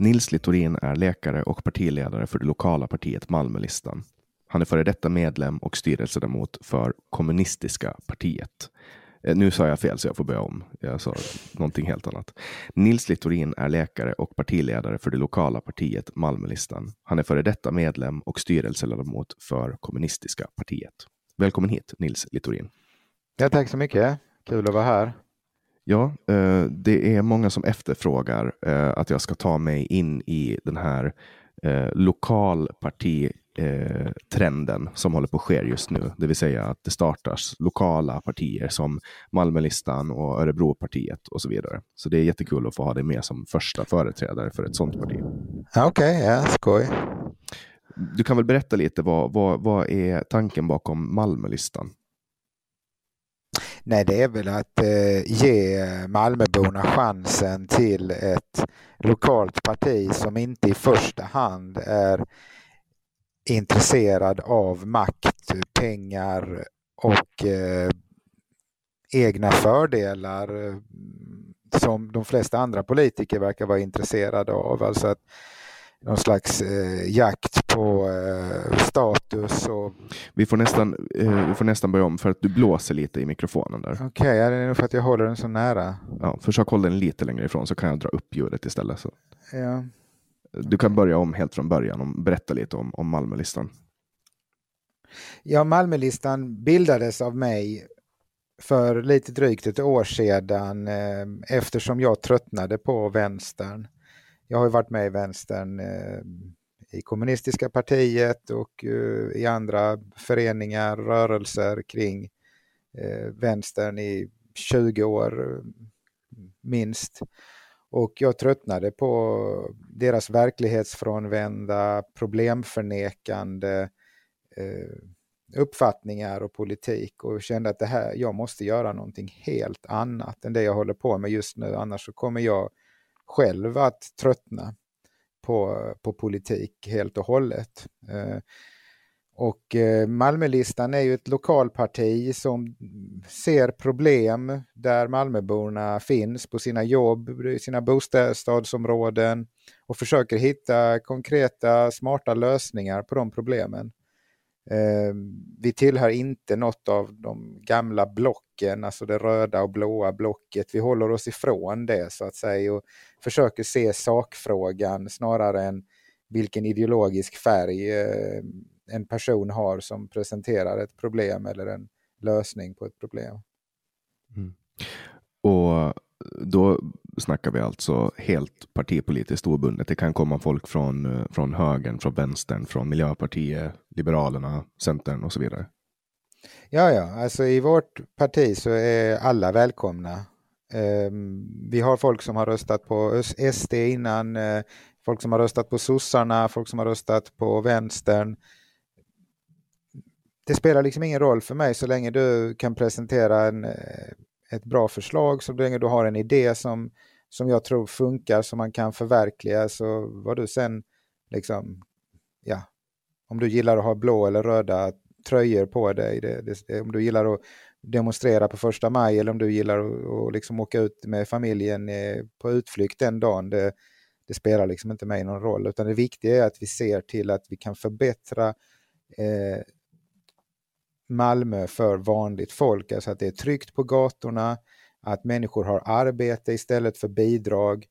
Nils Littorin är läkare och partiledare för det lokala partiet Malmölistan. Han är före detta medlem och styrelseledamot för Kommunistiska partiet. Eh, nu sa jag fel så jag får börja om. Jag sa någonting helt annat. Nils Littorin är läkare och partiledare för det lokala partiet Malmölistan. Han är före detta medlem och styrelseledamot för Kommunistiska partiet. Välkommen hit Nils Littorin. Ja, tack så mycket. Kul att vara här. Ja, eh, det är många som efterfrågar eh, att jag ska ta mig in i den här eh, lokalpartitrenden som håller på att ske just nu. Det vill säga att det startas lokala partier som Malmölistan och Örebropartiet och så vidare. Så det är jättekul att få ha dig med som första företrädare för ett sådant parti. Okej, ja, skoj. Du kan väl berätta lite, vad, vad, vad är tanken bakom Malmölistan? Nej, det är väl att eh, ge eh, Malmöborna chansen till ett lokalt parti som inte i första hand är intresserad av makt, pengar och eh, egna fördelar eh, som de flesta andra politiker verkar vara intresserade av. Alltså att någon slags eh, jakt på eh, status och Vi får, nästan, eh, vi får nästan börja om för att du blåser lite i mikrofonen där. Okej, ja, det är nog för att jag håller den så nära. Ja, försök hålla den lite längre ifrån så kan jag dra upp ljudet istället. Så. Ja. Du kan börja om helt från början och berätta lite om, om Malmölistan. Ja, Malmölistan bildades av mig för lite drygt ett år sedan eh, eftersom jag tröttnade på vänstern. Jag har ju varit med i vänstern eh, i kommunistiska partiet och eh, i andra föreningar, rörelser kring eh, vänstern i 20 år eh, minst. Och jag tröttnade på deras verklighetsfrånvända, problemförnekande uppfattningar och politik och kände att det här, jag måste göra någonting helt annat än det jag håller på med just nu, annars så kommer jag själv att tröttna på, på politik helt och hållet. Eh, och eh, Malmölistan är ju ett lokalparti som ser problem där Malmöborna finns på sina jobb, sina bostadsområden och försöker hitta konkreta, smarta lösningar på de problemen. Eh, vi tillhör inte något av de gamla blocken, alltså det röda och blåa blocket. Vi håller oss ifrån det så att säga och försöker se sakfrågan snarare än vilken ideologisk färg eh, en person har som presenterar ett problem eller en lösning på ett problem. Mm. Och då snackar vi alltså helt partipolitiskt obundet. Det kan komma folk från, eh, från högern, från vänstern, från Miljöpartiet, Liberalerna, Centern och så vidare. Ja, ja, alltså i vårt parti så är alla välkomna. Ehm, vi har folk som har röstat på SD innan, eh, folk som har röstat på sossarna, folk som har röstat på vänstern. Det spelar liksom ingen roll för mig så länge du kan presentera en, eh, ett bra förslag, så länge du har en idé som, som jag tror funkar, som man kan förverkliga, så vad du sen liksom, ja, om du gillar att ha blå eller röda tröjor på dig, det, det, om du gillar att demonstrera på första maj eller om du gillar att, att liksom åka ut med familjen eh, på utflykt den dagen, det, det, spelar liksom inte mig någon roll. Utan det viktiga är att vi ser till att vi kan förbättra eh, Malmö för vanligt folk, alltså att det är tryggt på gatorna, att människor har arbete istället för bidrag,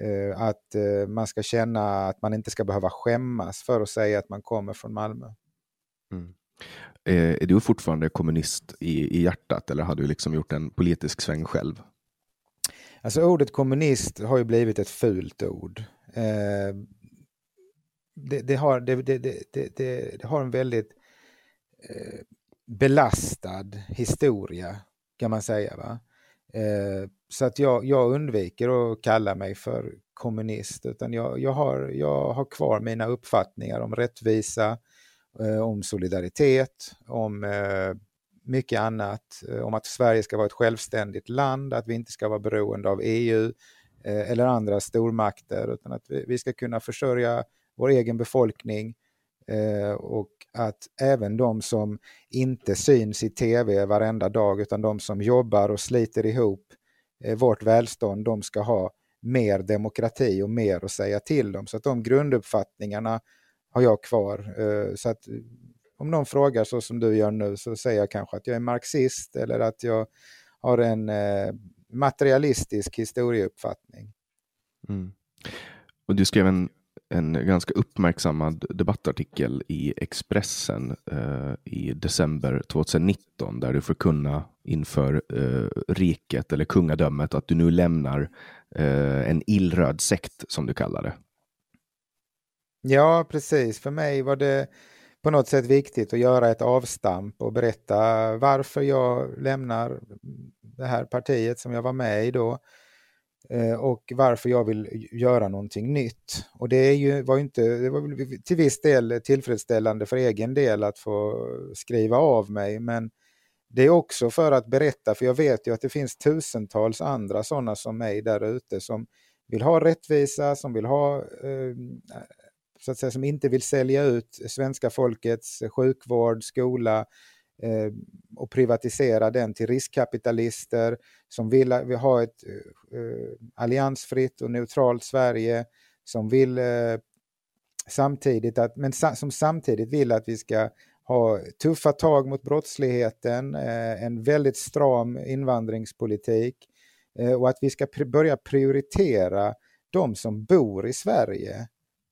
eh, att eh, man ska känna att man inte ska behöva skämmas för att säga att man kommer från Malmö. Mm. Eh, är du fortfarande kommunist i, i hjärtat eller har du liksom gjort en politisk sväng själv? Alltså ordet kommunist har ju blivit ett fult ord. Det, det, har, det, det, har en väldigt belastad historia kan man säga. Va? Eh, så att jag, jag undviker att kalla mig för kommunist utan jag, jag, har, jag har kvar mina uppfattningar om rättvisa, eh, om solidaritet, om eh, mycket annat, eh, om att Sverige ska vara ett självständigt land, att vi inte ska vara beroende av EU eh, eller andra stormakter utan att vi, vi ska kunna försörja vår egen befolkning Eh, och att även de som inte syns i tv varenda dag utan de som jobbar och sliter ihop eh, vårt välstånd, de ska ha mer demokrati och mer att säga till om. Så att de grunduppfattningarna har jag kvar. Eh, så att om någon frågar så som du gör nu så säger jag kanske att jag är marxist eller att jag har en materialistisk historieuppfattning. Mm. Och du skrev en en ganska uppmärksammad debattartikel i Expressen eh, i december 2019 där du förkunna inför eh, riket eller kungadömet att du nu lämnar eh, en illröd sekt som du kallar det. Ja, precis. För mig var det på något sätt viktigt att göra ett avstamp och berätta varför jag lämnar det här partiet som jag var med i då Eh, Eh, och varför jag vill göra någonting nytt. Och det är ju, var inte, det var till viss del tillfredsställande för egen del att få skriva av mig, men det är också för att berätta, för jag vet ju att det finns tusentals andra sådana som mig där ute som vill ha rättvisa, som vill ha eh, så att säga, som inte vill sälja ut svenska folkets sjukvård, skola, eh, Eh, och privatisera den till riskkapitalister som vill, eh, vill ha ett eh, eh, alliansfritt och neutralt Sverige som vill eh, samtidigt att, men sa, som samtidigt vill att vi ska ha tuffa tag mot brottsligheten, eh, en väldigt stram invandringspolitik eh, och att vi ska pr börja prioritera de som bor i Sverige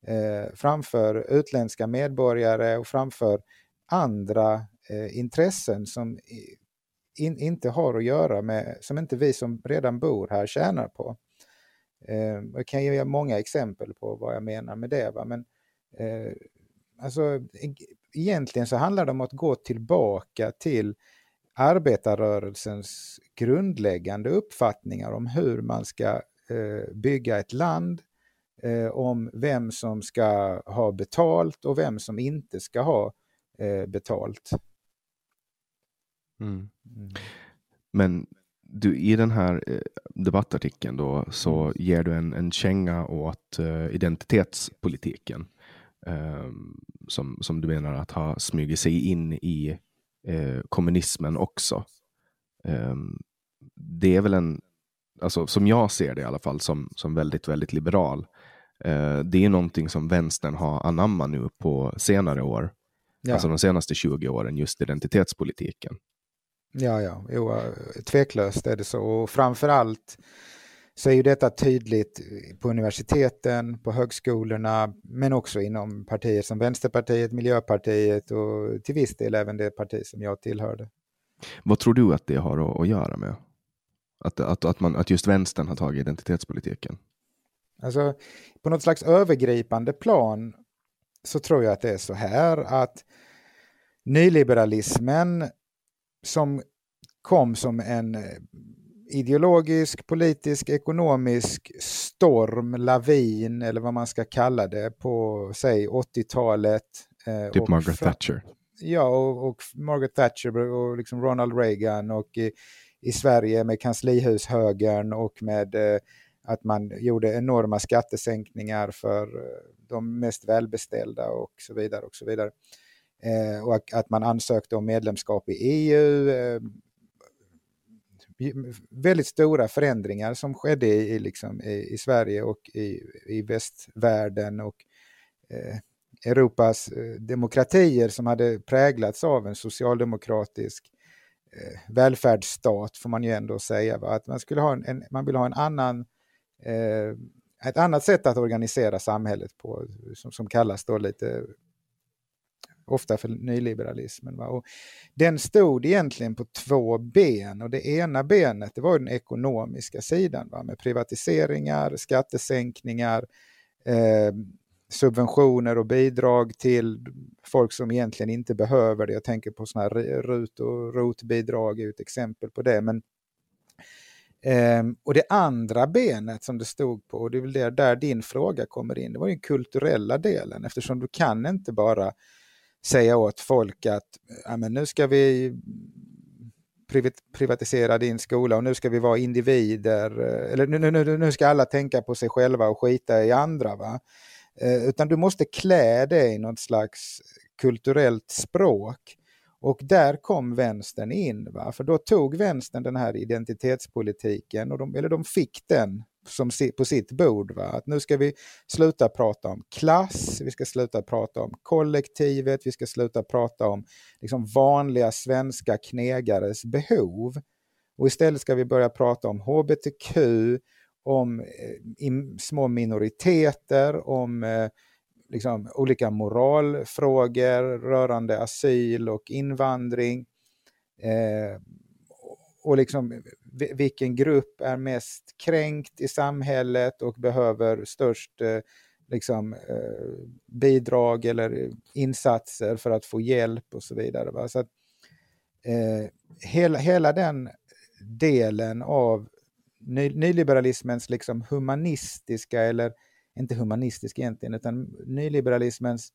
eh, framför utländska medborgare och framför andra Eh, intressen som in, inte har att göra med, som inte vi som redan bor här tjänar på. Eh, jag kan ge många exempel på vad jag menar med det. Va? Men, eh, alltså, egentligen så handlar det om att gå tillbaka till arbetarrörelsens grundläggande uppfattningar om hur man ska eh, bygga ett land, eh, om vem som ska ha betalt och vem som inte ska ha eh, betalt. Mm. Men du, i den här eh, debattartikeln då så mm. ger du en, en känga åt uh, identitetspolitiken. Um, som, som du menar att ha smugit sig in i uh, kommunismen också. Um, det är väl en, alltså som jag ser det i alla fall, som, som väldigt, väldigt liberal. Uh, det är någonting som vänstern har anammat nu på senare år. Ja. Alltså de senaste 20 åren, just identitetspolitiken. Ja, ja, jo, tveklöst är det så. Och framförallt så är ju detta tydligt på universiteten, på högskolorna, men också inom partier som Vänsterpartiet, Miljöpartiet och till viss del även det parti som jag tillhörde. Vad tror du att det har att, att göra med? Att, att, att, man, att just vänstern har tagit identitetspolitiken? Alltså, på något slags övergripande plan så tror jag att det är så här att nyliberalismen som kom som en eh, ideologisk, politisk, ekonomisk storm, lavin eller vad man ska kalla det på, säg 80-talet. Eh, typ Margaret Thatcher. Ja, och, och, Margaret Thatcher och liksom Ronald Reagan och i, i Sverige med kanslihushögern och med eh, att man gjorde enorma skattesänkningar för eh, de mest välbeställda och så vidare. och så vidare. Eh, och att man ansökte om medlemskap i EU. Eh, väldigt stora förändringar som skedde i, liksom, i, i Sverige och i, i västvärlden och eh, Europas eh, demokratier som hade präglats av en socialdemokratisk eh, välfärdsstat får man ju ändå säga. Va? Att man, skulle ha en, en, man vill ha en annan eh, ett annat sätt att organisera samhället på som, som kallas då lite ofta för nyliberalismen. Va? Och den stod egentligen på två ben och det ena benet det var den ekonomiska sidan va? med privatiseringar, skattesänkningar, eh, subventioner och bidrag till folk som egentligen inte behöver det. Jag tänker på sådana här RUT och ROT-bidrag är ett exempel på det. Men, eh, och det andra benet som det stod på, och det är väl där, där din fråga kommer in, det var den kulturella delen eftersom du kan inte bara säga åt folk att ja, men nu ska vi privatisera din skola och nu ska vi vara individer. Eh, eller nu, nu, nu ska alla tänka på sig själva och skita i andra. Va? Eh, utan du måste klä det i något slags kulturellt språk. Och där kom vänstern in. Va? För då tog vänstern den här identitetspolitiken, och de, eller de fick den som på sitt bord. Va? Att nu ska vi sluta prata om klass, vi ska sluta prata om kollektivet, vi ska sluta prata om liksom vanliga svenska knegares behov. Och istället ska vi börja prata om hbtq, om eh, små minoriteter, om eh, liksom, olika moralfrågor rörande asyl och invandring. Eh, och liksom eh, vilken grupp är mest kränkt i samhället och behöver störst eh, liksom, eh, bidrag eller insatser för att få hjälp och så vidare. Va? Så att, eh, hela, hela den delen av ny, nyliberalismens liksom humanistiska, eller inte humanistisk egentligen, utan nyliberalismens,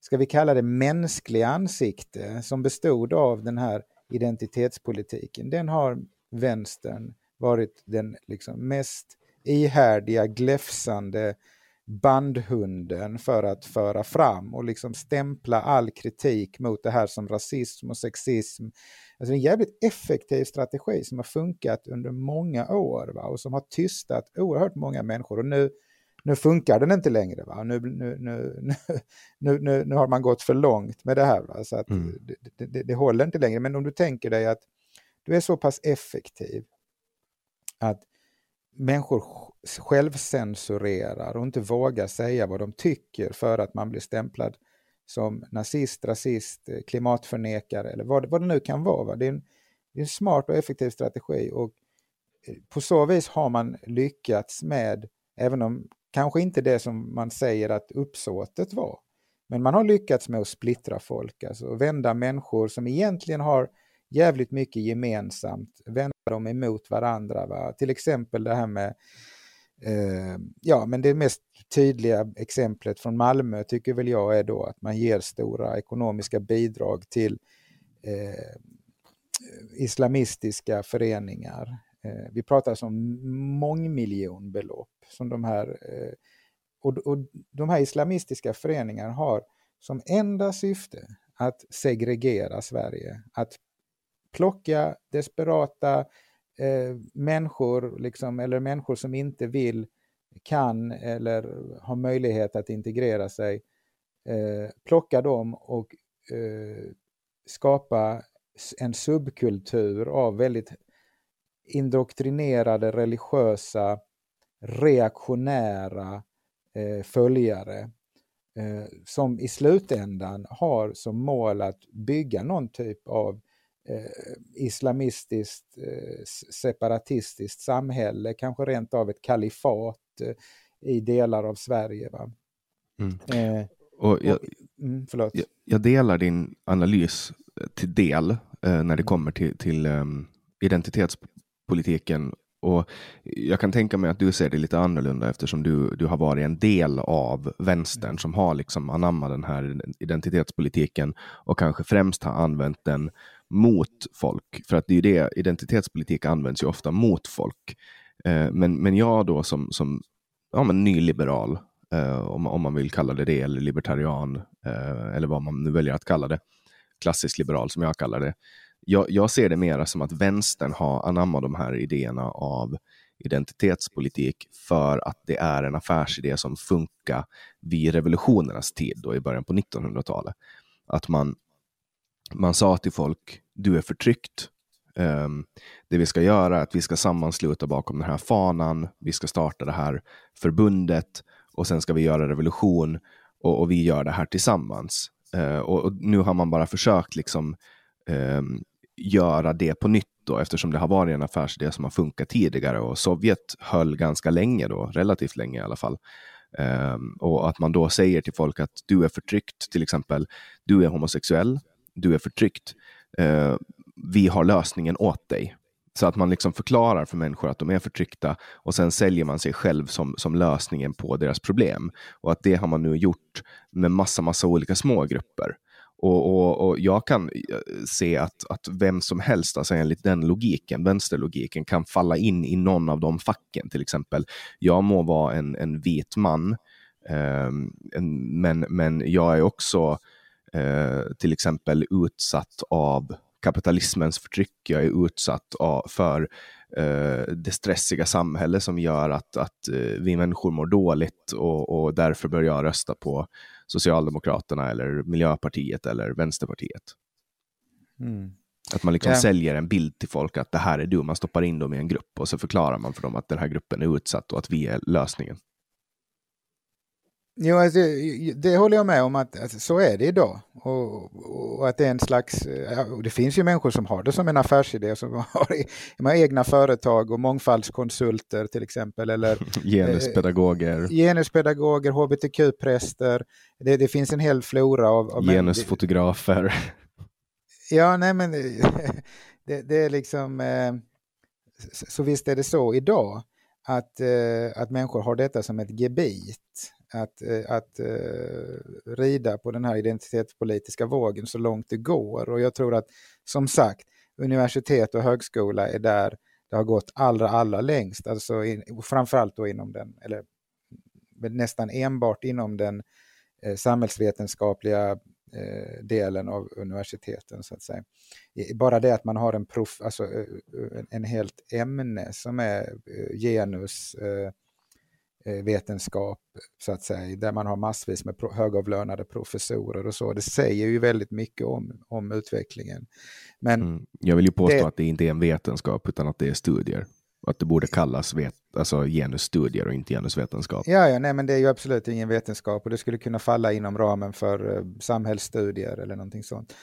ska vi kalla det mänskliga ansikte som bestod av den här identitetspolitiken, den har vänstern varit den liksom mest ihärdiga, gläfsande bandhunden för att föra fram och liksom stämpla all kritik mot det här som rasism och sexism. Alltså en jävligt effektiv strategi som har funkat under många år va? och som har tystat oerhört många människor. Och nu, nu funkar den inte längre. Va? Nu, nu, nu, nu, nu, nu har man gått för långt med det här. Va? Så att mm. det, det, det, håller inte längre. Men om du tänker dig att du är så pass effektiv att människor självcensurerar och inte vågar säga vad de tycker för att man blir stämplad som nazist, rasist, klimatförnekare eller vad, vad det nu kan vara. Va? Det, är en, det är en smart och effektiv strategi och eh, på så vis har man lyckats med, även om kanske inte det som man säger att uppsåtet var, men man har lyckats med att splittra folk, alltså vända människor som egentligen har jävligt mycket gemensamt, vända dem emot varandra. Va? Till exempel det här med eh, ja, men det mest tydliga exemplet från Malmö tycker väl jag är då att man ger stora ekonomiska bidrag till eh, islamistiska föreningar. Eh, vi pratar alltså om mångmiljonbelopp som de här eh, och, och de här islamistiska föreningarna har som enda syfte att segregera Sverige, att plocka desperata eh, människor, liksom, eller människor som inte vill, kan eller har möjlighet att integrera sig, eh, plocka dem och eh, skapa en subkultur av väldigt indoktrinerade religiösa, reaktionära eh, följare eh, som i slutändan har som mål att bygga någon typ av eh, islamistiskt, eh, separatistiskt samhälle, kanske rent av ett kalifat eh, i delar av Sverige. Va? Mm. Eh, och jag, och, mm, jag, jag, delar din analys till del när det kommer till, till um, politiken och jag kan tänka mig att du ser det lite annorlunda eftersom du, du har varit en del av vänstern som har liksom anammat den här identitetspolitiken och kanske främst har använt den mot folk. För att det är det, identitetspolitik används ju ofta mot folk. Eh, men, men jag då som, som ja, men nyliberal, eh, om, om man vill kalla det det, eller libertarian, eh, eller vad man nu väljer att kalla det, klassisk liberal som jag kallar det, jag, jag ser det mera som att vänstern har anammat de här idéerna av identitetspolitik för att det är en affärsidé som funkar vid revolutionernas tid då i början på 1900-talet. Att man, man sa till folk, du är förtryckt. Um, det vi ska göra är att vi ska sammansluta bakom den här fanan, vi ska starta det här förbundet och sen ska vi göra revolution och, och vi gör det här tillsammans. Uh, och, och, nu har man bara försökt liksom um, göra det på nytt då, eftersom det har varit en affärsidé som har funkat tidigare och Sovjet höll ganska länge då, relativt länge i alla fall. Um, och att man då säger till folk att du är förtryckt, till exempel, du är homosexuell, du är förtryckt, uh, vi har lösningen åt dig. Så att man liksom förklarar för människor att de är förtryckta och sen säljer man sig själv som, som lösningen på deras problem. Och att det har man nu gjort med massa, massa olika små grupper. Och, och, och, jag kan eh, se att, att vem som helst, alltså enligt den logiken, vänsterlogiken, kan falla in i någon av de facken. Till exempel, jag må vara en, en vit man, eh, en, men, men jag är också eh, till exempel utsatt av kapitalismens förtryck. Jag är utsatt av, för eh, det stressiga samhälle som gör att, att eh, vi människor mår dåligt och, och därför bör jag rösta på Socialdemokraterna eller Miljöpartiet eller Vänsterpartiet. Mm. Att man liksom ja. säljer en bild till folk att det här är du, man stoppar in dem i en grupp och så förklarar man för dem att den här gruppen är utsatt och att vi är lösningen. Jo, alltså, det håller jag med om att alltså, så är det idag. Och, och, att det är en slags, ja, det finns ju människor som har det som en affärsidé, som har, har egna företag och mångfaldskonsulter till exempel. Eller, genuspedagoger. Eh, genuspedagoger, hbtq-präster. Det, det, finns en hel flora av... av Genusfotografer. Ja, nej men det, det är liksom... Eh, så visst är det så idag att, eh, att människor har detta som ett gebit att, eh, att uh, rida på den här identitetspolitiska vågen så långt det går. Och jag tror att som sagt, universitet och högskola är där det har gått allra, allra längst. Alltså in, framförallt då inom den, eller nästan enbart inom den eh, samhällsvetenskapliga eh, delen av universiteten. så att säga. Bara det att man har en, prof, alltså, eh, en, en helt ämne som är genus, Eh, vetenskap, så att säga, där man har massvis med högavlönade professorer och så. Det säger ju väldigt mycket om, om utvecklingen. Men mm. Jag vill ju påstå det... att det inte är en vetenskap utan att det är studier. Att det borde kallas vet, alltså genusstudier och inte genusvetenskap. Ja, ja nej, men det är ju absolut ingen vetenskap och det skulle kunna falla inom ramen för uh, samhällsstudier eller någonting sånt.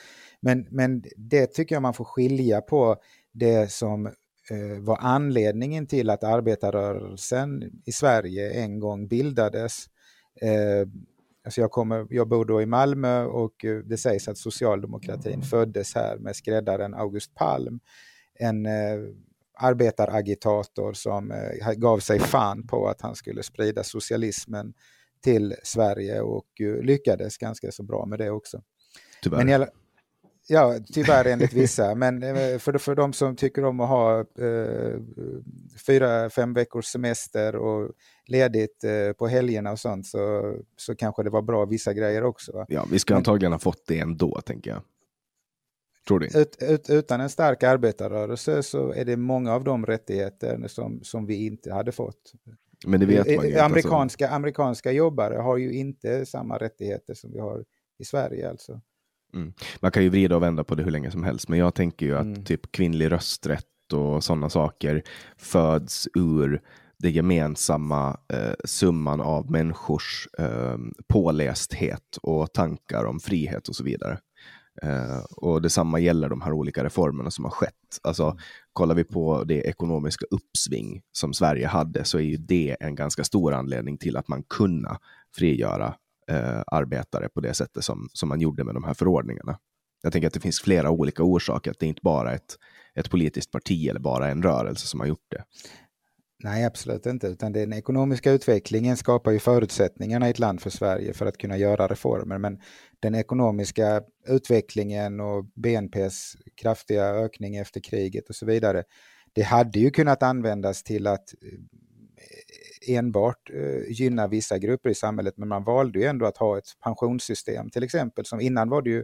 Men, men det tycker jag man får skilja på det som eh, var anledningen till att arbetarrörelsen i Sverige en gång bildades. Eh, alltså jag, kommer, jag bor då i Malmö och eh, det sägs att socialdemokratin föddes här med skräddaren August Palm. En eh, arbetaragitator som eh, gav sig fan på att han skulle sprida socialismen till Sverige och eh, lyckades ganska så bra med det också. Tyvärr. Men Ja, tyvärr enligt vissa. Men eh, för, för de som tycker om att ha eh, fyra, fem veckors semester och ledigt eh, på helgerna och sånt så, så kanske det var bra vissa grejer också. Ja, vi ska antagligen ha fått det ändå, tänker jag. Tror du? Ut, ut, utan en stark arbetarrörelse så är det många av de rättigheter som, som vi inte hade fått. Men det vet man ju amerikanska, alltså. amerikanska jobbare har ju inte samma rättigheter som vi har i Sverige. Alltså. Mm. Man kan ju vrida och vända på det hur länge som helst, men jag tänker ju att mm. typ kvinnlig rösträtt och sådana saker föds ur det gemensamma eh, summan av människors eh, pålästhet och tankar om frihet och så vidare. Eh, och detsamma gäller de här olika reformerna som har skett. Alltså, kollar vi på det ekonomiska uppsving som Sverige hade så är ju det en ganska stor anledning till att man kunna frigöra eh, arbetare på det sättet som, som man gjorde med de här förordningarna. Jag tänker att det finns flera olika orsaker, att det är inte bara ett, ett politiskt parti eller bara en rörelse som har gjort det. Nej, absolut inte, utan den ekonomiska utvecklingen skapar ju förutsättningarna i ett land för Sverige för att kunna göra reformer, men den ekonomiska utvecklingen och BNPs kraftiga ökning efter kriget och så vidare, det hade ju kunnat användas till att enbart eh, gynna vissa grupper i samhället, men man valde ju ändå att ha ett pensionssystem till exempel. Som innan var det ju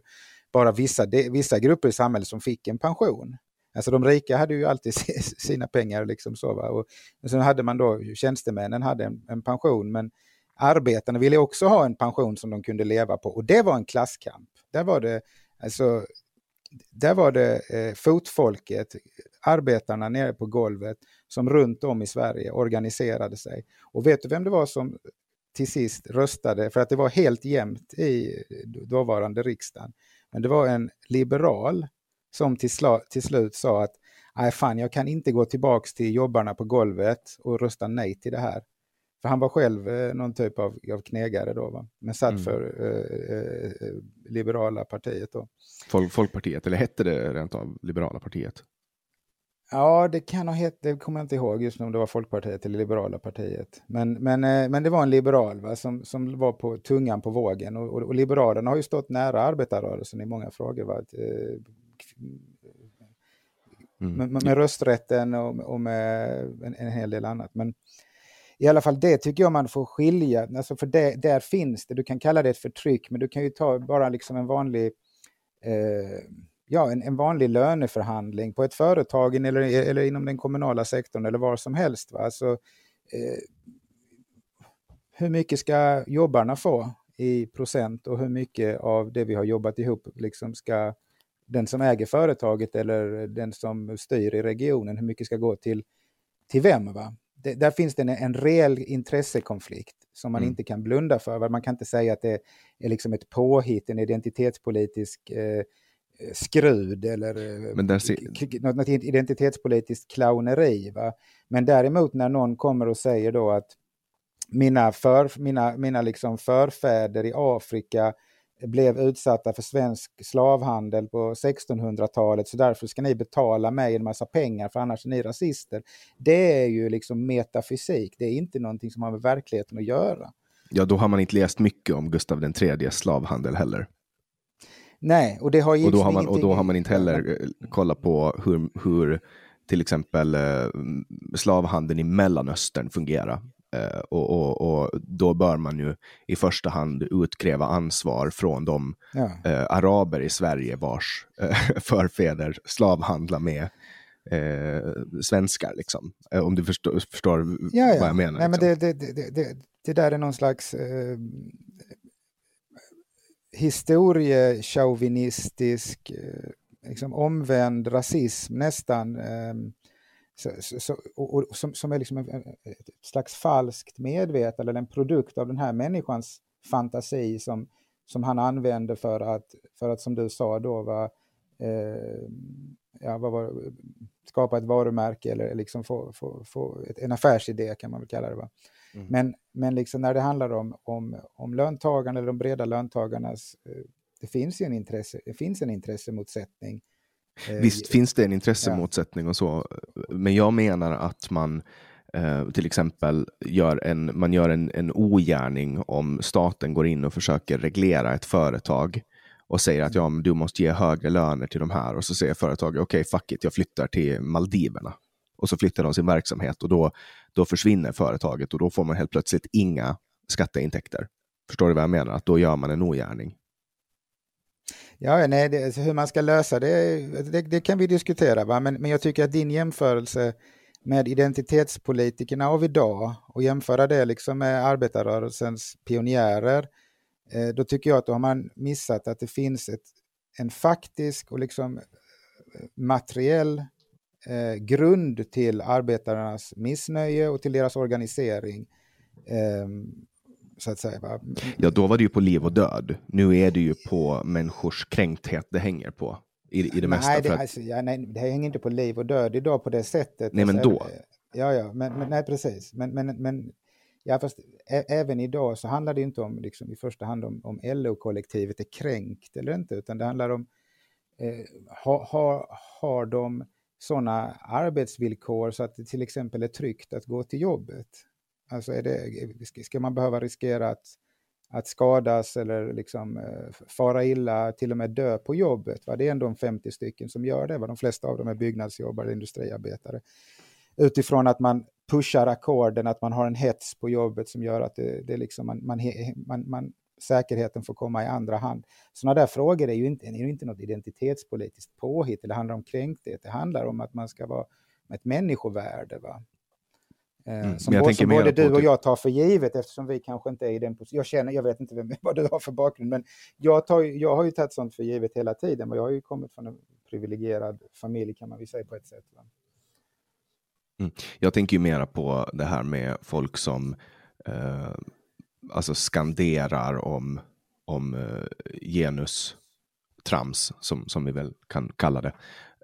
bara vissa, de, vissa grupper i samhället som fick en pension. Alltså de rika hade ju alltid sina pengar. Liksom så, va? Och, och sen hade man då, tjänstemännen hade en, en pension, men arbetarna ville också ha en pension som de kunde leva på och det var en klasskamp. Där var det, alltså, där var det eh, fotfolket, arbetarna nere på golvet som runt om i Sverige organiserade sig. Och vet du vem det var som till sist röstade, för att det var helt jämnt i dåvarande riksdagen. Men det var en liberal som till, till slut sa att nej fan, jag kan inte gå tillbaks till jobbarna på golvet och rösta nej till det här. För han var själv eh, någon typ av, av knegare då, va? men satt mm. för eh, eh, eh, liberala partiet då. Folk, Folkpartiet, eller hette det rent av liberala partiet? Ja, det kan ha hett, det kommer jag inte ihåg just nu om det var Folkpartiet eller Liberala partiet. Men, men, eh, men det var en liberal va, som, som var på tungan på vågen och, och, och Liberalerna har ju stått nära arbetarrörelsen i många frågor. Va? Eh, mm. Med, med, rösträtten och, och med en, en, hel del annat. Men i alla fall det tycker jag man får skilja, alltså för det, där finns det, du kan kalla det ett förtryck, men du kan ju ta bara liksom en vanlig eh, ja, en, en, vanlig löneförhandling på ett företag eller, eller inom den kommunala sektorn eller var som helst. Va? Alltså, eh, hur mycket ska jobbarna få i procent och hur mycket av det vi har jobbat ihop liksom ska den som äger företaget eller den som styr i regionen, hur mycket ska gå till, till vem? Va? Det, där finns det en, en reell intressekonflikt som man mm. inte kan blunda för. Man kan inte säga att det är liksom ett påhitt, en identitetspolitisk eh, skrud eller ser... något, något identitetspolitiskt clowneri. Va? Men däremot när någon kommer och säger då att mina, för, mina, mina liksom förfäder i Afrika blev utsatta för svensk slavhandel på 1600-talet så därför ska ni betala mig en massa pengar för annars är ni rasister. Det är ju liksom metafysik, det är inte någonting som har med verkligheten att göra. Ja, då har man inte läst mycket om Gustav IIIs slavhandel heller. Nej, och det har ju och då har man, Och då har man inte heller eh, kollat på hur, hur till exempel eh, slavhandeln i Mellanöstern fungerar. Eh, och, och, och, då bör man ju i första hand utkräva ansvar från de ja. eh, araber i Sverige vars eh, förfäder slavhandlar med eh, svenskar. Liksom. Om du förstår, förstår ja, ja. vad jag menar. Nej, liksom. men det, det, det, det, det där är någon slags eh, historiechauvinistisk, eh, liksom omvänd rasism nästan. Ehm, så, så, och, och, som, som är liksom ett slags falskt medvetande, eller en produkt av den här människans fantasi som, som han använder för att, för att som du sa då, va, eh, ja, var, skapa ett varumärke eller liksom få, få, få ett, en affärsidé kan man väl kalla det. Va? Mm. Men, men liksom när det handlar om, om, om löntagarna eller de breda löntagarnas, eh, det finns ju en, intresse, det finns en intressemotsättning. Eh, Visst finns det en intressemotsättning och så, men jag menar att man eh, till exempel gör en, man gör en, en ogärning om staten går in och försöker reglera ett företag och säger att ja, mm. men du måste ge högre löner till de här och så säger företaget okej, okay, fuck it, jag flyttar till Maldiverna. Och så flyttar de sin verksamhet och då, då försvinner företaget och då får man helt plötsligt inga skatteintäkter. Förstår du vad jag menar? Att då gör man en ogärning. Ja, nej, det, alltså, hur man ska lösa det, det, det kan vi diskutera, va? Men, men jag tycker att din jämförelse med identitetspolitikerna av idag och jämföra det liksom med arbetarrörelsens pionjärer, eh, då tycker jag att då har man missat att det finns ett, en faktisk och liksom eh, materiell eh, grund till arbetarnas missnöje och till deras organisering. Eh, så att säga. Va? Ja, då var det ju på liv och död. Nu är det ju på människors kränkthet det hänger på. I, i det mesta. Nej det, att... alltså, ja, nej, det hänger inte på liv och död idag på det sättet. Nej, men alltså, då? Ja, ja, men, men nej, precis. Men, men, men ja, fast ä, även idag så handlar det inte om, liksom, i första hand om, om LO-kollektivet är kränkt eller inte, utan det handlar om, eh, har, har, har de sådana arbetsvillkor så att det till exempel är tryggt att gå till jobbet? Alltså är det, ska man behöva riskera att, att skadas eller liksom eh, fara illa, till och med dö på jobbet? Va? Det är ändå 50 stycken som gör det. Va? De flesta av dem är byggnadsjobbare, industriarbetare. Utifrån att man pushar ackorden, att man har en hets på jobbet som gör att det, det liksom man, man, man, man, säkerheten får komma i andra hand. Sådana där frågor är ju inte, är ju inte något identitetspolitiskt påhitt, det handlar om kränkthet, det handlar om att man ska vara med ett människovärde. Va? Eh, mm, som, både, som både du och jag tar för givet eftersom vi kanske inte är i den positionen. Jag känner, jag vet inte vem, vad du har för bakgrund, men jag, tar, jag har ju tagit sånt för givet hela tiden och jag har ju kommit från en privilegierad familj kan man väl säga på ett sätt. Mm. Jag tänker ju mera på det här med folk som eh, alltså skanderar om, om eh, genustrams, som, som vi väl kan kalla det.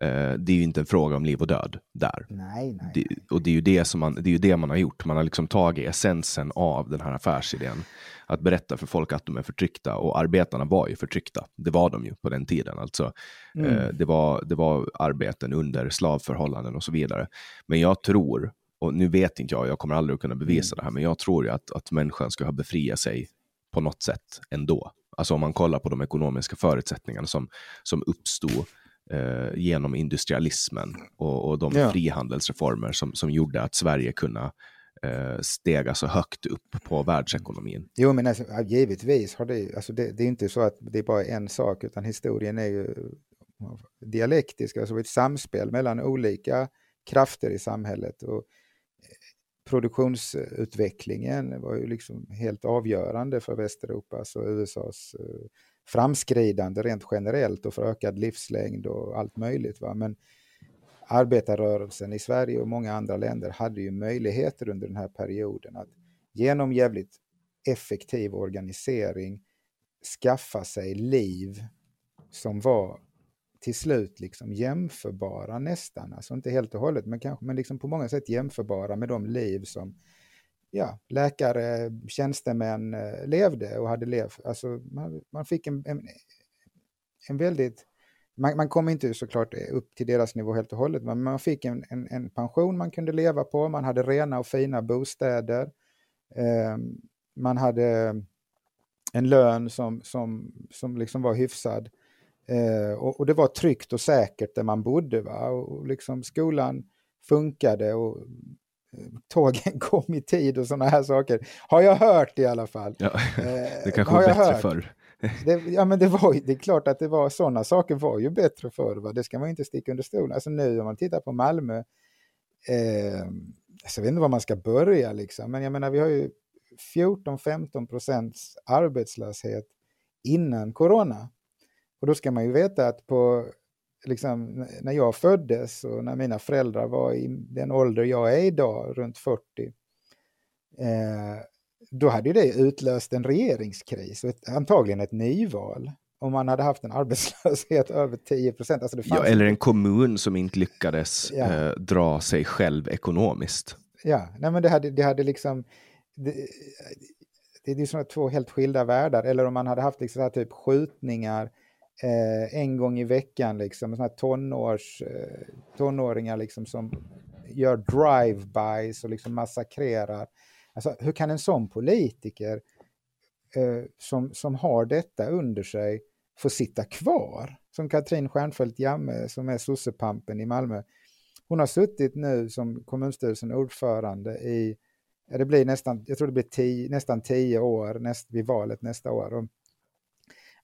Eh, det är ju inte en fråga om liv och död där. Nej, nej. Det, och det är, ju det, som man, det är ju det man har gjort. Man har liksom tagit essensen av den här affärsidén. Att berätta för folk att de är förtryckta. Och arbetarna var ju förtryckta. Det var de ju på den tiden. Alltså, mm. eh, det, var, det var arbeten under slavförhållanden och så vidare. Men jag tror, och nu vet inte jag, jag kommer aldrig att kunna bevisa mm. det här, men jag tror ju att, att människan ska ha befriat sig på något sätt ändå. Alltså om man kollar på de ekonomiska förutsättningarna som, som uppstod eh, genom industrialismen och, och de ja. frihandelsreformer som, som gjorde att Sverige kunde eh, stega så högt upp på världsekonomin. Jo, men alltså, givetvis har det, alltså det, det är inte så att det är bara en sak, utan historien är ju dialektisk, alltså ett samspel mellan olika krafter i samhället. Och eh, produktionsutvecklingen var ju liksom helt avgörande för Västeuropas och USAs eh, framskridande rent generellt och för ökad livslängd och allt möjligt. Va? Men arbetarrörelsen i Sverige och många andra länder hade ju möjligheter under den här perioden att genom jävligt effektiv organisering skaffa sig liv som var till slut liksom jämförbara nästan, alltså inte helt och hållet, men, kanske, men liksom på många sätt jämförbara med de liv som ja, läkare, tjänstemän eh, levde och hade levt. Alltså man, man fick en, en, en väldigt man, man kom inte såklart eh, upp till deras nivå helt och hållet, men man fick en, en, en pension man kunde leva på, man hade rena och fina bostäder, eh, man hade en lön som, som, som liksom var hyfsad. Eh, och, och, det var tryggt och säkert där man bodde. Va? Och liksom skolan funkade och tågen kom i tid och sådana här saker. Har jag hört i alla fall. Ja, det kanske var bättre förr. Det, ja, men det, var, det är klart att det var sådana saker var ju bättre förr. Va? Det ska man inte sticka under stolen. Alltså nu om man tittar på Malmö, eh, alltså jag vet inte var man ska börja liksom, men jag menar vi har ju 14-15 procents arbetslöshet innan corona. Och då ska man ju veta att på liksom, när jag föddes och när mina föräldrar var i den ålder jag är idag, runt 40, eh, då hade det utlöst en regeringskris och ett, antagligen ett nyval. om man hade haft en arbetslöshet över 10 procent. Alltså ja, eller en kommun som inte lyckades ja. eh, dra sig själv ekonomiskt. Ja, nej men det hade, det hade liksom... Det, det är sådana två helt skilda världar. Eller om man hade haft liksom typ skjutningar eh, en gång i veckan, liksom, såna här tonårs, eh, tonåringar liksom, som gör drive-bys och liksom massakrerar. Alltså, hur kan en sån politiker eh, som, som har detta under sig få sitta kvar? Som Katrin Stjernfeldt Jamme som är sossepampen i Malmö. Hon har suttit nu som kommunstyrelsen ordförande i, det blir nästan, jag tror det blir tio, nästan tio år näst, vid valet nästa år. Och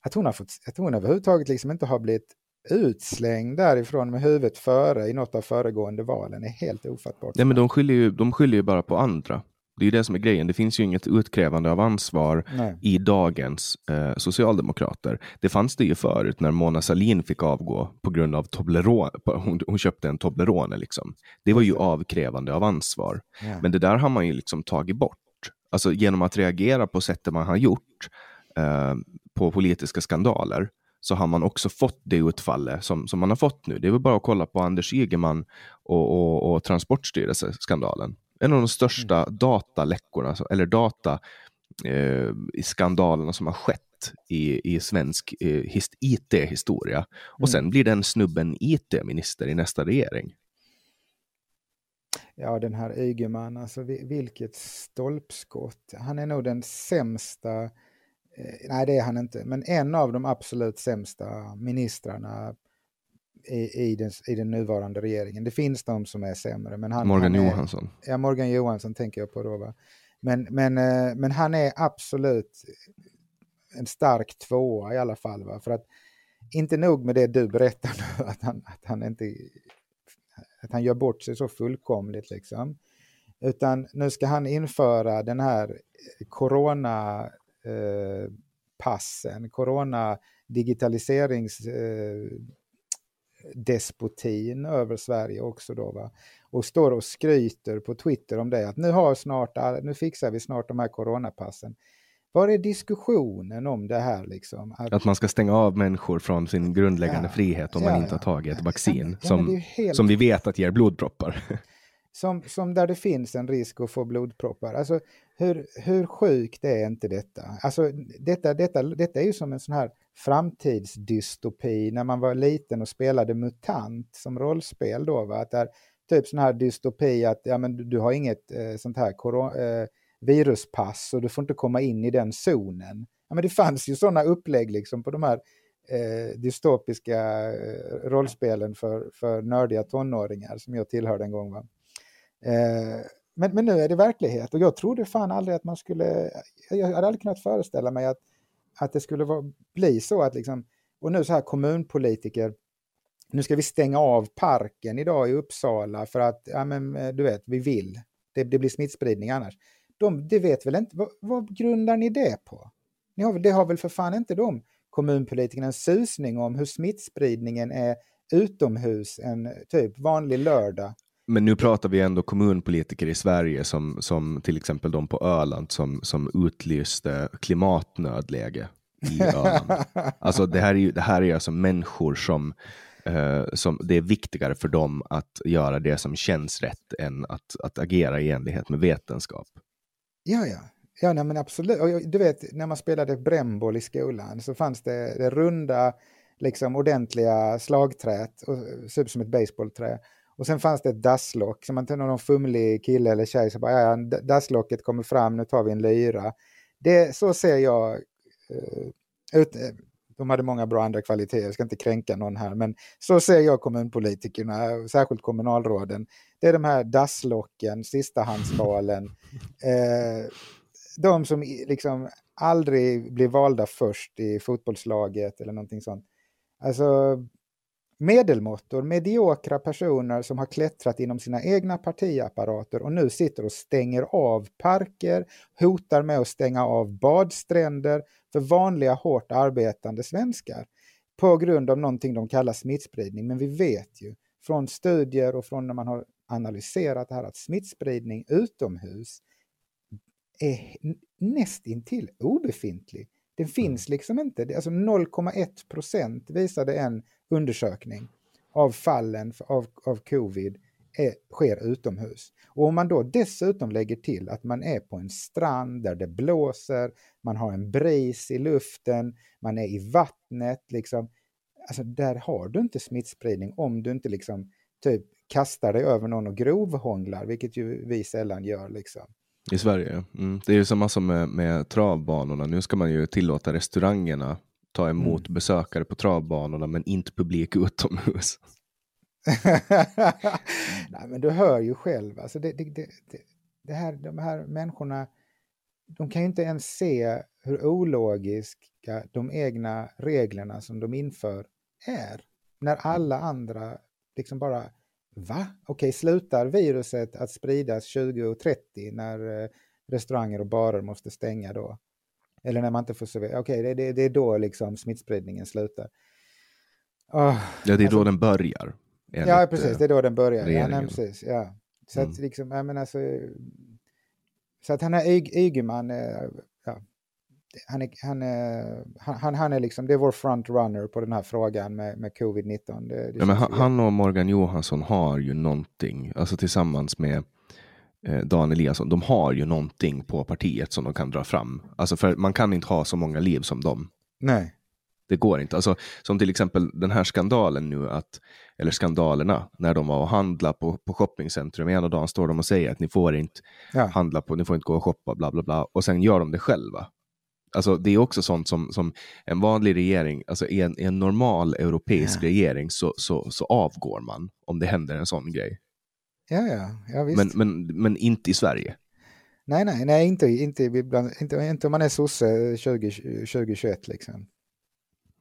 att hon, har fått, att hon överhuvudtaget liksom inte har blivit utslängd därifrån med huvudet före i något av föregående valen är helt ofattbart. Nej, men de skyller, ju, de skyller ju bara på andra. Det är ju det som är grejen. Det finns ju inget utkrävande av ansvar Nej. i dagens eh, socialdemokrater. Det fanns det ju förut när Mona Salin fick avgå på grund av Toblerone. Hon, hon köpte en Toblerone. Liksom. Det var ju avkrävande av ansvar. Ja. Men det där har man ju liksom tagit bort. Alltså genom att reagera på sättet man har gjort eh, på politiska skandaler så har man också fått det utfallet som, som man har fått nu. Det är väl bara att kolla på Anders Ygeman och, och, och Transportstyrelseskandalen. En av de största mm. dataläckorna, eller dataskandalerna eh, som har skett i, i svensk eh, IT-historia. Och mm. sen blir den snubben IT-minister i nästa regering. Ja, den här Ygeman, alltså vilket stolpskott. Han är nog den sämsta nej, det är han inte, men en av de absolut sämsta ministrarna i, i, den, i den nuvarande regeringen. Det finns de som är sämre. Men han, Morgan han är, Johansson. Ja, Morgan Johansson tänker jag på då. Va? Men, men, eh, men han är absolut en stark tvåa i alla fall. Va? För att inte nog med det du berättar nu, att han, att han inte att han gör bort sig så fullkomligt liksom. Utan nu ska han införa den här corona eh, passen, corona digitaliseringsdespotin eh, över Sverige också då. Va? Och står och skryter på Twitter om det, att nu, har snart, nu fixar vi snart de här coronapassen. Var är diskussionen om det här? Liksom? Att, att man ska stänga av människor från sin grundläggande ja, frihet om ja, man inte har tagit ett vaccin ja, som, helt... som vi vet att ger blodproppar. Som, som där det finns en risk att få blodproppar. Alltså, hur, hur sjukt är inte detta? Alltså, detta, detta? Detta är ju som en sån här framtidsdystopi när man var liten och spelade MUTANT som rollspel då. Va? Att där, typ sån här dystopi att ja, men du, du har inget eh, sånt här eh, viruspass och du får inte komma in i den zonen. Ja, men det fanns ju sådana upplägg liksom på de här eh, dystopiska eh, rollspelen för, för nördiga tonåringar som jag tillhörde en gång. Va? Eh, men, men nu är det verklighet och jag trodde fan aldrig att man skulle, jag hade aldrig kunnat föreställa mig att, att det skulle vara, bli så att liksom, och nu så här kommunpolitiker, nu ska vi stänga av parken idag i Uppsala för att, ja men eh, du vet, vi vill. Det, det blir smittspridning annars. De, det vet väl inte, vad, vad grundar ni det på? Ni har, det har väl för fan inte de kommunpolitikerna en susning om hur smittspridningen är utomhus en typ vanlig lördag men nu pratar vi ändå kommunpolitiker i Sverige som, som till exempel de på Öland som, som utlyste klimatnödläge i Öland. alltså det här är ju det här är alltså människor som, eh, som det är viktigare för dem att göra det som känns rätt än att, att agera i enlighet med vetenskap. Ja, ja. Ja, nej, men absolut. Och du vet, när man spelade brännboll i skolan så fanns det, det runda, liksom ordentliga slagträt, och, typ som ett baseballträ. Och sen fanns det ett dasslock, så man inte någon fumlig kille eller tjej så bara, ja, dasslocket kommer fram, nu tar vi en lyra. Det, så ser jag uh, ut. Eh, de hade många bra andra kvaliteter, jag ska inte kränka någon här, men så ser jag kommunpolitikerna, särskilt kommunalråden. Det är de här dasslocken, sistahandsvalen, eh, de som liksom aldrig blir valda först i fotbollslaget eller någonting sånt. Alltså, medelmåttor, mediokra personer som har klättrat inom sina egna partiapparater och nu sitter och stänger av parker, hotar med att stänga av badstränder för vanliga hårt arbetande svenskar på grund av någonting de kallar smittspridning. Men vi vet ju från studier och från när man har analyserat det här att smittspridning utomhus är nästintill obefintlig Den finns liksom inte. Alltså 0,1 procent visade en undersökning av fallen av, av covid är, sker utomhus. Och om man då dessutom lägger till att man är på en strand där det blåser, man har en bris i luften, man är i vattnet, liksom. Alltså där har du inte smittspridning om du inte liksom typ kastar dig över någon och grovhånglar, vilket ju vi sällan gör. Liksom. I Sverige, mm. det är ju samma som med, med travbanorna. Nu ska man ju tillåta restaurangerna ta emot mm. besökare på travbanorna men inte publik utomhus. Nej, men du hör ju själv, alltså det, det, det, det, här, de här människorna, de kan ju inte ens se hur ologiska de egna reglerna som de inför är. När alla andra liksom bara, va? Okej, slutar viruset att spridas 2030 när eh, restauranger och barer måste stänga då? Eller när man inte får servera, okej, det, det, det är då liksom smittspridningen slutar. Oh, ja, det är alltså, då den börjar. Ja, precis. Det är då den börjar. Ja, nej, precis, ja. Så mm. att liksom, jag menar så... Så att han är Ygeman, ja, han är, han, är, han, han är liksom, det är vår frontrunner på den här frågan med, med covid-19. Det, det ja, men han, han, och Morgan Johansson har ju någonting, alltså tillsammans med eh, Dan Eliasson, de har ju någonting på partiet som de kan dra fram. Alltså för man kan inte ha så många liv som dem. Nej. Det går inte. Alltså, som till exempel den här skandalen nu, att, eller skandalerna, när de var och handlade på, på shoppingcentrum. Ena dagen står de och säger att ni får inte ja. handla på, ni får inte gå och shoppa, bla bla bla. Och sen gör de det själva. Alltså, det är också sånt som, som en vanlig regering, alltså i en, en normal europeisk ja. regering så, så, så avgår man om det händer en sån grej. Ja, ja, ja visst. Men, men, men inte i Sverige. Nej, nej, nej inte, inte, inte, inte om man är sosse 2021 liksom.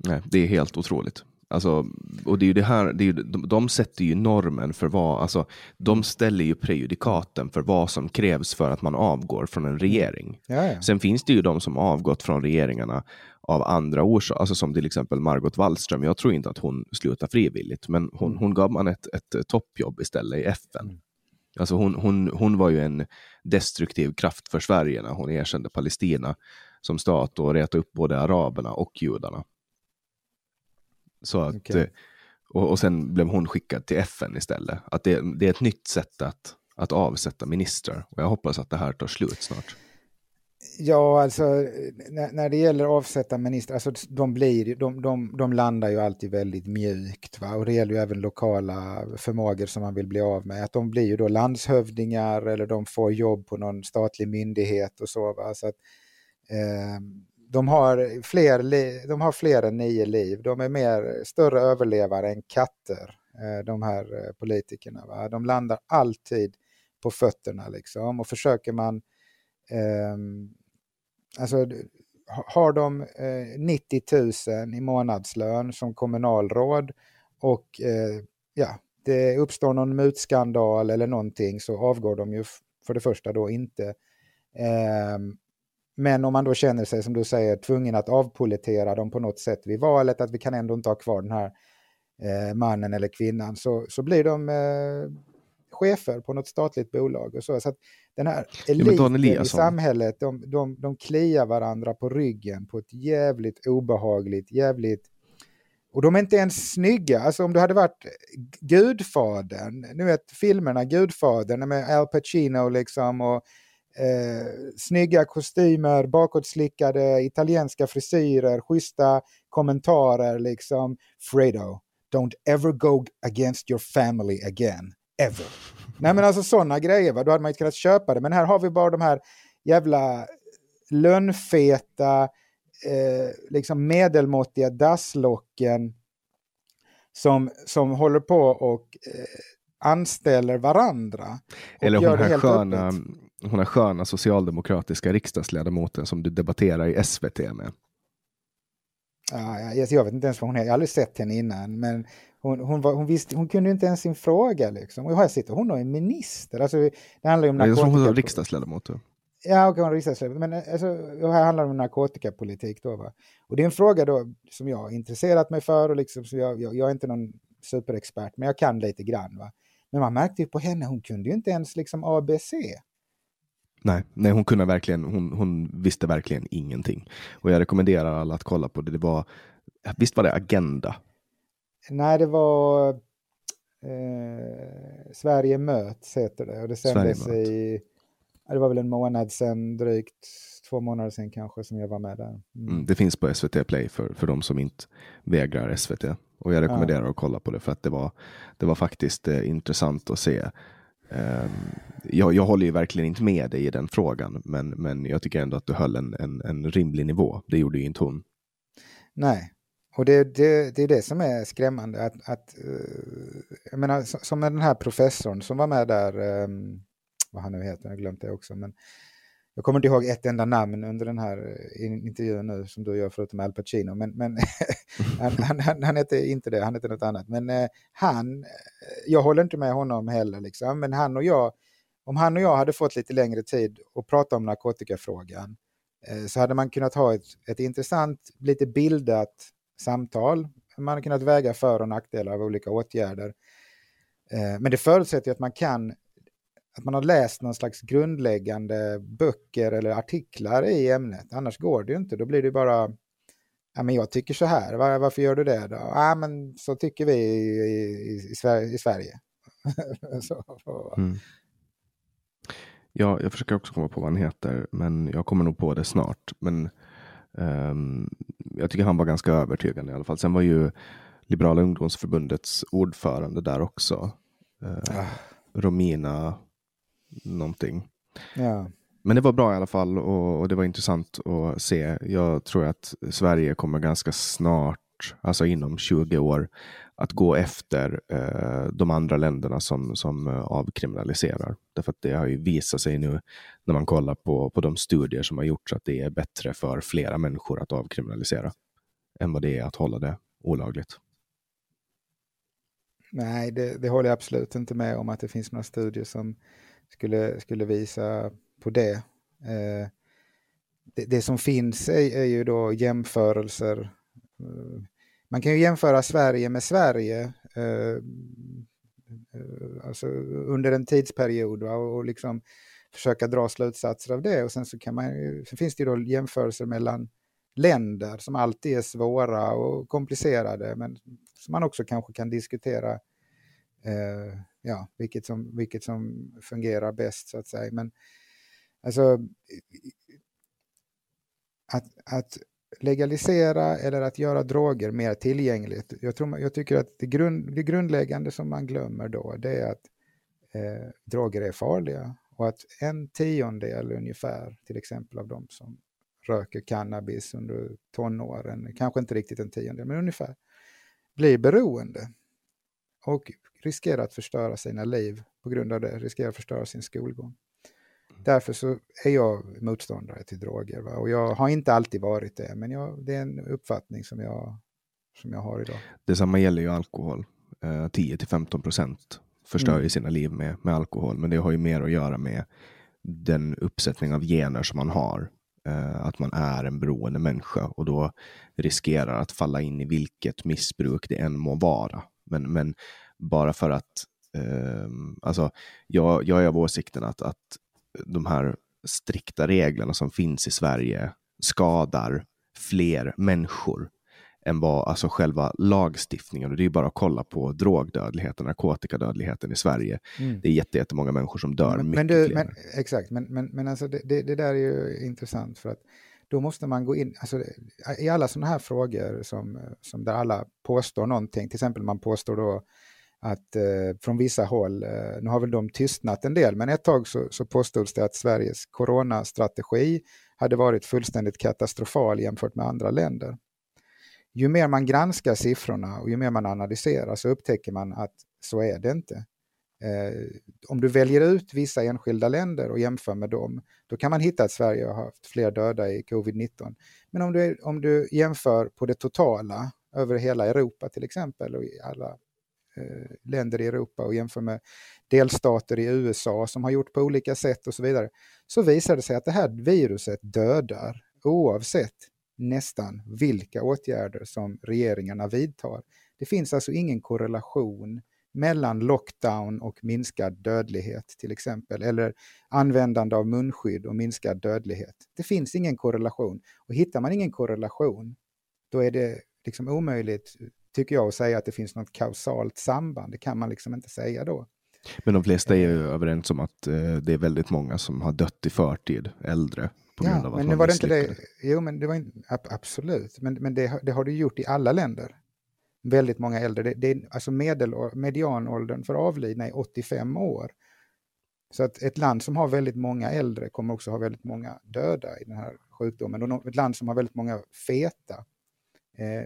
Nej, det är helt otroligt. Alltså, och det är ju det här, det är ju, de, de sätter ju normen för vad, alltså, de ställer ju prejudikaten för vad som krävs för att man avgår från en regering. Ja, ja. Sen finns det ju de som avgått från regeringarna av andra orsaker, alltså som till exempel Margot Wallström. Jag tror inte att hon slutar frivilligt, men hon, mm. hon gav man ett, ett toppjobb istället i FN. Mm. Alltså hon, hon, hon var ju en destruktiv kraft för Sverige när hon erkände Palestina som stat och retade upp både araberna och judarna. Så att, okay. Eh, och, och sen blev hon skickad till FN istället. Att det, det är ett nytt sätt att, att avsätta ministrar. Och jag hoppas att det här tar slut snart. Ja, alltså när, när det gäller avsätta ministrar, alltså de, blir, de, de, de landar ju alltid väldigt mjukt. Va? Och det gäller ju även lokala förmågor som man vill bli av med. Att de blir ju då landshövdingar eller de får jobb på någon statlig myndighet och så. Va? så att, eh, de har, fler, de har fler än nio liv. De är mer, större överlevare än katter, eh, de här eh, politikerna. Va? De landar alltid på fötterna liksom och försöker man... Eh, alltså, har de eh, 90 000 i månadslön som kommunalråd och eh, ja, det uppstår någon mutskandal eller någonting så avgår de ju för det första då inte. Eh, men om man då känner sig, som du säger, tvungen att avpolitera dem på något sätt vid valet, att vi kan ändå inte ha kvar den här eh, mannen eller kvinnan, så, så blir de eh, chefer på något statligt bolag. Och så. så att den här eliten ja, i samhället, de, de, de kliar varandra på ryggen på ett jävligt obehagligt, jävligt och de är inte ens snygga. Alltså om du hade varit Gudfadern, nu vet filmerna Gudfadern med Al Pacino liksom och Eh, snygga kostymer, bakåtslickade italienska frisyrer, schyssta kommentarer liksom. Fredo, don't ever go against your family again, ever. Nej men alltså sådana grejer, va? då hade man inte kunnat köpa det. Men här har vi bara de här jävla lönnfeta, eh, liksom medelmåttiga dasslocken som, som håller på och eh, anställer varandra. Och Eller hon här sköna, öppet hon har sköna socialdemokratiska riksdagsledamoten som du debatterar i SVT med. Ja, jag, jag vet inte ens vad hon är, jag har aldrig sett henne innan, men hon, hon, var, hon, visste, hon kunde inte ens sin fråga. Liksom. Och här sitter hon och är minister. Alltså, det handlar om narkotika... Jag tror hon är riksdagsledamot. Ja, okej, hon är riksdagsledamot. Men alltså, här handlar det om narkotikapolitik. Då, va? Och det är en fråga då som jag har intresserat mig för. Och liksom, så jag, jag, jag är inte någon superexpert, men jag kan lite grann. Va? Men man märkte ju på henne, hon kunde ju inte ens liksom ABC. Nej, nej hon kunde verkligen, hon, hon visste verkligen ingenting. Och jag rekommenderar alla att kolla på det. Det var, visst var det Agenda? Nej, det var eh, Sverige möts heter det. Och det sändes i, det var väl en månad sedan drygt, två månader sedan kanske som jag var med där. Mm. Mm, det finns på SVT Play för, för de som inte vägrar SVT. Och jag rekommenderar ja. att kolla på det för att det var, det var faktiskt eh, intressant att se Ehm, jag, jag håller ju verkligen inte med dig i den frågan, men, men jag tycker ändå att du höll en, en, en rimlig nivå. Det gjorde ju inte hon. Nej, och det, det, det är det som är skrämmande. Att, att, eh, jag menar, som med den här professorn som var med där, ehm, vad han nu heter, jag har glömt det också, men jag kommer inte ihåg ett enda namn under den här eh, intervjun nu som du gör förutom Al Pacino. Men, men han, han, han, han heter inte det, han heter något annat. Men eh, han, jag håller inte med honom heller. Liksom. Men han och jag, om han och jag hade fått lite längre tid att prata om narkotikafrågan så hade man kunnat ha ett, ett intressant, lite bildat samtal. Man har kunnat väga för och nackdelar av olika åtgärder. Eh, men det förutsätter att man kan att man har läst någon slags grundläggande böcker eller artiklar i ämnet. Annars går det ju inte. Då blir det bara, ja men jag tycker så här, Var, varför gör du det då? Ja men så tycker vi i, i, i Sverige. I Sverige. så, mm. Ja, jag försöker också komma på vad han heter, men jag kommer nog på det snart. Men um, jag tycker han var ganska övertygande i alla fall. Sen var ju Liberala ungdomsförbundets ordförande där också. Uh, ah. Romina någonting. Ja. Men det var bra i alla fall och, och, det var intressant att se. Jag tror att Sverige kommer ganska snart, alltså inom 20 år, att gå efter eh, de andra länderna som, som eh, avkriminaliserar. Därför att det har ju visat sig nu när man kollar på, på de studier som har gjorts att det är bättre för flera människor att avkriminalisera än vad det är att hålla det olagligt. Nej, det, det håller jag absolut inte med om att det finns några studier som skulle, skulle visa på det. Eh, det, det, som finns är, är, ju då jämförelser. Eh, man kan ju jämföra Sverige med Sverige eh, eh alltså under en tidsperiod va, och liksom försöka dra slutsatser av det. Och sen så kan man sen finns det ju då jämförelser mellan länder som alltid är svåra och komplicerade men som man också kanske kan diskutera eh, ja, vilket, som, vilket som fungerar bäst så att säga. Men alltså att, att legalisera eller att göra droger mer tillgängligt. Jag, tror, jag tycker att det, grund, det grundläggande som man glömmer då det är att eh, droger är farliga och att en tiondel ungefär till exempel av de som röker cannabis under tonåren, kanske inte riktigt en tiondel men ungefär, blir beroende. Och riskerar att förstöra sina liv på grund av det, riskerar att förstöra sin skolgång. Därför så är jag motståndare till droger. Va? Och jag har inte alltid varit det, men jag, det är en uppfattning som jag, som jag har idag. Detsamma gäller ju alkohol. Eh, 10 15 procent förstör mm. ju sina liv med, med alkohol, men det har ju mer att göra med den uppsättning av gener som man har. Eh, att man är en beroende människa och då riskerar att falla in i vilket missbruk det än må vara. Men, men bara för att eh, alltså, jag, jag är av åsikten att, att de här strikta reglerna som finns i Sverige skadar fler människor än vad alltså själva lagstiftningen. Och det är bara att kolla på drogdödligheten, narkotikadödligheten i Sverige. Mm. Det är jättemånga människor som dör. Men, mycket men, du, men Exakt, men, men, men alltså det, det, det, där är ju intressant för att då måste man gå in, alltså, i alla sådana här frågor som, som där alla påstår någonting, till exempel man påstår då att eh, från vissa håll, eh, nu har väl de tystnat en del, men ett tag så, så påstods det att Sveriges coronastrategi hade varit fullständigt katastrofal jämfört med andra länder. Ju mer man granskar siffrorna och ju mer man analyserar så upptäcker man att så är det inte. Eh, om du väljer ut vissa enskilda länder och jämför med dem, då kan man hitta att Sverige har haft fler döda i covid-19. Men om du, om du jämför på det totala över hela Europa till exempel och i alla Eh, länder i Europa och jämför med delstater i USA som har gjort på olika sätt och så vidare, så visar det sig att det här viruset dödar oavsett nästan vilka åtgärder som regeringarna vidtar. Det finns alltså ingen korrelation mellan lockdown och minskad dödlighet till exempel, eller användande av munskydd och minskad dödlighet. Det finns ingen korrelation. Och hittar man ingen korrelation, då är det liksom omöjligt, tycker jag, att säga att det finns något kausalt samband. Det kan man liksom inte säga då. Men de flesta är ju överens om att eh, det är väldigt många som har dött i förtid, äldre, på grund ja, av att men man var det inte det. Jo, men det var in, ab- absolut. Men, men det, har- det har du gjort i alla länder. Väldigt många äldre. Det, det, alltså medel, medianåldern för avlidna är 85 år. Så att ett land som har väldigt många äldre kommer också ha väldigt många döda i den här sjukdomen. Och ett land som har väldigt många feta eh,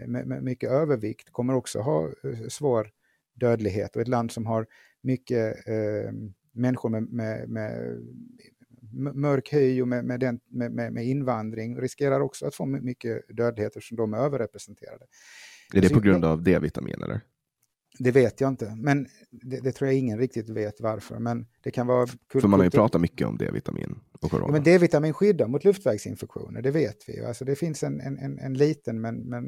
med, med mycket övervikt kommer också ha eh, svår dödlighet. Och ett land som har mycket eh, människor med, med, med mörk hy och med, med, den, med, med, invandring riskerar också att få my- mycket dödlighet eftersom de är överrepresenterade. Är det på grund av D-vitamin eller? Det vet jag inte, men det, det tror jag ingen riktigt vet varför. Men det kan vara... kul- För man har ju pratat mycket om D-vitamin och corona. Ja, men D-vitamin skyddar mot luftvägsinfektioner, det vet vi. Alltså det finns en, en, en, en liten, men, men,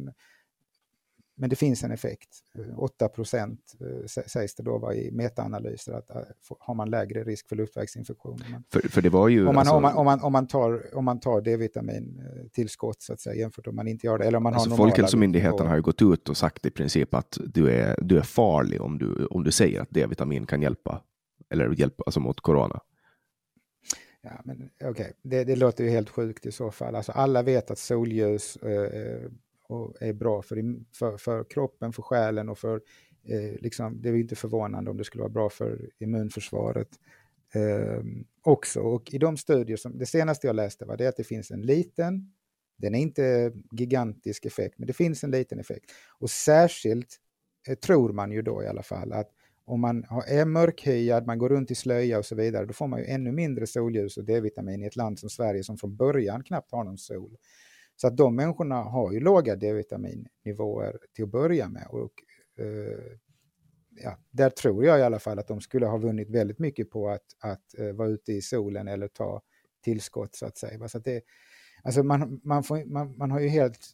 men det finns en effekt. Eh, 8 procent eh, sä- sägs det då vara i metaanalyser, att eh, har man lägre risk för luftvägsinfektioner. Men för, för det var ju... om, man, alltså, om, man, om, man, om, man tar, om man tar D-vitamin eh, tillskott så att säga, jämfört om man inte gör det. Eller om man Alltså har Folkhälsomyndigheten har ju gått ut och sagt i princip att du är, du är farlig om du, om du säger att D-vitamin kan hjälpa. Eller hjälpa alltså mot corona. Ja, men okej, det, det låter ju helt sjukt i så fall. Alltså, alla vet att solljus eh, och är bra för, för, för kroppen, för själen och för... Eh, liksom, det är inte förvånande om det skulle vara bra för immunförsvaret eh, också. Och i de studier som... Det senaste jag läste var det att det finns en liten, den är inte gigantisk effekt, men det finns en liten effekt. Och särskilt eh, tror man ju då i alla fall att om man har- är mörkhyad, man går runt i slöja och så vidare, då får man ju ännu mindre solljus och D-vitamin i ett land som Sverige som från början knappt har någon sol. Så att de människorna har ju låga D-vitaminnivåer till att börja med. Och, eh, ja, där tror jag i alla fall att de skulle ha vunnit väldigt mycket på att, att eh, vara ute i solen eller ta tillskott så att säga. Så att det, alltså man, man, får, man, man har ju helt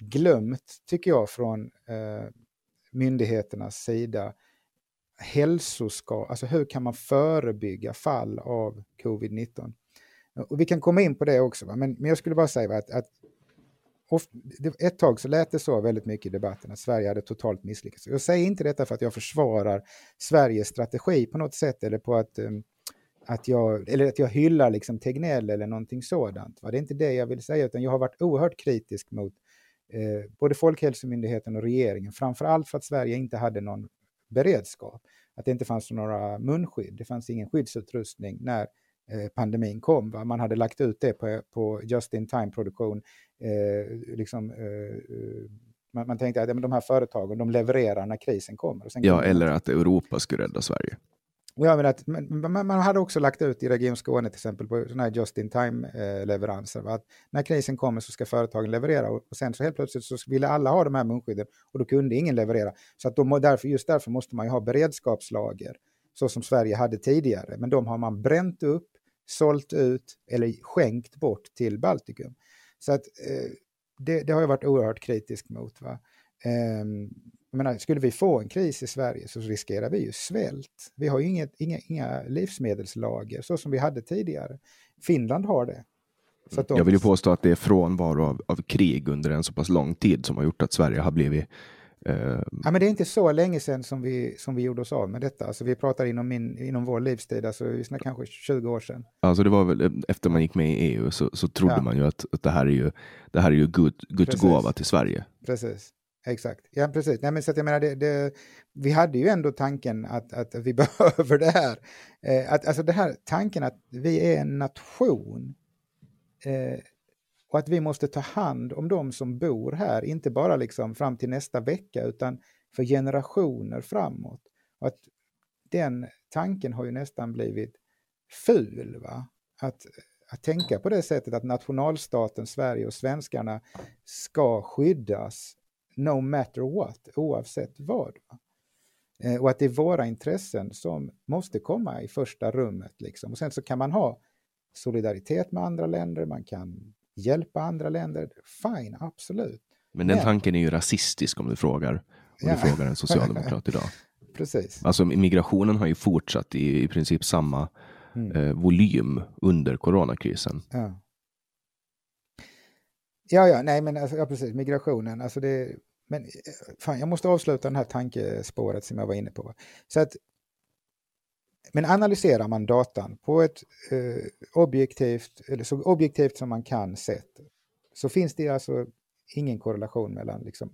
glömt, tycker jag, från eh, myndigheternas sida hälsoska, alltså hur kan man förebygga fall av covid-19? Och vi kan komma in på det också, va? Men, men jag skulle bara säga va, att, att oft, ett tag så lät det så väldigt mycket i debatten att Sverige hade totalt misslyckats. Jag säger inte detta för att jag försvarar Sveriges strategi på något sätt eller på att, ehm, att, jag, eller att jag hyllar liksom Tegnell eller någonting sådant. Va? Det är inte det jag vill säga, utan jag har varit oerhört kritisk mot eh, både Folkhälsomyndigheten och regeringen, framför allt för att Sverige inte hade någon beredskap. Att det inte fanns några munskydd, det fanns ingen skyddsutrustning när pandemin kom. Va? Man hade lagt ut det på, på just-in-time-produktion. Eh, liksom, eh, eh, man, man tänkte att ja, de här företagen de levererar när krisen kommer. Ja, eller att Europa skulle rädda Sverige. Ja, men att, man, man hade också lagt ut i Region Skåne till exempel på sådana här just-in-time-leveranser. Att när krisen kommer så ska företagen leverera och, och sen så helt plötsligt så ville alla ha de här munskydden och då kunde ingen leverera. Så att de, därför, just därför måste man ju ha beredskapslager så som Sverige hade tidigare. Men de har man bränt upp, sålt ut eller skänkt bort till Baltikum. Så att eh, det, det har jag varit oerhört kritisk mot. Va? Jag menar, skulle vi få en kris i Sverige så riskerar vi ju svält. Vi har ju inget, inga, inga livsmedelslager så som vi hade tidigare. Finland har det. Så att de, Jag vill ju påstå att det är frånvaro av, av krig under en så pass lång tid som har gjort att Sverige har blivit eh, Ja, men det är inte så länge sedan som vi, som vi gjorde oss av med detta. Alltså vi pratar inom, min, inom vår livstid, alltså vi snackar kanske 20 år sedan. Alltså det var väl eh, efter man gick med i EU så, så trodde Ja. man ju att, att det här är ju, det här är ju Gud, Guds Precis. gåva till Sverige. Precis. Exakt. Ja, precis. Nej, men så att jag menar, det, det, vi hade ju ändå tanken att, att vi behöver det här. Eh, att, alltså det här tanken att vi är en nation eh, och att vi måste ta hand om de som bor här, inte bara liksom fram till nästa vecka utan för generationer framåt. Och att den tanken har ju nästan blivit ful. Va? Att, att tänka på det sättet att nationalstaten Sverige och svenskarna ska skyddas no matter what, oavsett vad. Va? Eh, och att det är våra intressen som måste komma i första rummet. Liksom. Och sen så kan man ha solidaritet med andra länder, man kan hjälpa andra länder. Fine, absolut. Men den Men- tanken är ju rasistisk om du frågar, om Ja. du frågar en socialdemokrat idag. precis. Alltså migrationen har ju fortsatt i, i princip samma Mm. eh, volym under coronakrisen. Ja. Ja, ja, nej men alltså, ja, precis, migrationen, alltså det, men eh, fan, jag måste avsluta det här tankespåret som jag var inne på. Så att, men analyserar man datan på ett eh, objektivt, eller så objektivt som man kan sätt, så finns det alltså ingen korrelation mellan liksom,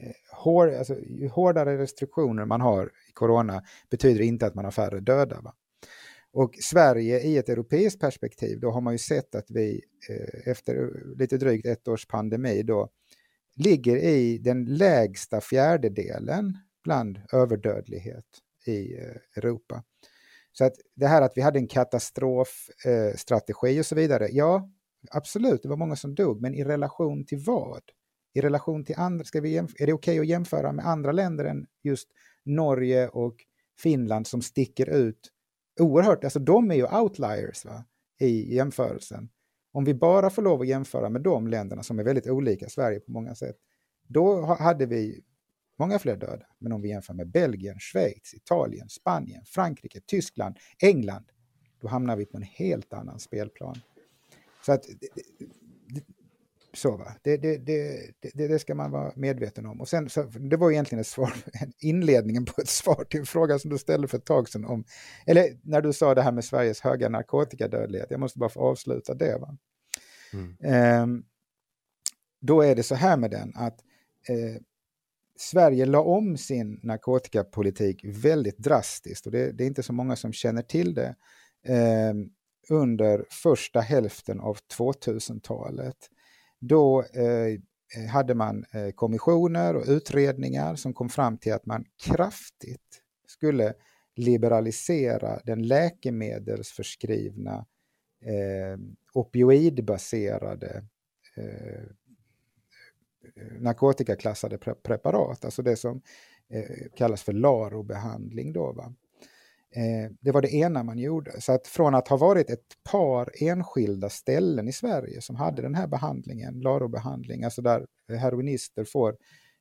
eh, hår, alltså, ju hårdare restriktioner man har i corona betyder inte att man har färre döda. Va? Och Sverige i ett europeiskt perspektiv, då har man ju sett att vi eh, efter lite drygt ett års pandemi då ligger i den lägsta fjärdedelen bland överdödlighet i eh, Europa. Så att det här att vi hade en katastrofstrategi eh, och så vidare, ja absolut, det var många som dog, men i relation till vad? I relation till andra, ska vi är det okej okay att jämföra med andra länder än just Norge och Finland som sticker ut oerhört, alltså de är ju outliers va, i jämförelsen. Om vi bara får lov att jämföra med de länderna som är väldigt olika Sverige på många sätt, då hade vi många fler döda. Men om vi jämför med Belgien, Schweiz, Italien, Spanien, Frankrike, Tyskland, England, då hamnar vi på en helt annan spelplan. Så att så va, det, det, det, det, ska man vara medveten om. Och sen, så, det var egentligen ett svar, inledningen på ett svar till en fråga som du ställde för ett tag sedan om, eller när du sa det här med Sveriges höga narkotikadödlighet, jag måste bara få avsluta det. Va? Mm. Eh, då är det så här med den att eh, Sverige la om sin narkotikapolitik väldigt drastiskt och det, det, är inte så många som känner till det. Eh, under första hälften av 2000-talet då eh, hade man eh, kommissioner och utredningar som kom fram till att man kraftigt skulle liberalisera den läkemedelsförskrivna eh, opioidbaserade eh, narkotikaklassade pre preparat, alltså det som eh, kallas för LARO-behandling. Då, va? Eh, det var det ena man gjorde. Så att från att ha varit ett par enskilda ställen i Sverige som hade den här behandlingen, LARO-behandling, alltså där heroinister får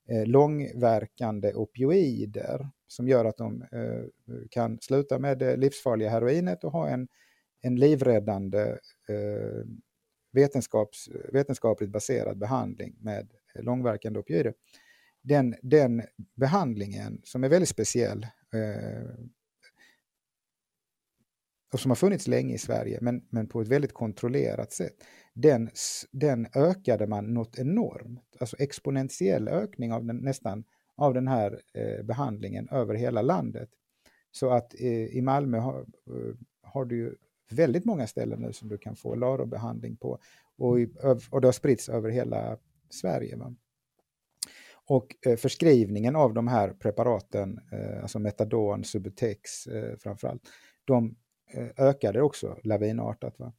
eh, långverkande opioider som gör att de eh, kan sluta med det livsfarliga heroinet och ha en, en livräddande eh, vetenskaps, vetenskapligt baserad behandling med långverkande opioider. Den, den behandlingen som är väldigt speciell eh, och som har funnits länge i Sverige, men, men på ett väldigt kontrollerat sätt, den, den ökade man något enormt, alltså exponentiell ökning av den, nästan av den här eh, behandlingen över hela landet. Så att eh, i Malmö har, eh, har du ju väldigt många ställen nu som du kan få LARO-behandling på och, i, och det har spritts över hela Sverige. Va? Och eh, förskrivningen av de här preparaten, eh, alltså Metadon, Subutex eh, framförallt, de ökade också lavinartat. Va?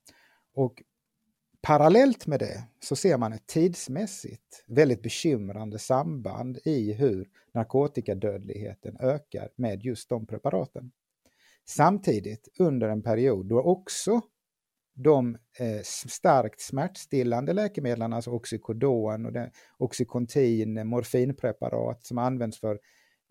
Och parallellt med det så ser man ett tidsmässigt väldigt bekymrande samband i hur narkotikadödligheten ökar med just de preparaten. Samtidigt under en period då också de eh, starkt smärtstillande läkemedlen, alltså Oxycodon och det, Oxycontin, morfinpreparat som används för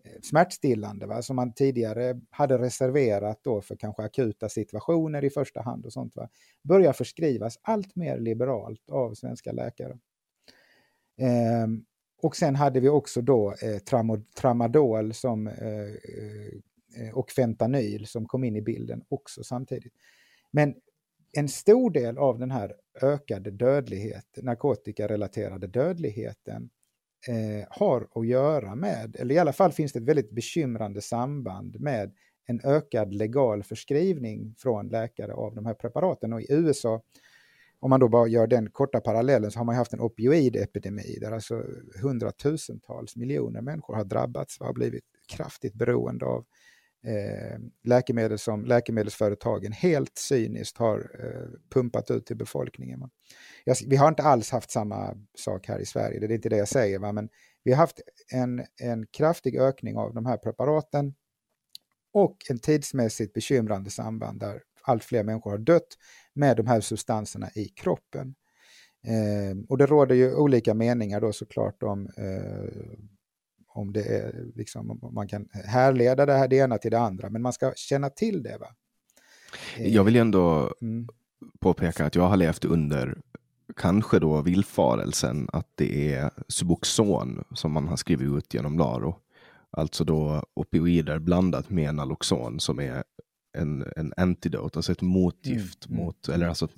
eh, smärtstillande va? som man tidigare hade reserverat då för kanske akuta situationer i första hand och sånt va? börjar förskrivas allt mer liberalt av svenska läkare. Ehm, och sen hade vi också då eh, tramadol som, eh, eh, och fentanyl som kom in i bilden också samtidigt. Men en stor del av den här ökade dödlighet, narkotikarelaterade dödligheten eh, har att göra med, eller i alla fall finns det ett väldigt bekymrande samband med en ökad legal förskrivning från läkare av de här preparaten. Och i USA, om man då bara gör den korta parallellen, så har man haft en opioidepidemi där alltså hundratusentals miljoner människor har drabbats och har blivit kraftigt beroende av eh, läkemedel som läkemedelsföretagen helt cyniskt har eh, pumpat ut till befolkningen. Jag, vi har inte alls haft samma sak här i Sverige, det är inte det jag säger, va? men vi har haft en, en kraftig ökning av de här preparaten och en tidsmässigt bekymrande samband där allt fler människor har dött med de här substanserna i kroppen. Eh, och det råder ju olika meningar då såklart om, eh, om, det är, liksom, om man kan härleda det, här, det ena till det andra, men man ska känna till det. Va? Jag vill ändå mm. påpeka att jag har levt under kanske då villfarelsen att det är Suboxon som man har skrivit ut genom Laro. Alltså då opioider blandat med Naloxon som är en, en antidote, alltså ett motgift mm. mot, eller alltså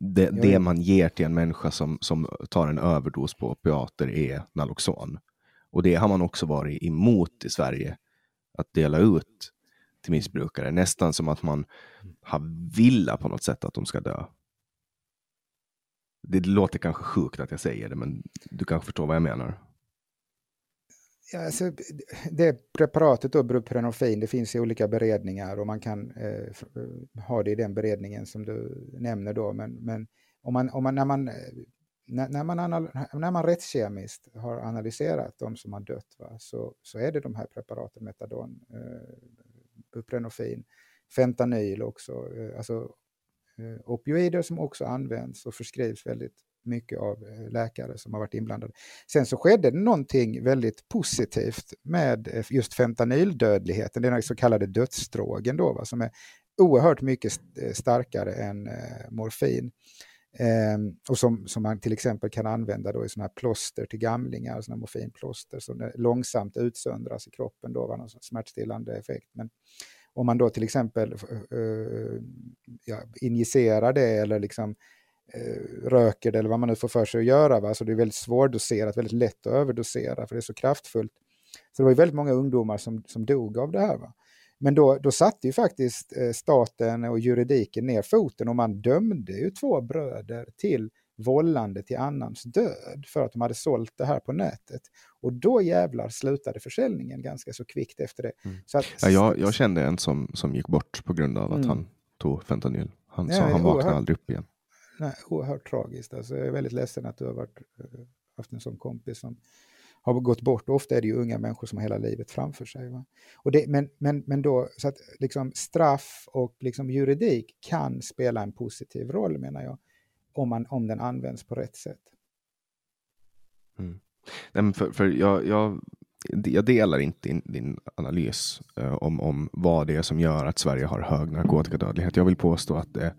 det, det, man ger till en människa som, som tar en överdos på opiater är Naloxon. Och det har man också varit emot i Sverige, att dela ut till missbrukare. Nästan som att man har villa på något sätt att de ska dö. Det låter kanske sjukt att jag säger det, men du kanske förstår vad jag menar. Ja, alltså, det preparatet då, det finns i olika beredningar och man kan eh, ha det i den beredningen som du nämner då. Men, men om man, om man, när, man, eh, när, när, man anal, när man rättskemiskt har analyserat de som har dött va, så, så är det de här preparaten, metadon, eh, buprenorfin, fentanyl också, eh, alltså eh, opioider som också används och förskrivs väldigt mycket av eh, läkare som har varit inblandade. Sen så skedde det någonting väldigt positivt med eh, just fentanyldödligheten, den så kallade dödsdrogen då, va, som är oerhört mycket starkare än eh, morfin. Eh, och som, som man till exempel kan använda då i sådana här plåster till gamlingar, sådana morfinplåster som långsamt utsöndras i kroppen, då, var någon smärtstillande effekt. Men om man då till exempel uh, ja, injicerar det eller liksom eh, röker det eller vad man nu får för sig att göra. Va? Så det är väldigt svårdoserat, väldigt lätt att överdosera för det är så kraftfullt. Så det var ju väldigt många ungdomar som, som dog av det här. Va? Men då, då satte ju faktiskt eh, staten och juridiken ner foten och man dömde ju två bröder till vållande till annans död för att de hade sålt det här på nätet. Och då jävlar slutade försäljningen ganska så kvickt efter det. Mm. Så att, ja, jag, jag, kände en som, som gick bort på grund av att mm. han tog fentanyl. Han, ja, han vaknade aldrig upp igen nej, oerhört tragiskt. Alltså, jag är väldigt ledsen att du har varit, eh, haft en sån kompis som har gått bort. Ofta är det ju unga människor som har hela livet framför sig. Va? Och det, men, men, men då, så att liksom straff och liksom juridik kan spela en positiv roll menar jag, om, man, om den används på rätt sätt. Mm. Nej, för, för jag, jag, jag delar inte din, din analys eh, om, om vad det är som gör att Sverige har hög narkotikadödlighet. Jag vill påstå att det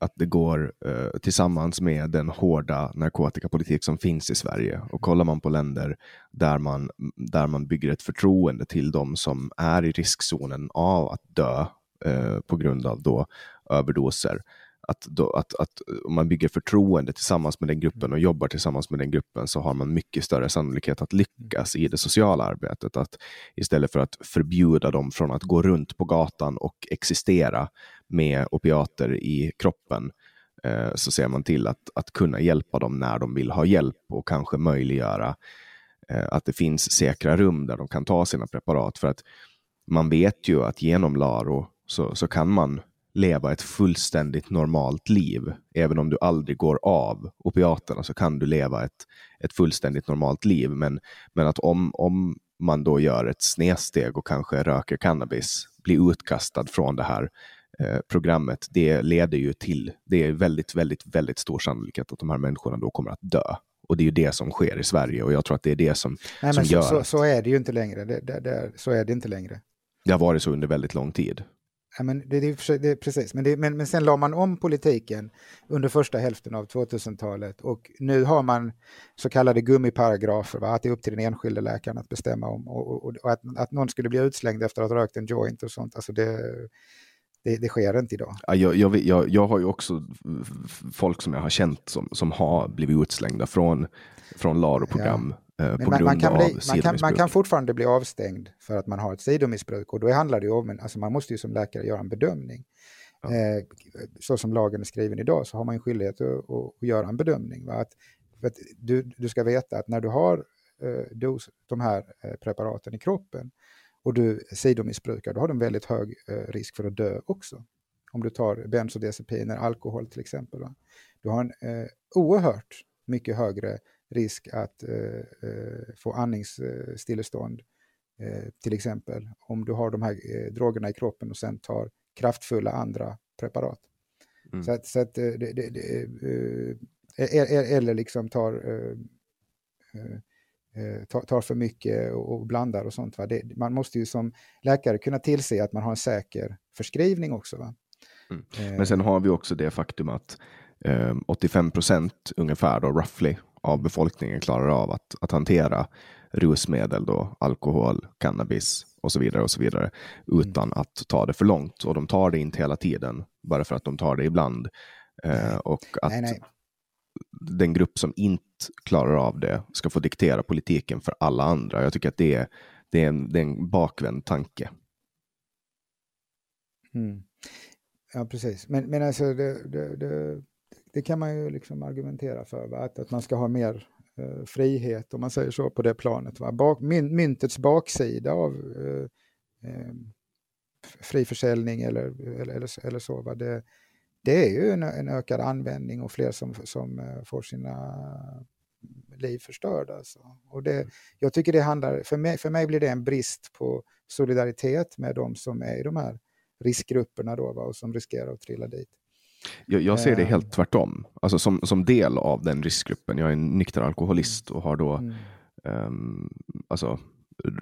att det går eh, tillsammans med den hårda narkotikapolitik som finns i Sverige. Och kollar man på länder där man, där man bygger ett förtroende till de som är i riskzonen av att dö eh, på grund av då överdoser, att, då, att, att om man bygger förtroende tillsammans med den gruppen och jobbar tillsammans med den gruppen så har man mycket större sannolikhet att lyckas i det sociala arbetet. Att istället för att förbjuda dem från att gå runt på gatan och existera med opiater i kroppen eh, så ser man till att, att kunna hjälpa dem när de vill ha hjälp och kanske möjliggöra eh, att det finns säkra rum där de kan ta sina preparat. För att man vet ju att genom LARO så, så kan man leva ett fullständigt normalt liv. Även om du aldrig går av opiaterna så kan du leva ett, ett fullständigt normalt liv. Men, men att om, om man då gör ett snedsteg och kanske röker cannabis, blir utkastad från det här programmet, det leder ju till, det är väldigt, väldigt, väldigt stor sannolikhet att de här människorna då kommer att dö. Och det är ju det som sker i Sverige och jag tror att det är det som, Nej, som så, gör... Så, så, är det ju inte längre. Det, det, det, så är det inte längre. Det har varit så under väldigt lång tid. Ja, men det, det, det, precis, men, det, men, men sen la man om politiken under första hälften av 2000-talet och nu har man så kallade gummiparagrafer, va? att det är upp till den enskilde läkaren att bestämma om och, och, och att, att någon skulle bli utslängd efter att ha rökt en joint och sånt, alltså det, det, det sker inte idag. Ja, jag, jag, jag, jag, har ju också folk som jag har känt som, som har blivit utslängda från, från LARO-program. Ja. Eh, på man, man, kan bli, man, kan, man kan fortfarande bli avstängd för att man har ett sidomissbruk och då handlar det ju om, alltså man måste ju som läkare göra en bedömning. Ja. Eh, så som lagen är skriven idag så har man en skyldighet att, att, att göra en bedömning. Va? Att, att du, du ska veta att när du har eh, dos, de här eh, preparaten i kroppen och du sidomissbrukar, då har du en väldigt hög eh, risk för att dö också. Om du tar bensodiazepiner, alkohol till exempel. Va? Du har en eh, oerhört mycket högre risk att eh, eh, få andningsstillestånd eh, till exempel om du har de här drogerna i kroppen och sen tar kraftfulla andra preparat. Mm. Så att, så att det, det, det, eller liksom tar eh, tar, tar, för mycket och, och blandar och sånt. Va? Det, man måste ju som läkare kunna tillse att man har en säker förskrivning också. Va? Mm. Eh. Men sen har vi också det faktum att eh, 85 procent ungefär då, roughly, av befolkningen klarar av att, att hantera rusmedel, då, alkohol, cannabis och så vidare och så vidare utan mm. att ta det för långt. Och de tar det inte hela tiden, bara för att de tar det ibland. Eh, och att nej, nej den grupp som inte klarar av det ska få diktera politiken för alla andra. Jag tycker att det är, det är, en, det är en bakvänd tanke. Mm. Ja, precis. Men, men alltså det, det, det, det, kan man ju liksom argumentera för, va? Att, att man ska ha mer eh, frihet, om man säger så, på det planet. Va? Bak, my, myntets baksida av eh, eh, fri försäljning eller, eller, eller, eller så, va? Det, det är ju en, en, ökad användning och fler som, som uh, får sina liv förstörda. Alltså. Och det, mm. jag tycker det handlar, för mig, för mig blir det en brist på solidaritet med de som är i de här riskgrupperna då, va, och som riskerar att trilla dit. Jag, jag ser det eh. helt tvärtom. Alltså som, som del av den riskgruppen. Jag är en nykter alkoholist och har då mm. um, alltså,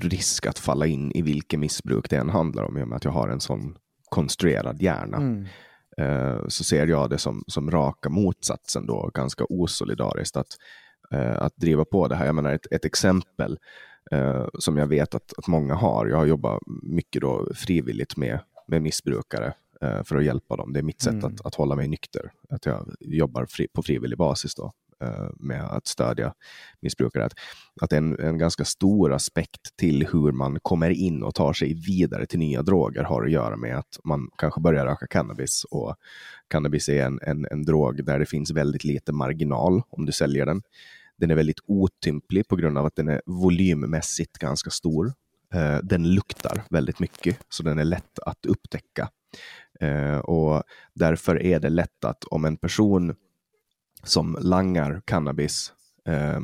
risk att falla in i vilket missbruk det än handlar om i och med att jag har en sån konstruerad hjärna. Mm. Uh, så ser jag det som, som raka motsatsen då, ganska osolidariskt att, uh, att driva på det här. Jag menar ett, ett exempel uh, som jag vet att, att många har. Jag har jobbat mycket då frivilligt med med missbrukare eh, för att hjälpa dem. Det är mitt sätt mm. att, att hålla mig nykter. Att jag jobbar fri, på frivillig basis då, eh, Eh, med att stödja missbrukare. Att, att en, en ganska stor aspekt till hur man kommer in och tar sig vidare till nya droger har att göra med att man kanske börjar röka cannabis. Och cannabis är en, en, en drog där det finns väldigt lite marginal om du säljer den. Den är väldigt otymplig på grund av att den är volymmässigt ganska stor. Eh, den luktar väldigt mycket, så den är lätt att upptäcka. Eh, och därför är det lätt att om en person som langar cannabis eh,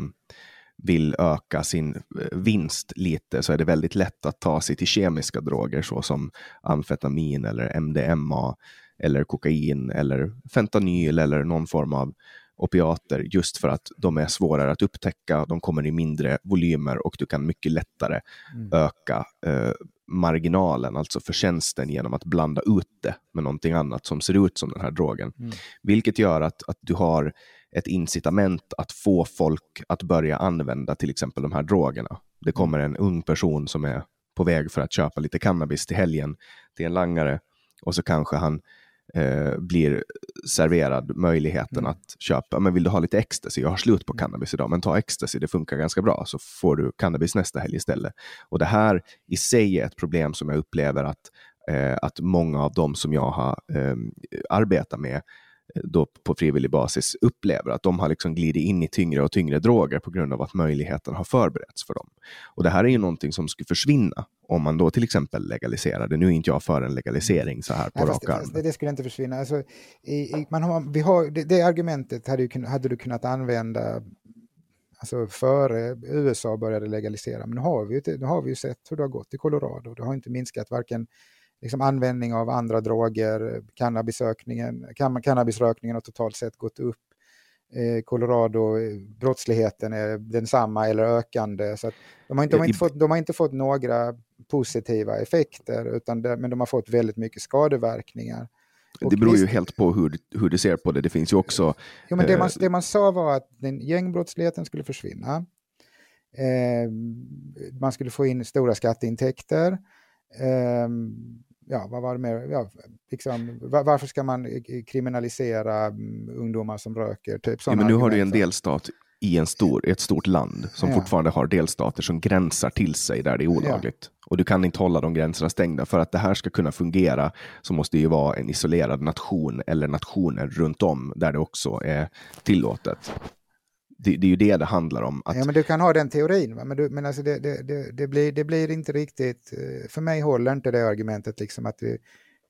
vill öka sin eh, vinst lite så är det väldigt lätt att ta sig till kemiska droger såsom amfetamin eller MDMA eller kokain eller fentanyl eller någon form av opiater just för att de är svårare att upptäcka, de kommer i mindre volymer och du kan mycket lättare mm. öka eh, marginalen, alltså förtjänsten genom att blanda ut det med någonting annat som ser ut som den här drogen. Mm. Vilket gör att, att du har ett incitament att få folk att börja använda till exempel de här drogerna. Det kommer en ung person som är på väg för att köpa lite cannabis till helgen till en langare och så kanske han eh, blir serverad möjligheten mm. att köpa, men vill du ha lite ecstasy, jag har slut på cannabis idag, men ta ecstasy, det funkar ganska bra, så får du cannabis nästa helg istället. Och det här i sig är ett problem som jag upplever att, eh, att många av dem som jag har eh, arbetat med då på frivillig basis upplever att de har liksom glidit in i tyngre och tyngre droger på grund av att möjligheten har förberetts för dem. Och det här är ju någonting som skulle försvinna om man då till exempel legaliserar det. Nu är inte jag för en legalisering så här på rak arm. Det, det, skulle inte försvinna. Alltså, i, i, man har, vi har, det, det argumentet hade, ju, hade du kunnat använda alltså före USA började legalisera. Men nu har, vi, nu har vi ju sett hur det har gått i Colorado. Det har inte minskat varken liksom användning av andra droger, cannabisökningen, cannabisrökningen har totalt sett gått upp. Eh, Colorado, eh, brottsligheten är densamma eller ökande. Så de, har inte, de, har inte fått, de har inte fått några positiva effekter, utan det, men de har fått väldigt mycket skadeverkningar. det beror ju helt på hur, hur du ser på det. Det finns ju också... Jo, men det, man, det man sa var att den gängbrottsligheten skulle försvinna. Eh, man skulle få in stora skatteintäkter. Eh, ja, vad var det mer? Ja, liksom, varför ska man kriminalisera mm, ungdomar som röker? Typ ja, men nu har du en delstat i en stor, ett stort land som ja. fortfarande har delstater som gränsar till sig där det är olagligt. Ja. Och du kan inte hålla de gränserna stängda. För att det här ska kunna fungera så måste det ju vara en isolerad nation eller nationer runt om där det också är tillåtet det, det, är ju det det handlar om. Att... Ja, men du kan ha den teorin, va? men, du, men alltså det, det, det, blir, det blir inte riktigt... Eh, för mig håller inte det argumentet liksom att vi,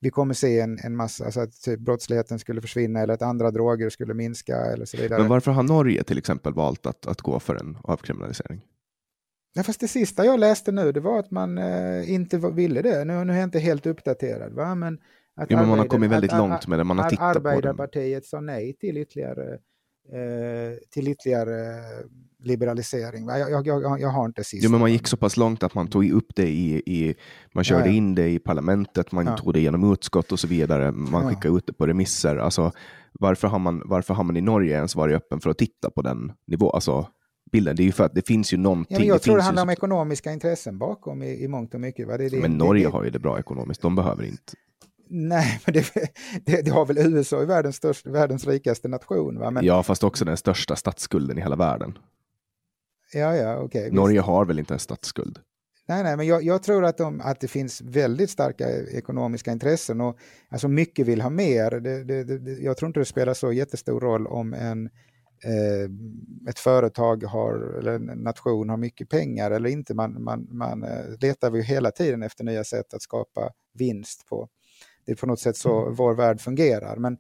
vi kommer se en, en massa, alltså att typ brottsligheten skulle försvinna eller att andra droger skulle minska eller så vidare. Men varför har Norge till exempel valt att, att gå för en avkriminalisering? Ja, fast det sista jag läste nu det var att man eh, inte ville det. Nu, nu är jag inte helt uppdaterad. Va? Men, att ja, men man har kommit väldigt att, långt med det. Man har tittat Arbeiderpartiet sa nej till ytterligare eh, till ytterligare liberalisering. Jag, jag, jag, har inte sist. Jo, men man gick så pass långt att man tog upp det i, i man körde ja, ja. in det i parlamentet, man ja. tog det genom utskott och så vidare. Man skickade ut det på remisser. Alltså, varför, har man, varför har man i Norge ens varit öppen för att titta på den nivån? Alltså, bilden. Det är ju för att det finns ju någonting. Ja, jag det tror det handlar ju... om ekonomiska intressen bakom i, i mångt och mycket. Va? Det, det, men Norge det, har ju det bra ekonomiskt, de behöver inte. Nej, men det, det, det har väl USA i världens, största, världens rikaste nation? Va? Men... Ja, fast också den största statsskulden i hela världen. Ja, ja, okej. Okay, Norge visst. har väl inte en statsskuld? Nej, nej, men jag, jag tror att, de, att det finns väldigt starka ekonomiska intressen och alltså mycket vill ha mer. Det, det, det, jag tror inte det spelar så jättestor roll om en, eh, ett företag har, eller en nation har mycket pengar eller inte. Man, man, man eh, letar ju hela tiden efter nya sätt att skapa vinst på. Det är på något sätt så mm. vår värld fungerar. Men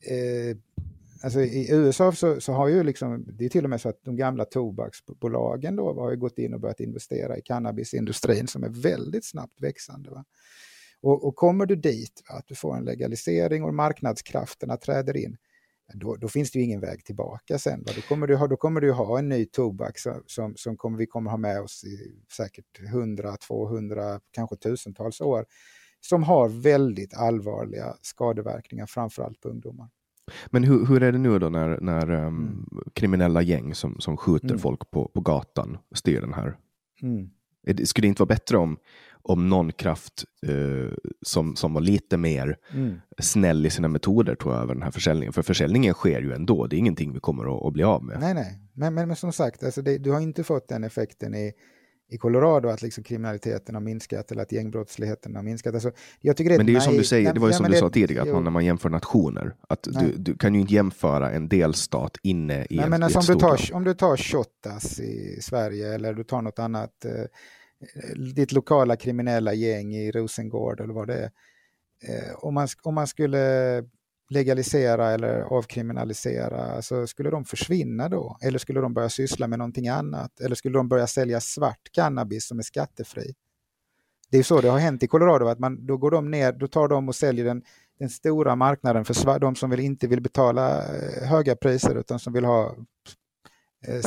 eh, Alltså I USA så, så, har ju liksom, det är till och med så att de gamla tobaksbolagen då har ju gått in och börjat investera i cannabisindustrin som är väldigt snabbt växande. Va? Och, och kommer du dit, va, att du får en legalisering och marknadskrafterna träder in, då, då, finns det ju ingen väg tillbaka sen. Va? Då kommer du ha, då kommer du ha en ny tobak som, som, som kommer, vi kommer ha med oss i säkert 100, 200, kanske tusentals år, som har väldigt allvarliga skadeverkningar, framförallt på ungdomar. Men hur, hur är det nu då när, när um, mm. kriminella gäng som, som skjuter mm. folk på, på gatan styr den här? Mm. Det skulle inte vara bättre om, om någon kraft uh, som, som var lite mer mm. snäll i sina metoder tog över den här försäljningen? För försäljningen sker ju ändå, det är ingenting vi kommer att, att bli av med. Nej, nej, men, men, men som sagt, alltså det, du har inte fått den effekten i, i Colorado att liksom kriminaliteten har minskat eller att gängbrottsligheten har minskat. Alltså, jag tycker det men det är ju som du säger, det var ju som du sa tidigare, att man, när man jämför nationer, att du, du, kan ju inte jämföra en delstat inne i nej, en, men alltså, om, du tar, om du tar Shottaz i Sverige eller du tar något annat, eh, ditt lokala kriminella gäng i Rosengård eller vad det är. Eh, om, man, om man skulle legalisera eller avkriminalisera, alltså skulle de försvinna då? Eller skulle de börja syssla med någonting annat? Eller skulle de börja sälja svart cannabis som är skattefri? Det är så det har hänt i Colorado, att man, då går de ner, då tar de och säljer den, den stora marknaden för de som vill, inte vill betala eh, höga priser utan som vill ha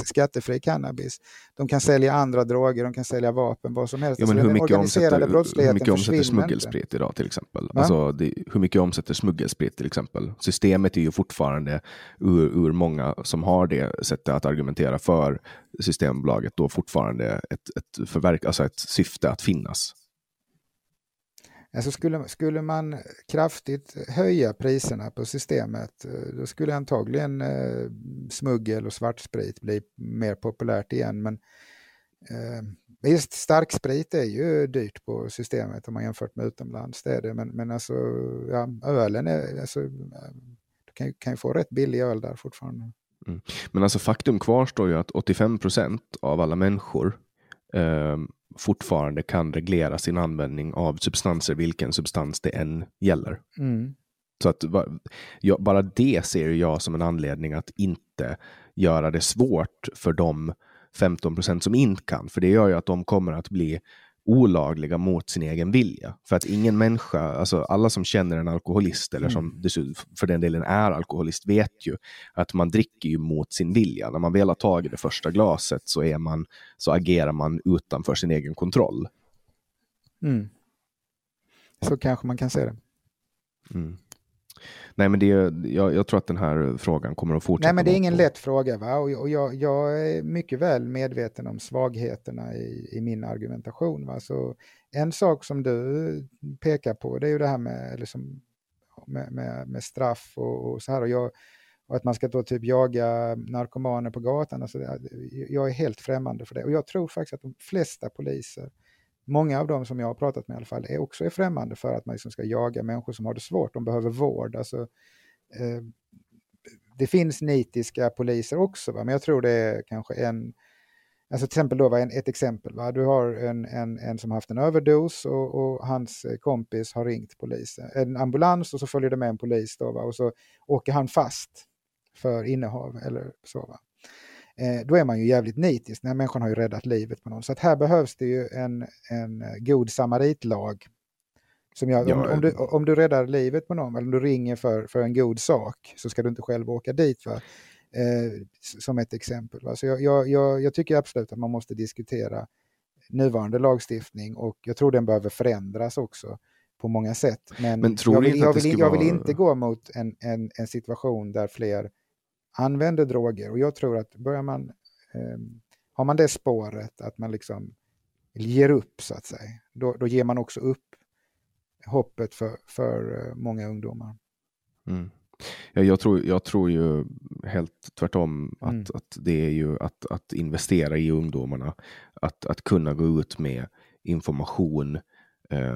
skattefri cannabis. De kan sälja andra droger, de kan sälja vapen, vad som helst. Ja, men hur, mycket omsätter, hur mycket omsätter smuggelsprit idag till exempel? Alltså, det, hur mycket omsätter smuggelsprit till exempel? Systemet är ju fortfarande, ur, ur många som har det sättet att argumentera för Systembolaget, då fortfarande ett, ett, förverk, alltså ett syfte att finnas. Alltså skulle, skulle man kraftigt höja priserna på systemet eh, då skulle antagligen eh, smuggel och svartsprit bli mer populärt igen. Men eh, visst, starksprit är ju dyrt på systemet om man jämfört med utomlands. Det är det. Men, men alltså, ja, ölen är, alltså, du kan, kan ju få rätt billig öl där fortfarande. Mm. Men alltså faktum kvarstår ju att 85 procent av alla människor eh, fortfarande kan reglera sin användning av substanser, vilken substans det än gäller. Mm. Så att bara det ser jag som en anledning att inte göra det svårt för de 15 procent som inte kan, för det gör ju att de kommer att bli olagliga mot sin egen vilja. För att ingen människa, alltså alla som känner en alkoholist eller som mm. för den delen är alkoholist vet ju att man dricker ju mot sin vilja. När man väl har tagit det första glaset så, är man, så agerar man utanför sin egen kontroll. Mm. Så kanske man kan se det. Mm. Nej, men det, jag, jag, tror att den här frågan kommer att fortsätta. Nej, men det är ingen på. lätt fråga. Va? Och, och jag, jag, är mycket väl medveten om svagheterna i, i min argumentation. Va? Så en sak som du pekar på det är ju det här med, liksom, med, med, med straff och, och, så här. Och, jag, och att man ska då typ jaga narkomaner på gatan. Alltså, jag är helt främmande för det. Och jag tror faktiskt att de flesta poliser många av dem som jag har pratat med i alla fall är också är främmande för att man liksom ska jaga människor som har det svårt. De behöver vård. Alltså, eh, det finns nitiska poliser också, va? men jag tror det är kanske en Alltså till exempel då en, ett exempel. Va? Du har en, en, en som haft en överdos och, och, hans kompis har ringt polisen. En ambulans och så följer det med en polis då, va? och så åker han fast för innehav eller så. Va? Eh, då är man ju jävligt nitisk. Den här människan har ju räddat livet på någon. Så att här behövs det ju en, en god samaritlag. Som jag, om, om, du, om du räddar livet på någon, eller om du ringer för, för en god sak, så ska du inte själv åka dit. Va? eh, som ett exempel. Va? Så jag, jag, jag, jag tycker absolut att man måste diskutera nuvarande lagstiftning och jag tror den behöver förändras också på många sätt. Men, Men tror jag, vill, inte jag, vill, jag vill vara- inte gå mot en, en, en situation där fler använder droger och jag tror att börjar man, eh, har man det spåret att man liksom ger upp så att säga, då, då ger man också upp hoppet för, för eh, många ungdomar. Mm. Ja, jag, tror, jag tror ju helt tvärtom att, Mm. att det är ju att, att investera i ungdomarna. Att, att kunna gå ut med information,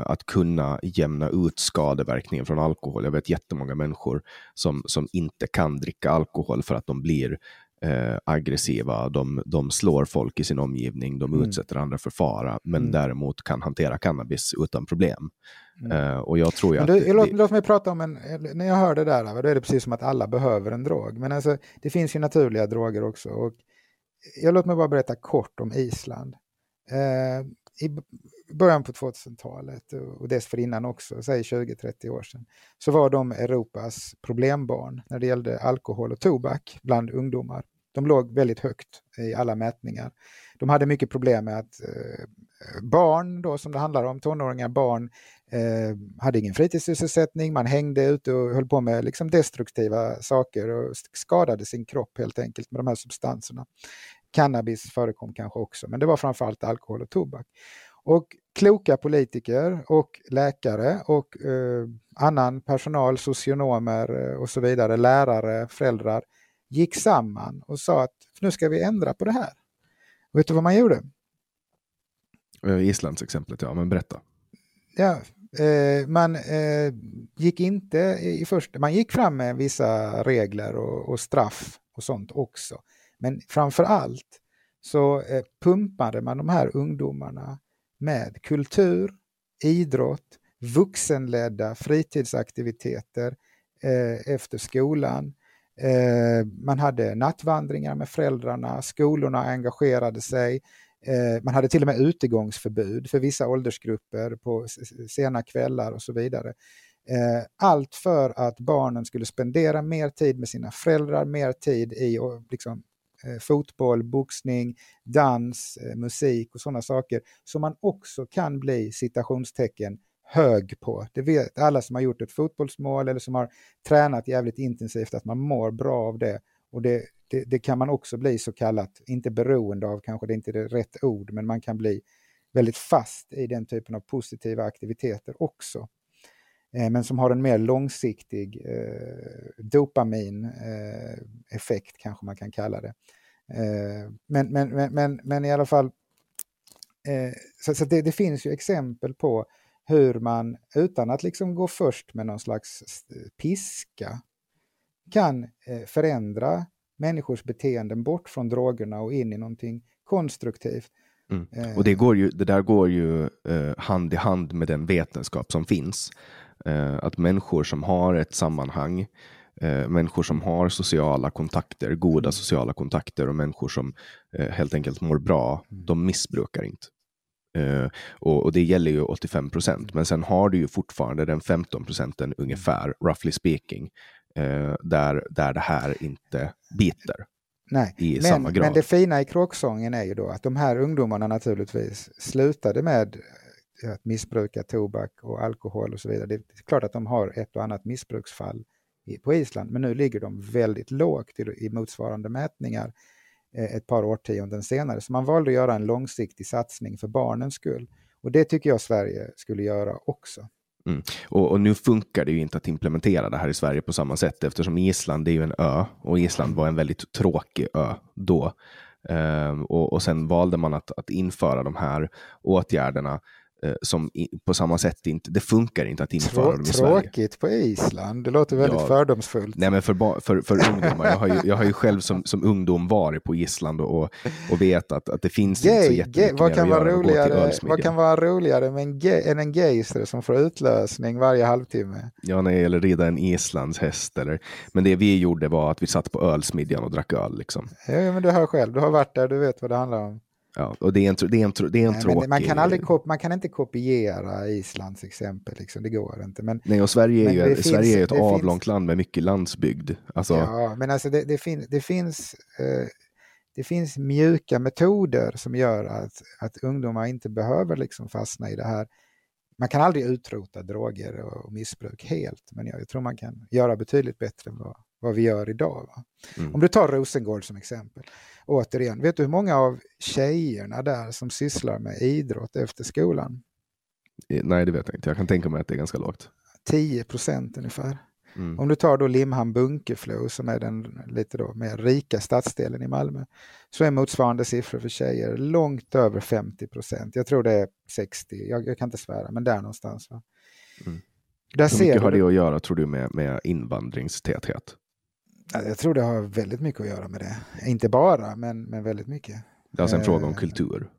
att kunna jämna ut skadeverkningen från alkohol. Jag vet jättemånga människor som, som inte kan dricka alkohol för att de blir eh, aggressiva, de, de slår folk i sin omgivning, de Mm. utsätter andra för fara, men Mm. däremot kan hantera cannabis utan problem. Mm. Eh, och jag tror ju att... det- låt, låt mig prata om en, när jag hör det där, då är det precis som att alla behöver en drog. Men alltså, det finns ju naturliga droger också. Och jag låt mig bara berätta kort om Island. Eh, I början på 2000-talet och dessförinnan också, säg 20-30 år sedan, så var de Europas problembarn när det gällde alkohol och tobak bland ungdomar. De låg väldigt högt i alla mätningar. De hade mycket problem med att eh, barn, då, som det handlar om, tonåringar, barn, eh, hade ingen fritidssysselsättning, man hängde ute och höll på med liksom destruktiva saker och skadade sin kropp helt enkelt med de här substanserna. Cannabis förekom kanske också, men det var framförallt alkohol och tobak. Och kloka politiker och läkare och eh, annan personal, socionomer eh, och så vidare, lärare, föräldrar, gick samman och sa att nu ska vi ändra på det här. Och vet du vad man gjorde? Eh, Islands exemplet, ja, men berätta. Ja, eh, man eh, gick inte i första, man gick fram med vissa regler och, och straff och sånt också. Men framför allt så eh, pumpade man de här ungdomarna med kultur, idrott, vuxenledda fritidsaktiviteter eh, efter skolan. Eh, man hade nattvandringar med föräldrarna, skolorna engagerade sig. Eh, man hade till och med utegångsförbud för vissa åldersgrupper på sena kvällar och så vidare. Eh, allt för att barnen skulle spendera mer tid med sina föräldrar, mer tid i liksom, Eh, fotboll, boxning, dans, eh, musik och sådana saker som man också kan bli citationstecken hög på. Det vet alla som har gjort ett fotbollsmål eller som har tränat jävligt intensivt att man mår bra av det. Och det, det, det kan man också bli så kallat, inte beroende av, kanske det inte är rätt ord, men man kan bli väldigt fast i den typen av positiva aktiviteter också. Eh, men som har en mer långsiktig eh, dopamin-effekt kanske man kan kalla det. Eh, men, men, men, men, i alla fall, eh, så, det, finns ju exempel på hur man utan att liksom gå först med någon slags eh, piska kan eh, förändra människors beteenden bort från drogerna och in i någonting konstruktivt. Mm. Eh, Och det, går ju, det där går ju eh, hand i hand med den vetenskap som finns. Eh, att människor som har ett sammanhang, eh, människor som har sociala kontakter, goda sociala kontakter och människor som eh, helt enkelt mår bra, de missbrukar inte. Eh, och, och det gäller ju 85 procent, men sen har du ju fortfarande den 15 procenten ungefär, roughly speaking, eh, där, där det här inte biter. Nej, i men, samma grad. men det fina i kråksången är ju då att de här ungdomarna naturligtvis slutade med att missbruka tobak och alkohol och så vidare. Det är klart att de har ett och annat missbruksfall på Island, men nu ligger de väldigt lågt i, motsvarande mätningar eh, ett par årtionden senare. Så man valde att göra en långsiktig satsning för barnens skull. Och det tycker jag Sverige skulle göra också. Mm. Och, och nu funkar det ju inte att implementera det här i Sverige på samma sätt eftersom Island är ju en ö och Island var en väldigt tråkig ö då. Ehm, och, och sen valde man att, att införa de här åtgärderna som i, på samma sätt inte, det funkar inte att införa Trå dem i Sverige. tråkigt på Island, det låter väldigt Ja. fördomsfullt. Nej, men för, för, för ungdomar. Jag har ju, jag har ju själv som, som ungdom varit på Island och, och vet att, att det finns inte så Gay, jättemycket gay, vad, kan vara roligare, vad kan vara roligare med en gay, än en gayster som får utlösning varje halvtimme? Ja, nej, eller rida en islandshäst. Eller, men det vi gjorde var att vi satt på ölsmedjan och drack öl. Liksom. Ja, men du hör själv, du har varit där, du vet vad det handlar om. Ja, och det är en, det är en, det är en Nej, tråkig... man, kan aldrig kop- man kan inte kopiera Islands exempel, liksom. det går inte. Men, Nej, och Sverige är ju, Sverige finns- är ett det finns- avlångt land med mycket landsbygd. Alltså, Ja, men alltså det, det, fin, det, finns, eh, det finns mjuka metoder som gör att, att ungdomar inte behöver liksom fastna i det här. Man kan aldrig utrota droger och, och missbruk helt, men jag, jag tror man kan göra betydligt bättre än vad, vad vi gör idag. Mm. Om du tar Rosengård som exempel. Återigen, vet du hur många av tjejerna där som sysslar med idrott efter skolan? nej, det vet jag inte. Jag kan tänka mig att det är ganska lågt. 10 procent ungefär. Mm. Om du tar då Limhamn Bunkeflo som är den lite då mer rika stadsdelen i Malmö så är motsvarande siffror för tjejer långt över 50 procent. Jag tror det är 60, jag, jag kan inte svära, men där någonstans. Va? Mm. Där Hur mycket har du, det att göra, tror du, med, med invandringstäthet? Ja, jag tror det har väldigt mycket att göra med det. Inte bara, men, men väldigt mycket. Det är alltså en fråga om Eh, kultur.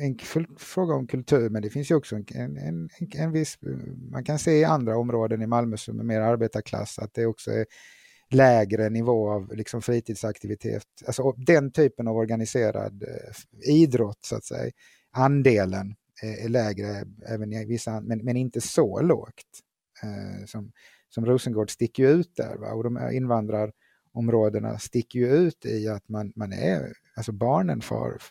en fråga om kultur, men det finns ju också en, en, en, en viss... Man kan se i andra områden i Malmö som är mer arbetarklass att det också är lägre nivå av liksom fritidsaktivitet. Alltså den typen av organiserad eh, idrott, så att säga. Andelen är, är lägre även i vissa, men, men inte så lågt. Eh, som, som Rosengård sticker ju ut där. Va? Och de här invandrarområdena sticker ju ut i att man, man är, alltså barnen får,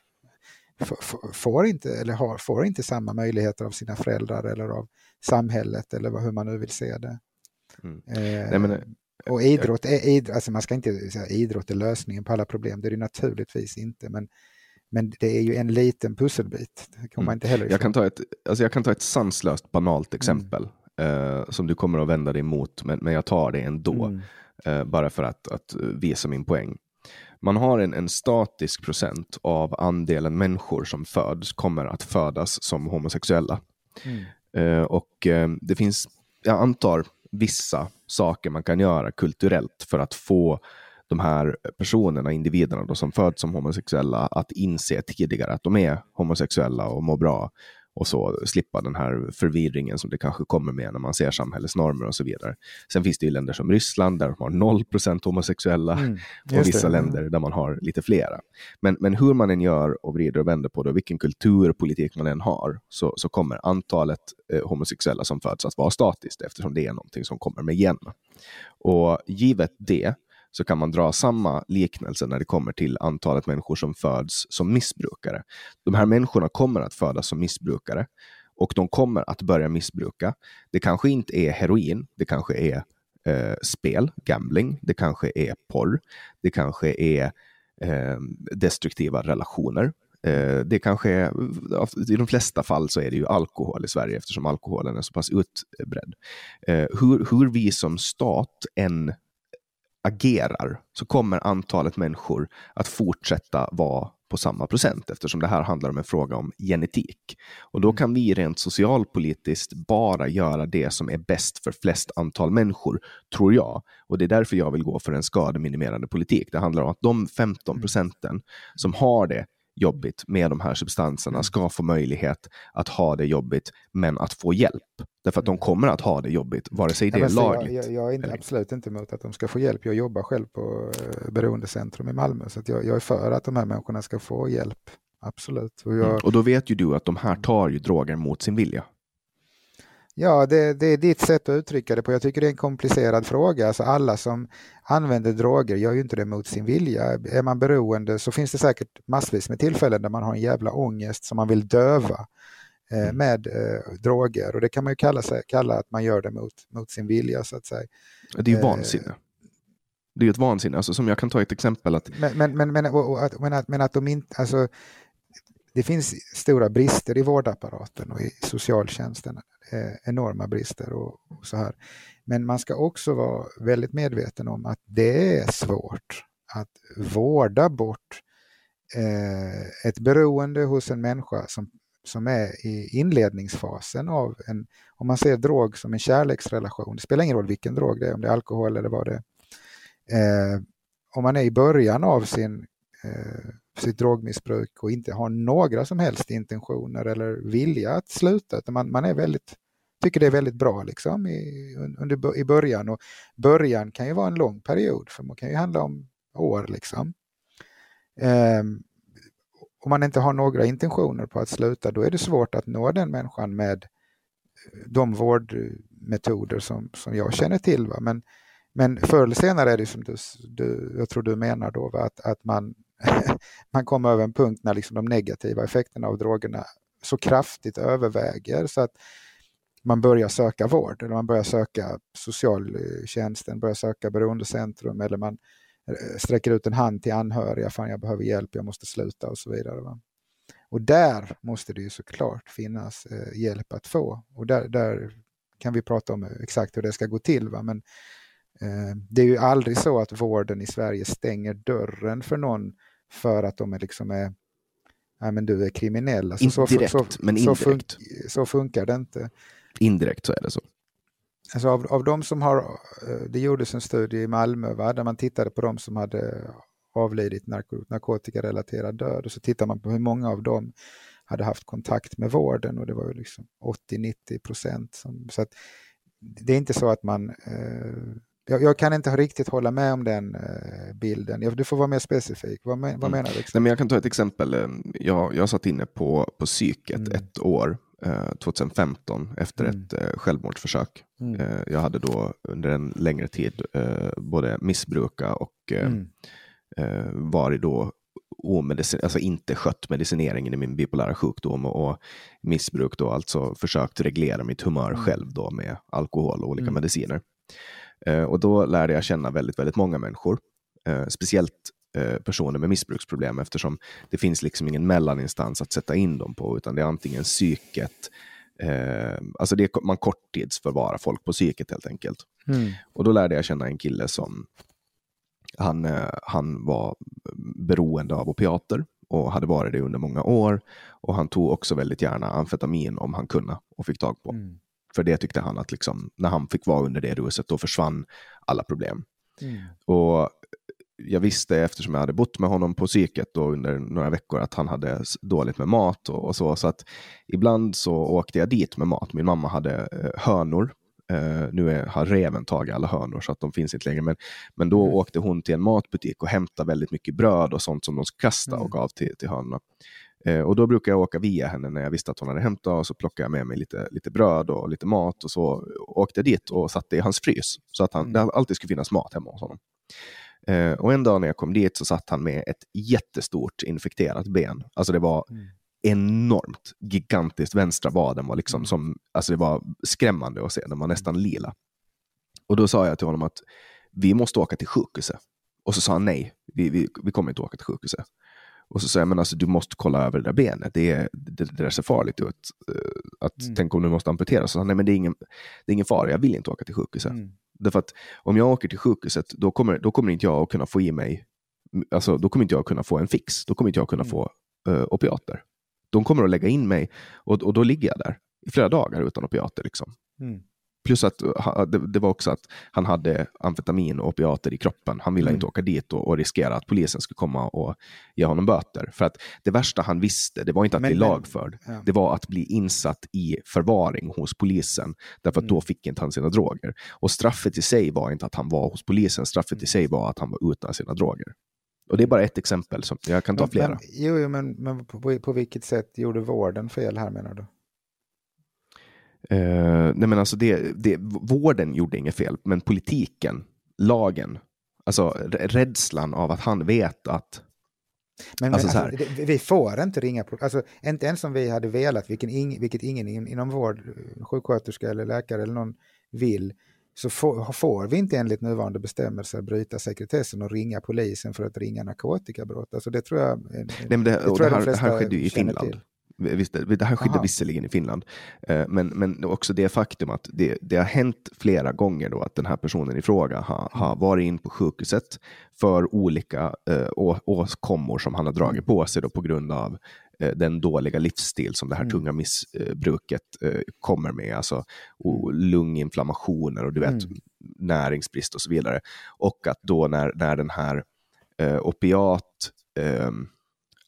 får, får inte, eller har, får inte samma möjligheter av sina föräldrar eller av samhället eller hur man nu vill se det. Mm. Eh, Nej, men, eh, och idrott är, idrott, alltså man ska inte säga idrott är lösningen på alla problem, det är det naturligtvis inte, men, men det är ju en liten pusselbit. Det kommer man inte heller Mm. Jag kan ta ett, alltså jag kan ta ett sanslöst banalt exempel eh, som du kommer att vända dig emot, men, men jag tar det ändå. Mm. Eh, bara för att, att visa min poäng. Man har en, en statisk procent av andelen människor som föds kommer att födas som homosexuella. Mm. Eh, och eh, det finns, jag antar, vissa saker man kan göra kulturellt för att få de här personerna, individerna då, som föds som homosexuella, att inse tidigare att de är homosexuella och mår bra och så slippa den här förvirringen som det kanske kommer med när man ser samhällets normer och så vidare. Sen finns det ju länder som Ryssland där de har 0% homosexuella Mm, och vissa det. länder där man har lite flera. Men, men hur man än gör och vrider och vänder på det, vilken kulturpolitik man än har, så, så kommer antalet eh, homosexuella som föds att vara statiskt eftersom det är någonting som kommer med gen. Och givet det så kan man dra samma liknelse när det kommer till antalet människor som föds som missbrukare. De här människorna kommer att födas som missbrukare och de kommer att börja missbruka. Det kanske inte är heroin, det kanske är eh, spel, gambling, det kanske är porr, det kanske är eh, destruktiva relationer. Eh, det kanske är, I de flesta fall så är det ju alkohol i Sverige eftersom alkoholen är så pass utbredd. Eh, hur, hur vi som stat än agerar så kommer antalet människor att fortsätta vara på samma procent eftersom det här handlar om en fråga om genetik. Och då kan vi rent socialpolitiskt bara göra det som är bäst för flest antal människor, tror jag. Och det är därför jag vill gå för en skademinimerande politik. Det handlar om att de 15 procenten som har det jobbigt med de här substanserna ska få möjlighet att ha det jobbigt, men att få hjälp. Därför att de kommer att ha det jobbigt, vare sig det Ja, är lagligt. Jag, jag, jag är inte, absolut inte emot att de ska få hjälp. Jag jobbar själv på eh, Beroendecentrum i Malmö, så jag, jag är för att de här människorna ska få hjälp. Absolut. Och jag, Mm. Och då vet ju du att de här tar ju droger mot sin vilja. Ja, det, det är ditt sätt att uttrycka det på. Jag tycker det är en komplicerad fråga. Alltså alla som använder droger gör ju inte det mot sin vilja. Är man beroende så finns det säkert massvis med tillfällen där man har en jävla ångest som man vill döva eh, med eh, droger. Och det kan man ju kalla, sig, kalla att man gör det mot, mot sin vilja så att säga. Det är ju Eh. vansinne. Det är ju ett vansinne. Alltså, som jag kan ta ett exempel. att Men, men, men, men, att, men, att, men att de inte, alltså, det finns stora brister i vårdapparaten och i socialtjänsten. Eh, enorma brister och, och så här. Men man ska också vara väldigt medveten om att det är svårt att vårda bort eh, ett beroende hos en människa som, som är i inledningsfasen av en, om man ser drog som en kärleksrelation, det spelar ingen roll vilken drog det är, om det är alkohol eller vad det är. Eh, om man är i början av sin, eh, sitt drogmissbruk och inte har några som helst intentioner eller vilja att sluta, utan man, man är väldigt, tycker det är väldigt bra liksom i, under, i början. Och början kan ju vara en lång period, för man kan ju handla om år liksom. Um, om man inte har några intentioner på att sluta, då är det svårt att nå den människan med eh, de vårdmetoder som, som jag känner till. Va? Men, men förr eller senare är det som du, du jag tror du menar då, va? Att, att man, man kommer över en punkt när liksom de negativa effekterna av drogerna så kraftigt överväger så att man börjar söka vård eller man börjar söka socialtjänsten, börjar söka beroendecentrum eller man eh, sträcker ut en hand till anhöriga, fan jag behöver hjälp, jag måste sluta och så vidare. Va? Och där måste det ju såklart finnas eh, hjälp att få. Och där, där, kan vi prata om eh, exakt hur det ska gå till. Va? Men eh, det är ju aldrig så att vården i Sverige stänger dörren för någon för att de är liksom är Nej, men du är kriminell. Alltså, direkt, så, men indirekt. Så, fun så, funkar det inte. Indirekt så är det så. Alltså av, av de som har, eh, det gjordes en studie i Malmö va, där man tittade på de som hade avlidit narko narkotikarelaterad död och så tittar man på hur många av dem hade haft kontakt med vården och det var ju liksom 80-90 procent. Så att det är inte så att man eh, jag, jag, kan inte riktigt hålla med om den eh, bilden. Du får vara mer specifik. Vad, men, vad mm. menar du? Nej, men jag kan ta ett exempel. Jag, jag satt inne på, på psyket mm. ett år, eh, 2015, efter mm. ett eh, självmordsförsök. Mm. Eh, jag hade då under en längre tid eh, både missbrukat och eh, mm eh, varit då omedicin, alltså inte skött medicineringen i min bipolära sjukdom och, och missbruk då, alltså försökt reglera mitt humör själv då med alkohol och olika mediciner. Eh, och då lärde jag känna väldigt, väldigt många människor, eh, speciellt eh, personer med missbruksproblem eftersom det finns liksom ingen mellaninstans att sätta in dem på, utan det är antingen psyket, eh, alltså det man korttidsförvarar folk på psyket helt enkelt. Mm. Och då lärde jag känna en kille som han, eh, han var beroende av opiater och hade varit det under många år. Och han tog också väldigt gärna amfetamin om han kunde och fick tag på. Mm. För det tyckte han att liksom, när han fick vara under det ruset, då försvann alla problem. Mm. Och jag visste, eftersom jag hade bott med honom på psyket då under några veckor, att han hade dåligt med mat och, och, så. Så att ibland så åkte jag dit med mat. Min mamma hade eh, hönor Uh, nu är, har reven tagit alla hönor så att de finns inte längre. Men, men då mm. åkte hon till en matbutik och hämtade väldigt mycket bröd och sånt som de skulle kasta mm. och gav till, till hönorna. Uh, och då brukar jag åka via henne när jag visste att hon hade hämtat och så plockade jag med mig lite, lite bröd och lite mat och så åkte jag dit och satte i hans frys så att han, mm. det alltid skulle finnas mat hemma hos honom. Uh, och en dag när jag kom dit så satt han med ett jättestort infekterat ben. Alltså det var mm enormt gigantiskt. Vänstra vaden var liksom mm. som, alltså det var skrämmande att se, den var nästan lila. Och då sa jag till honom att vi måste åka till sjukhuset. Och så sa han nej, vi, vi, vi kommer inte åka till sjukhuset. Och så sa jag, men alltså du måste kolla över det där benet, det, är, det, det där ser farligt ut. Eh, att, mm. Tänk om du måste amputera. Så han, nej men det är, ingen, det är ingen fara, jag vill inte åka till sjukhuset. Mm. Därför att om jag åker till sjukhuset, då kommer, då kommer inte jag att kunna få i mig, alltså då kommer inte jag kunna få en fix, då kommer inte jag kunna mm. få uh, opiater de kommer att lägga in mig och, och då ligger jag där i flera dagar utan opiater. Liksom. Mm. Plus att det, det, var också att han hade amfetamin och opiater i kroppen. Han ville mm. inte åka dit och, och, riskera att polisen skulle komma och ge honom böter. För att det värsta han visste, det var inte att men, bli lagförd. Ja. Det var att bli insatt i förvaring hos polisen. Därför att mm. då fick inte han sina droger. Och straffet i sig var inte att han var hos polisen. Straffet i mm. sig var att han var utan sina droger. Och det är bara ett exempel, som jag kan ta flera. Men, jo, men, men på, på vilket sätt gjorde vården fel här menar du? Uh, nej men alltså det, det, vården gjorde inget fel, men politiken, lagen, alltså rädslan av att han vet att men, alltså, men alltså, vi får inte ringa, alltså, inte ens om vi hade velat, vilken ing, vilket ingen inom vård, sjuksköterska eller läkare eller någon vill, så får, får, vi inte enligt nuvarande bestämmelser bryta sekretessen och ringa polisen för att ringa narkotikabrott. Alltså det tror jag, Nej, men det, det, tror jag det här, här skedde ju i Finland. Till. Visst, det här skedde Aha. visserligen i Finland, eh, men, men också det faktum att det, det, har hänt flera gånger då att den här personen i fråga har, har varit in på sjukhuset för olika eh, åkommor som han har dragit på sig då på grund av Eh, den dåliga livsstil som det här mm. tunga missbruket eh, kommer med, alltså och lunginflammationer och du vet, mm. näringsbrist och så vidare. Och att då när, när den här eh, opiat eh,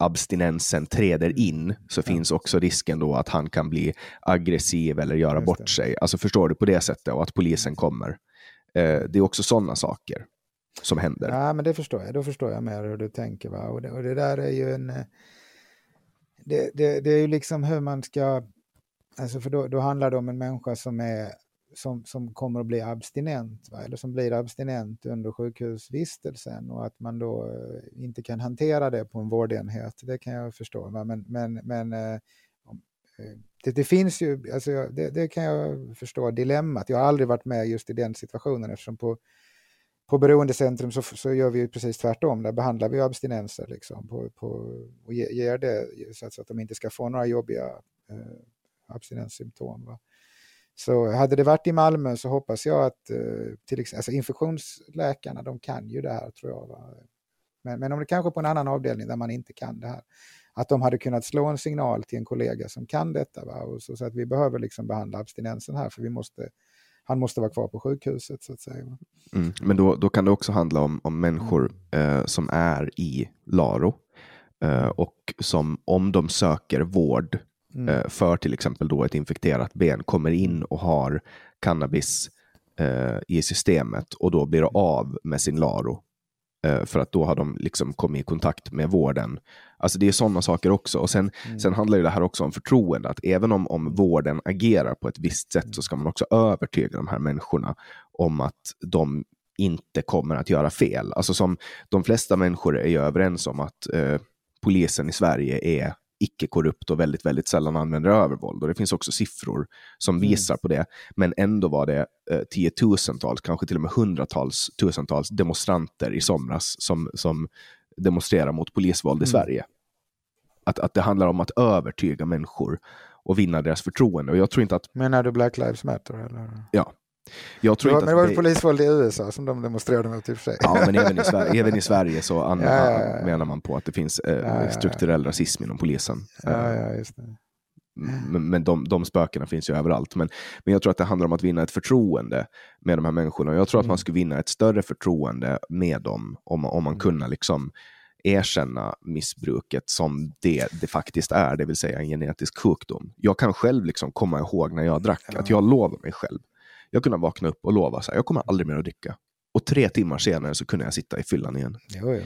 abstinensen träder mm. in så ja. finns också risken då att han kan bli aggressiv eller göra Just bort det. sig. Alltså förstår du på det sättet och att polisen kommer. Eh, det är också sådana saker som händer. Ja, men det förstår jag. Då förstår jag mer hur du tänker. Va? Och, det, och det där är ju en det, det, det är ju liksom hur man ska, alltså för då, då handlar det om en människa som är som, som kommer att bli abstinent, va? eller som blir abstinent under sjukhusvistelsen och att man då eh, inte kan hantera det på en vårdenhet, det kan jag förstå. Va? Men, men, men eh, eh, det, det, finns ju, alltså, det, det, kan jag förstå, dilemmat. Jag har aldrig varit med just i den situationen eftersom på, på Beroendecentrum så, så gör vi precis tvärtom. Där behandlar vi abstinenser liksom, på, på, och ger det så att, så att de inte ska få några jobbiga eh, abstinenssymptom. Va? Så hade det varit i Malmö så hoppas jag att eh, till exempel, alltså infektionsläkarna, de kan ju det här tror jag. Va? Men, men om det kanske på en annan avdelning där man inte kan det här, att de hade kunnat slå en signal till en kollega som kan detta. Va? Och så, så att vi behöver liksom behandla abstinensen här för vi måste, han måste vara kvar på sjukhuset så att säga. Mm, men då, då kan det också handla om, om människor eh, som är i LARO eh, och som om de söker vård mm. Eh, för till exempel då ett infekterat ben kommer in och har cannabis eh, i systemet och då blir av med sin LARO. Eh, för att då har de liksom kommit i kontakt med vården. Alltså det är sådana saker också. Och sen, mm. sen handlar det här också om förtroende. Att även om, om vården agerar på ett visst sätt så ska man också övertyga de här människorna om att de inte kommer att göra fel. Alltså som de flesta människor är ju överens om att eh, polisen i Sverige är icke-korrupt och väldigt, väldigt sällan använder övervåld. Och det finns också siffror som mm. visar på det. Men ändå var det eh, tiotusentals, kanske till och med hundratals, tusentals demonstranter i somras som, som demonstrerar mot polisvåld i mm. Sverige. Att, att det handlar om att övertyga människor och vinna deras förtroende. Och jag tror inte att... Menar du Black Lives Matter? Eller? Ja, jag tror var, inte men det var det... polisvåld i USA som de demonstrerade mot i och för sig. Ja, men även i Sverige, även i Sverige så ja, ja, ja, menar man på att det finns eh, strukturell rasism inom polisen. Ja, ja, det. Men, men de, de spökena finns ju överallt. Men, men jag tror att det handlar om att vinna ett förtroende med de här människorna. Jag tror att man mm. skulle vinna ett större förtroende med dem om, om man mm. kunde liksom erkänna missbruket som det det faktiskt är, det vill säga en genetisk sjukdom. Jag kan själv liksom komma ihåg när jag drack, att jag lovar mig själv jag kunde vakna upp och lova att jag kommer aldrig mer att dricka. Och tre timmar senare så kunde jag sitta i fyllan igen. Jo, jo.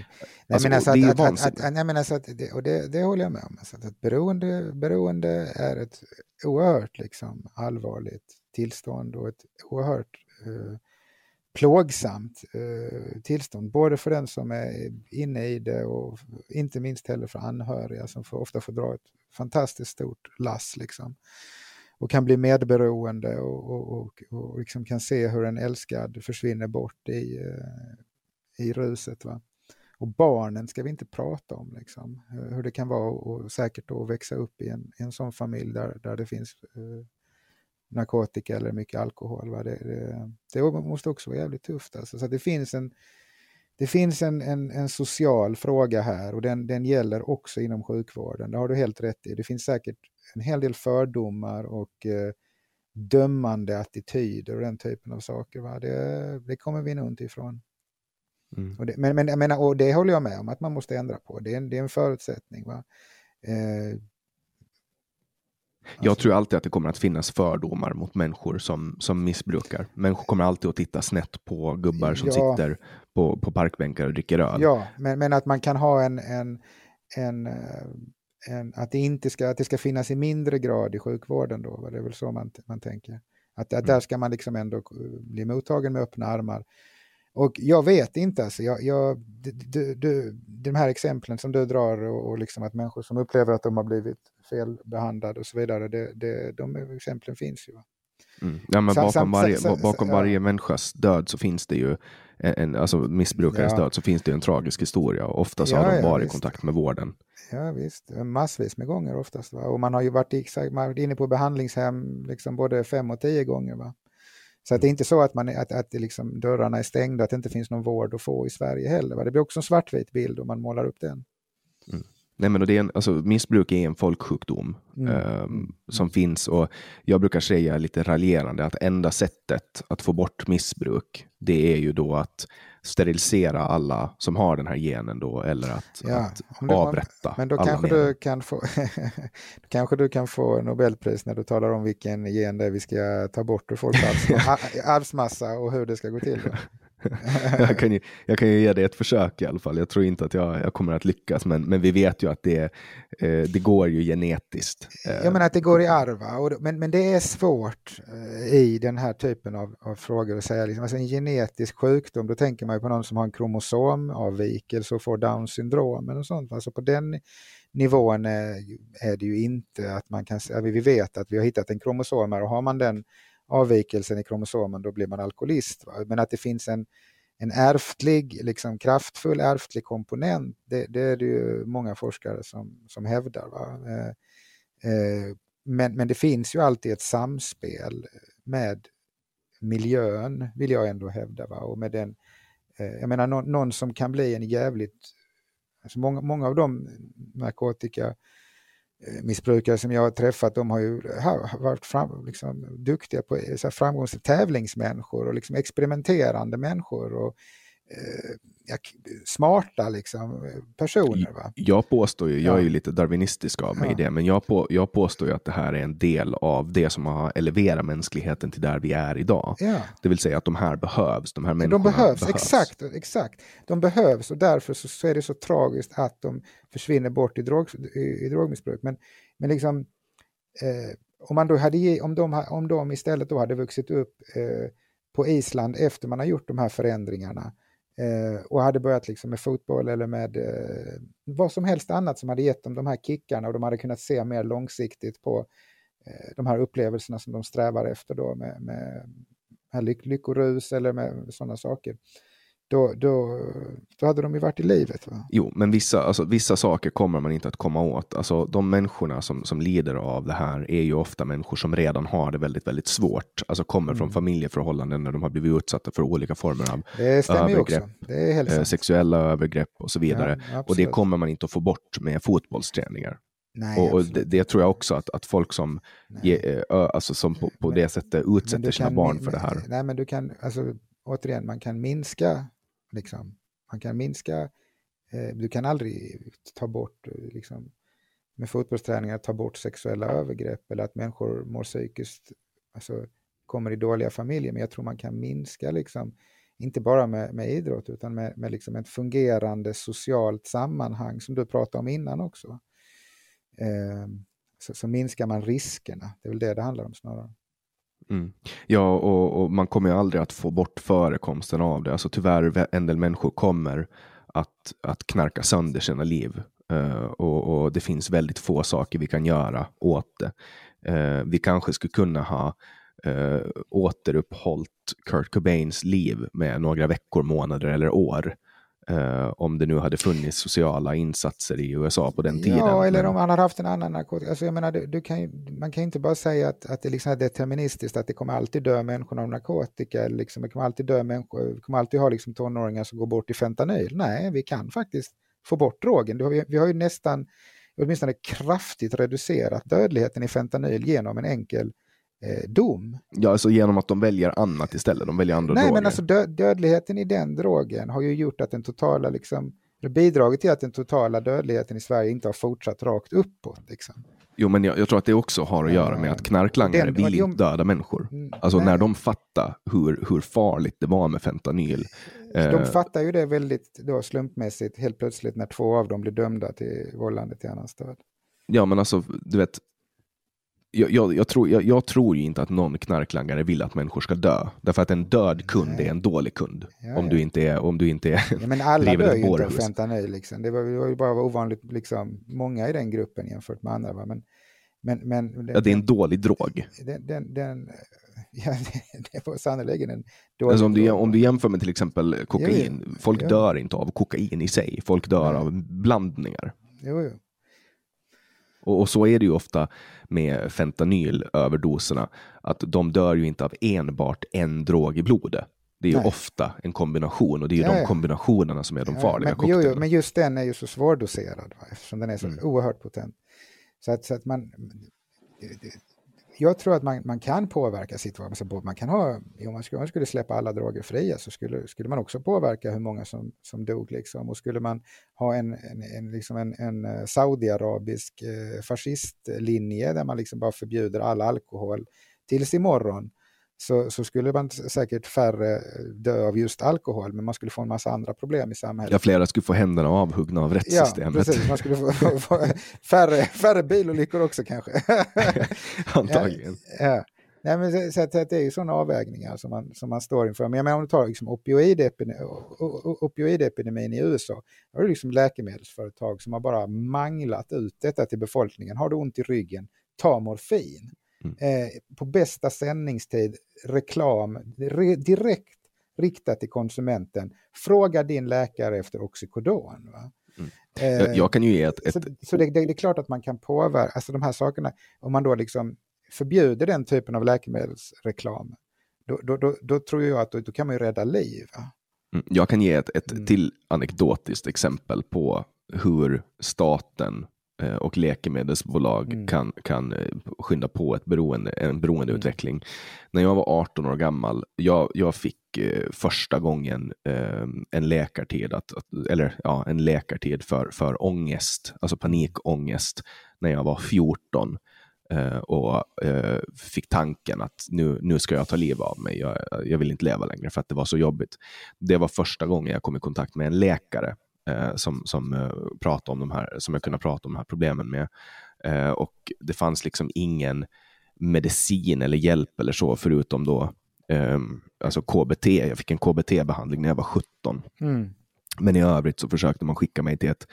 Alltså, alltså, det är att, vansinnigt. Att, att, alltså, det, och det, det håller jag med om. Alltså, att beroende, beroende är ett oerhört liksom, allvarligt tillstånd och ett oerhört eh, plågsamt eh, tillstånd. Både för den som är inne i det och inte minst heller för anhöriga som får, ofta får dra ett fantastiskt stort lass. Liksom och kan bli medberoende och, och, och, och liksom kan se hur en älskad försvinner bort i, eh, i ruset. Va? Och barnen ska vi inte prata om, liksom. hur det kan vara och säkert att växa upp i en, en sån familj där, där det finns eh, narkotika eller mycket alkohol. Va? Det, det, det, måste också vara jävligt tufft. Alltså. Så det finns en, det finns en, en, en, social fråga här och den, den gäller också inom sjukvården. Det har du helt rätt i. Det finns säkert en hel del fördomar och eh, dömande attityder och den typen av saker. Va? Det, det kommer vi nog inte ifrån. Mm. Och det, men, men jag menar, och det håller jag med om att man måste ändra på. Det är en, det är en förutsättning. Va? Eh, jag tror alltid att det kommer att finnas fördomar mot människor som, som missbrukar. Människor kommer alltid att titta snett på gubbar som ja, sitter på, på parkbänkar och dricker öl. Ja, men, men att man kan ha en, en, en, eh, en, att, det inte ska, att det ska finnas i mindre grad i sjukvården då, det är väl så man, man tänker. Att, att mm. där ska man liksom ändå bli mottagen med öppna armar. Och jag vet inte, alltså, jag, jag, du, du, de här exemplen som du drar och, och liksom att människor som upplever att de har blivit felbehandlade och så vidare, det, det, de exemplen finns ju. Mm. Ja, men bakom, samt, varje, samt, bakom varje ja. människas död så finns det ju en, alltså missbrukares ja. död så finns det en tragisk historia och ofta så ja, har de varit i kontakt med vården. Ja visst, massvis med gånger oftast. Va? Och man har ju varit, i, varit inne på behandlingshem liksom både fem och tio gånger. Va? Så att det är inte så att, man, att, att liksom, dörrarna är stängda, att det inte finns någon vård att få i Sverige heller. Va? Det blir också en svartvit bild om man målar upp den. Mm. Nej, men det är en, alltså, missbruk är en folksjukdom mm. um, som finns och jag brukar säga lite raljerande att enda sättet att få bort missbruk det är ju då att sterilisera alla som har den här genen då eller att, ja, att du, avrätta Men då kanske du, kan få, kanske du kan få Nobelpris när du talar om vilken gen det är vi ska ta bort ur folks arvsmassa och hur det ska gå till. jag, kan ju, jag kan ju ge det ett försök i alla fall. Jag tror inte att jag, jag kommer att lyckas, men, men vi vet ju att det, eh, det går ju genetiskt. Eh. Jag menar att det går i arv, men, men det är svårt eh, i den här typen av, av frågor att säga. Liksom, alltså en genetisk sjukdom, då tänker man ju på någon som har en kromosomavvikelse och får Downs syndrom eller sånt. Alltså på den nivån är, är det ju inte att man kan säga, vi vet att vi har hittat en kromosom här och har man den avvikelsen i kromosomen då blir man alkoholist. Va? Men att det finns en, en ärftlig, liksom kraftfull ärftlig komponent, det, det är det ju många forskare som, som hävdar. Va? Eh, eh, men, men det finns ju alltid ett samspel med miljön, vill jag ändå hävda. Va? Och med den, eh, jag menar någon, någon, som kan bli en jävligt... Alltså många, många av de narkotika Eh, Eh, missbrukare som jag har träffat, de har ju varit fram, liksom, duktiga på så framgångsrika tävlingsmänniskor och liksom experimenterande människor. Och, smarta liksom, personer. Va? Jag påstår ju, jag är ju lite darwinistisk av mig ja. i det, men jag, på, jag påstår ju att det här är en del av det som har eleverat mänskligheten till där vi är idag. Ja. Det vill säga att de här behövs, de här människorna de behövs. behövs. Exakt, exakt. De behövs och därför så, så, är det så tragiskt att de försvinner bort i, drog, i, i drogmissbruk. Men, men liksom, eh, om, man då hade, om, de, om de istället då hade vuxit upp eh, på Island efter man har gjort de här förändringarna Eh, och hade börjat liksom med fotboll eller med eh, vad som helst annat som hade gett dem de här kickarna och de hade kunnat se mer långsiktigt på eh, de här upplevelserna som de strävar efter då med, med, med lyckorus eller med sådana saker då, då, då hade de ju varit i livet. Va? Jo, men vissa, alltså, vissa saker kommer man inte att komma åt. Alltså, de människorna som, som lider av det här är ju ofta människor som redan har det väldigt, väldigt svårt. Alltså kommer mm. från familjeförhållanden när de har blivit utsatta för olika former av övergrepp, eh, sexuella övergrepp och så vidare. Ja, och det kommer man inte att få bort med fotbollsträningar. Nej, och, och det, det, tror jag också att, att folk som, ge, ö, alltså som på, på men, det sättet utsätter sina barn för det här. Nej, men du kan, alltså, återigen, man kan minska Liksom. Man kan minska, eh, du kan aldrig ta bort, eh, liksom, med fotbollsträningar, ta bort sexuella övergrepp eller att människor mår psykiskt, alltså kommer i dåliga familjer, men jag tror man kan minska, liksom, inte bara med, med idrott, utan med, med liksom ett fungerande socialt sammanhang som du pratade om innan också. Eh, så, så minskar man riskerna, det är väl det det handlar om snarare. Mm. Ja, och, och, man kommer ju aldrig att få bort förekomsten av det. Alltså tyvärr, en del människor kommer att, att knarka sönder sina liv. Uh, och, och, det finns väldigt få saker vi kan göra åt det. Uh, vi kanske skulle kunna ha eh, uh, återuppehållit Kurt Cobains liv med några veckor, månader eller år. Uh, om det nu hade funnits sociala insatser i USA på den tiden. Ja, eller om han hade haft en annan narkotika. Alltså, jag menar, du, du kan ju, man kan inte bara säga att, att det liksom är deterministiskt, att det kommer alltid dö människor av narkotika. Liksom, det kommer alltid dö människor, vi kommer alltid ha liksom, tonåringar som går bort i fentanyl. Nej, vi kan faktiskt få bort drogen. Vi, vi har ju nästan, åtminstone kraftigt reducerat dödligheten i fentanyl genom en enkel eh, dom. Ja, alltså genom att de väljer annat istället, de väljer andra Nej, droger. men alltså dö dödligheten i den drogen har ju gjort att den totala, liksom, bidragit till att den totala dödligheten i Sverige inte har fortsatt rakt uppåt. Liksom. Jo, men jag, jag, tror att det också har att göra med att knarklangare den, vill inte döda människor. Mm, alltså nej. när de fattar hur, hur farligt det var med fentanyl. De eh, fattar ju det väldigt då slumpmässigt helt plötsligt när två av dem blir dömda till vållande till annans död. Ja, men alltså, du vet, jag, jag, jag, tror, jag, jag, tror ju inte att någon knarklangare vill att människor ska dö. Därför att en död kund Nej. är en dålig kund. Ja, om, Du inte är, om du inte är ja, Men alla dör ju inte av fentanyl. Liksom. Det, var, det var ju bara ovanligt liksom, många i den gruppen jämfört med andra. Va? Men, men, men, ja, det är en dålig drog. Den, den, den ja, det var sannerligen en dålig alltså om, du, om du jämför med till exempel kokain. folk dör inte av kokain i sig. Folk dör av blandningar. Jo, jo. Och, och, så är det ju ofta med fentanylöverdoserna, att de dör ju inte av enbart en drog i blodet. Det är ju Nej. ofta en kombination och det är ju ja, de kombinationerna som är de farliga men, jo, jo, men just den är ju så svårdoserad va? eftersom den är så mm. oerhört potent. Så att, så att man, jag tror att man, man kan påverka situationen. Alltså, man kan ha, om man skulle, om man skulle släppa alla droger fria så skulle, skulle man också påverka hur många som, som dog. Liksom. Och skulle man ha en, en, en, liksom en, en eh, saudiarabisk eh, fascistlinje där man liksom bara förbjuder all alkohol tills imorgon så, så skulle man säkert färre dö av just alkohol, men man skulle få en massa andra problem i samhället. Ja, flera skulle få händerna avhuggna av rättssystemet. Ja, precis. Man skulle få, få, färre, färre bilolyckor också kanske. Antagligen. Ja. Nej, men så, så att, det är ju sådana avvägningar som man, som man står inför. Men jag menar, om du tar liksom opioidepidemin, opioidepidemin i USA, då har du liksom läkemedelsföretag som har bara manglat ut detta till befolkningen. Har du ont i ryggen, ta morfin. Mm. Eh, på bästa sändningstid, reklam, re, direkt riktat till konsumenten. Fråga din läkare efter Oxycodon. Va? Mm. Jag, jag, kan ju ge ett... ett... Så, så det, det, det, är klart att man kan påverka, alltså de här sakerna, om man då liksom förbjuder den typen av läkemedelsreklam, då, då, då, då tror jag att då, kan man ju rädda liv. Mm. Jag kan ge ett, ett mm. till anekdotiskt exempel på hur staten eh, och läkemedelsbolag mm. kan, kan eh, skynda på ett beroende, en beroendeutveckling. Mm. När jag var 18 år gammal, jag, jag fick eh, första gången eh, en läkartid, att, att, eller ja, en läkartid för, för ångest, alltså panikångest, när jag var 14 eh, och eh, fick tanken att nu, nu ska jag ta livet av mig. Jag, jag vill inte leva längre för att det var så jobbigt. Det var första gången jag kom i kontakt med en läkare eh, som, som, eh, pratade om de här, som jag kunde prata om de här problemen med. Eh, och det fanns liksom ingen medicin eller hjälp eller så, förutom då eh, alltså KBT. Jag fick en KBT-behandling när jag var 17. Mm. Men i övrigt så försökte man skicka mig till ett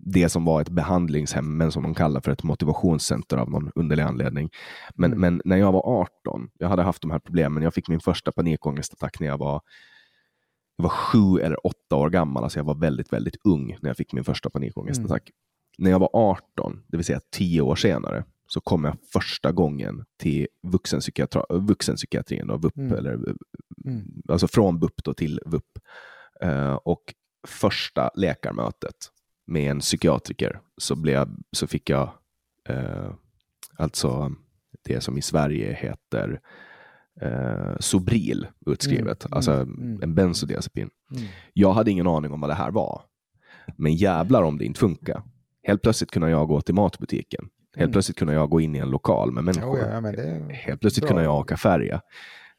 det som var ett behandlingshem, men som de kallar för ett motivationscenter av någon underlig anledning. Men, mm. men när jag var 18, jag hade haft de här problemen, jag fick min första panikångestattack när jag var jag var sju eller åtta år gammal, alltså jag var väldigt, väldigt ung när jag fick min första panikångestattack. Mm. När jag var 18, det vill säga tio år senare, så kom jag första gången till vuxenpsykiatrin och VUP, mm. eller, mm. alltså från BUP då till VUP. Uh, och första läkarmötet med en psykiatriker så, blev, så fick jag uh, alltså det som i Sverige heter uh, Sobril utskrivet, mm, alltså mm, mm. en bensodiazepin. Mm. Jag hade ingen aning om vad det här var, men jävlar om det inte funkar. Helt plötsligt kunde jag gå till matbutiken Helt mm. plötsligt kunde jag gå in i en lokal med människor. Oh, ja, Helt plötsligt bra. kunde jag åka färja.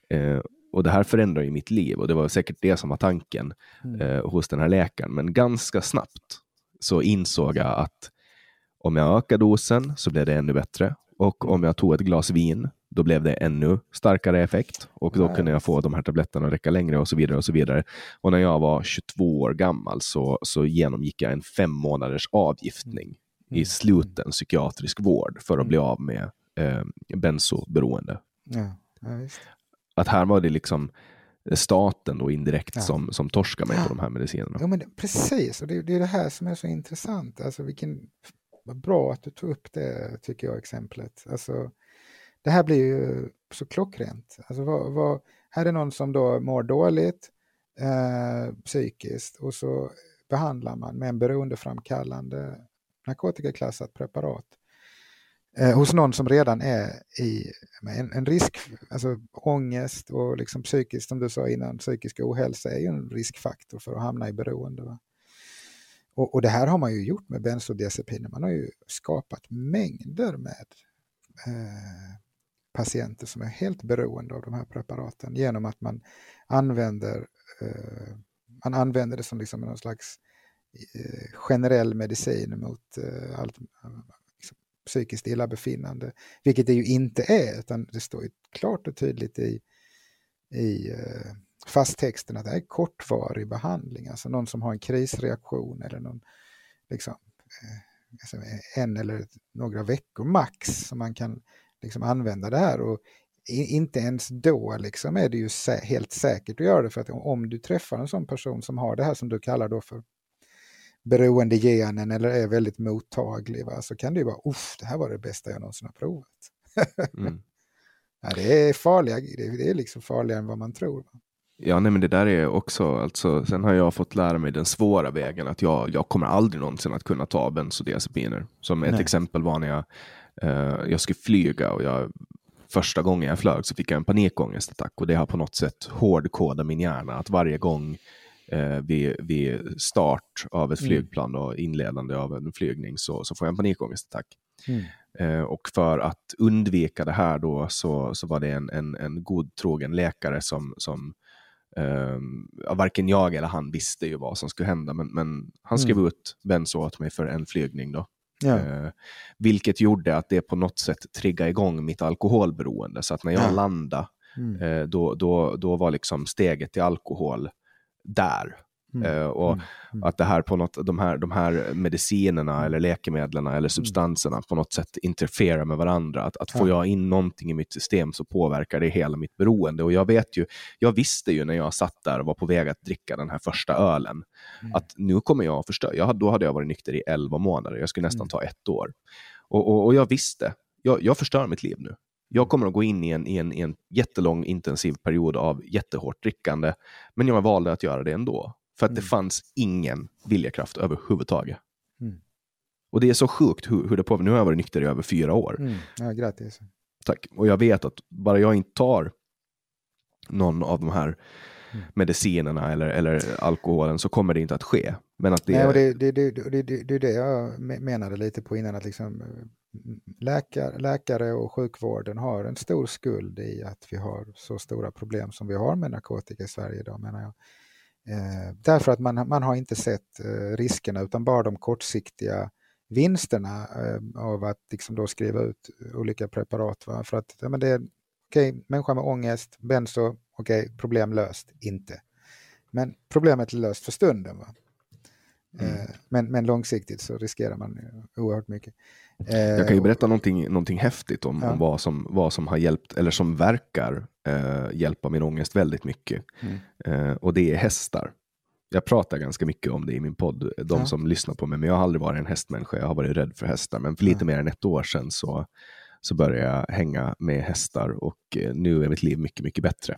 Eh, och det här förändrar ju mitt liv och det var säkert det som var tanken mm. eh, hos den här läkaren. Men ganska snabbt så insåg jag att om jag ökar dosen så blev det ännu bättre. Och om jag tog ett glas vin, då blev det ännu starkare effekt och då kunde jag få de här tabletterna att räcka längre och så vidare. Och så vidare. Och när jag var 22 år gammal så, så genomgick jag en fem månaders avgiftning i sluten psykiatrisk vård för att bli av med eh, bensoberoende. Ja, ja, att här var det liksom staten då indirekt ja. som, som torskar mig på de här medicinerna. Ja, men det, precis, och det, det, är det här som är så intressant. Alltså vilken, vad bra att du tog upp det, tycker jag, exemplet. Alltså, det här blir ju så klockrent. Alltså, vad, vad, här är någon som då mår dåligt eh, psykiskt och så behandlar man med en beroendeframkallande narkotikaklassat preparat eh, hos någon som redan är i en, en, risk, alltså ångest och liksom psykiskt, som du sa innan, psykisk ohälsa är ju en riskfaktor för att hamna i beroende. Va? Och, och det här har man ju gjort med bensodiazepiner, man har ju skapat mängder med eh, patienter som är helt beroende av de här preparaten genom att man använder, eh, man använder det som liksom någon slags Eh, generell medicin mot eh, allt liksom, psykiskt illabefinnande. Vilket det ju inte är, utan det står ju klart och tydligt i, i eh, fasttexten att det är kortvarig behandling, alltså någon som har en krisreaktion eller någon, liksom, eh, alltså en eller några veckor max som man kan liksom använda det här. Och inte ens då liksom är det ju sä helt säkert att göra det för att om du träffar en sån person som har det här som du kallar då för beroendegenen eller är väldigt mottaglig va? så kan det ju vara, uff, det här var det bästa jag någonsin har provat. mm. ja, det är farliga, det är liksom farligare än vad man tror. Va? Ja, nej, men det där är också, alltså, sen har jag fått lära mig den svåra vägen att jag, jag kommer aldrig någonsin att kunna ta bensodiazepiner. Som ett nej. exempel var när jag, jag skulle flyga och jag, första gången jag flög så fick jag en panikångestattack och det har på något sätt hårdkodat min hjärna att varje gång eh, vid, vid, start av ett mm. flygplan och inledande av en flygning så, så får jag en panikångestattack. Mm. Eh, och för att undvika det här då så, så var det en, en, en godtrogen läkare som, som Um, varken jag eller han visste ju vad som skulle hända, men, men han skrev Mm. ut benzo åt mig för en flygning. Då. Ja. Eh, vilket gjorde att det på något sätt triggade igång mitt alkoholberoende. Så att när jag Ja. landade, Mm. eh, då, då, då var liksom steget till alkohol där. Mm. Eh, och Mm. Mm. att det här på något, de, här, de här medicinerna eller läkemedlen eller substanserna på något sätt interfererar med varandra. Att, att får Ja. jag in någonting i mitt system så påverkar det hela mitt beroende. Och jag vet ju, jag visste ju när jag satt där och var på väg att dricka den här första ölen, Mm. att nu kommer jag att förstöra. Jag, då hade jag varit nykter i 11 månader, jag skulle nästan Mm. ta ett år. Och, och, och jag visste, jag, jag förstör mitt liv nu. Jag kommer att gå in i en, i, en, i en jättelång intensiv period av jättehårt drickande, men jag valde att göra det ändå. För att det Mm. fanns ingen viljakraft överhuvudtaget. Mm. Och det är så sjukt hur, hur det påverkar. Nu har jag varit nykter i över fyra år. Mm. Ja, grattis. Tack. Och jag vet att bara jag inte tar någon av de här Mm. medicinerna eller, eller alkoholen så kommer det inte att ske. Men att det, Nej, och det, det, det, det, det, det är det jag me- menade lite på innan, att liksom, eh, läkare, läkare och sjukvården har en stor skuld i att vi har så stora problem som vi har med narkotika i Sverige idag, menar jag. Eh, därför att man, man har inte sett eh, riskerna utan bara de kortsiktiga vinsterna eh, av att liksom då skriva ut olika preparat. Va? För att ja, men det är okej, människa med ångest, benzo, okej, problem löst, inte. Men problemet är löst för stunden. Va? Eh, men, men långsiktigt så riskerar man oerhört mycket. Eh, jag kan ju och- berätta någonting, någonting häftigt om, Ja. om vad, som, vad som har hjälpt, eller som verkar eh, hjälpa min ångest väldigt mycket. Mm. Eh, och det är hästar. Jag pratar ganska mycket om det i min podd, de Ja. som lyssnar på mig, men jag har aldrig varit en hästmänniska, jag har varit rädd för hästar. Men för lite Ja. mer än ett år sedan så, så började jag hänga med hästar och eh, nu är mitt liv mycket, mycket bättre.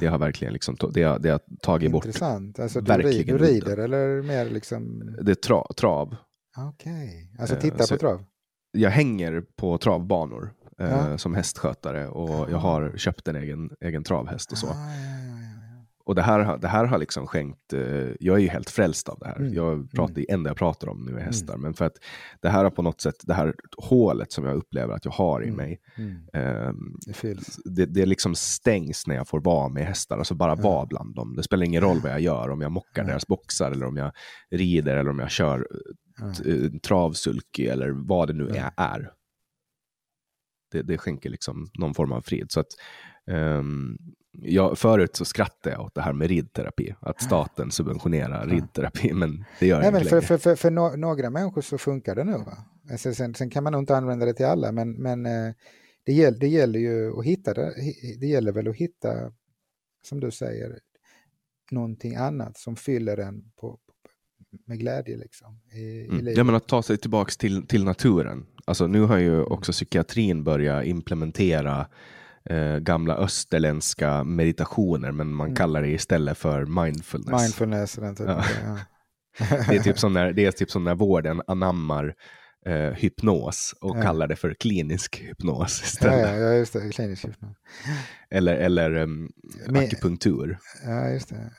Det har verkligen liksom, det har, det har tagit bort, Intressant. Alltså, du, verkligen du rider eller mer liksom... det är tra, trav. Okej, alltså Eh, titta på trav. Jag hänger på travbanor eh, Ja. som hästskötare och jag har köpt en egen, egen travhäst och så. Ah, ja, ja, ja, ja. Och det här, det här har liksom skänkt, eh, jag är ju helt frälst av det här. Mm. Jag pratar, Det enda jag pratar om nu är hästar. Men för att det här har på något sätt, det här hålet som jag upplever att jag har i Mm. mig, Mm. ehm, Det det, det liksom stängs när jag får vara med hästar, alltså bara Ja. vara bland dem. Det spelar ingen roll vad jag gör, om jag mockar Ja. deras boxar eller om jag rider eller om jag kör T- eh, travsulky eller vad det nu Ja. är. Det, det skänker liksom någon form av frid. Så att, ehm, jag, förut så skrattade jag åt det här med ridterapi, att staten subventionerar ridterapi, men det gör Nej, jag men inte för, för, för, för no några människor så funkar det nog. Va? Alltså, sen, sen kan man nog inte använda det till alla, men, men eh, det, gäll, det gäller ju att hitta det. Det gäller väl att hitta, som du säger, någonting annat som fyller en på, med glädje liksom, i, i Mm. livet. Ja, men att ta sig tillbaks till, till naturen. Alltså, nu har ju också psykiatrin börjat implementera eh, gamla österländska meditationer, men man Mm. kallar det istället för mindfulness. Mindfulness den typen Ja. ja. Det är typ som när, det är typ som när vården anammar eh, hypnos och Ja. kallar det för klinisk hypnos istället. ja, ja, just det. Klinisk hypnos. Eller, eller um, akupunktur. Ja, just det.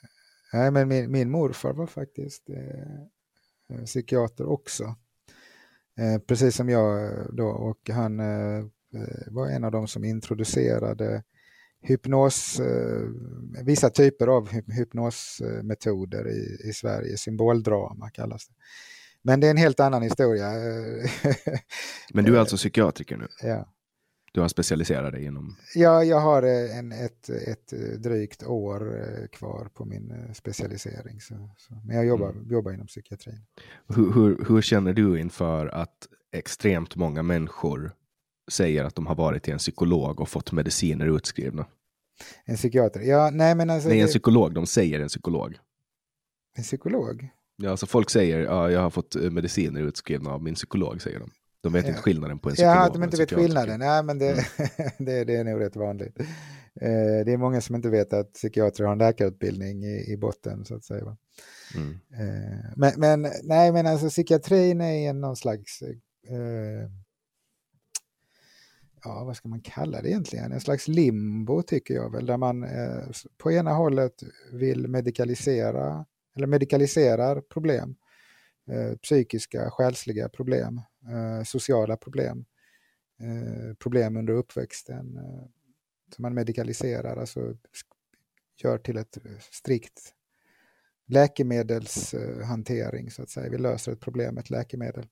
Nej, men min, min morfar var faktiskt eh, psykiater också. Eh, precis som jag eh, då och han eh, eh, var en av de som introducerade hypnos, eh, vissa typer av hy- hypnosmetoder i, i Sverige, symboldrama kallas det. Men det är en helt annan historia. eh, Men du är alltså psykiatriker nu? ja. Du har specialiserat dig inom... Ja, jag har eh, en, ett, ett eh, drygt år eh, kvar på min specialisering. Så, så. Men jag jobbar, Mm. jobbar inom psykiatrin. Hur, hur, hur känner du inför att extremt många människor säger att de har varit till en psykolog och fått mediciner utskrivna? En psykiater? Ja, nej men alltså... Nej, en psykolog. De säger en psykolog. en psykolog? Ja, alltså folk säger ja, jag har fått mediciner utskrivna av min psykolog, säger de. De vet inte skillnaden på en psykolog Ja, de inte vet skillnaden. Nej, men det, det, det är nog rätt vanligt. Eh, det är många som inte vet att psykiatrer har en läkarutbildning i, i botten, så att säga. Mm. Eh, men, men, nej, men alltså psykiatrin är någon slags, eh, ja vad ska man kalla det egentligen, en slags limbo tycker jag väl, där man eh, på ena hållet vill medikalisera, eller medikaliserar problem, eh, psykiska, själsliga problem. Eh, sociala problem, eh, problem under uppväxten eh, som man medikaliserar, alltså gör till ett strikt läkemedelshantering så att säga. Vi löser ett problem med ett läkemedel.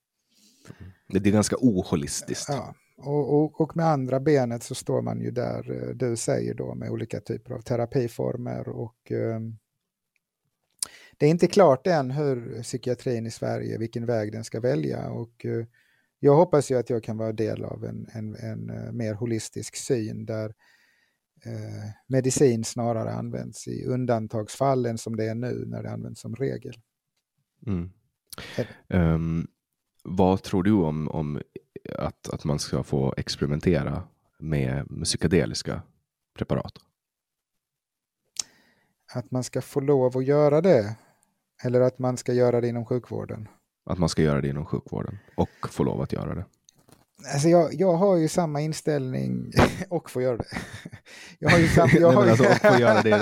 Det är ganska oholistiskt. Ja, och, och, och, med andra benet så står man ju där du säger då med olika typer av terapiformer och eh, det är inte klart än hur psykiatrin i Sverige, vilken väg den ska välja och eh, jag hoppas ju att jag kan vara del av en, en, en eh, mer holistisk syn där eh, medicin snarare används i undantagsfall än som det är nu när det används som regel. Mm. Um, vad tror du om, om att, att man ska få experimentera med, med psykedeliska preparat? Att man ska få lov att göra det? Eller att man ska göra det inom sjukvården? Att man ska göra det inom sjukvården och få lov att göra det. Alltså jag, jag har ju samma inställning och får göra det. Jag har ju samma, jag har ju... alltså, och får göra det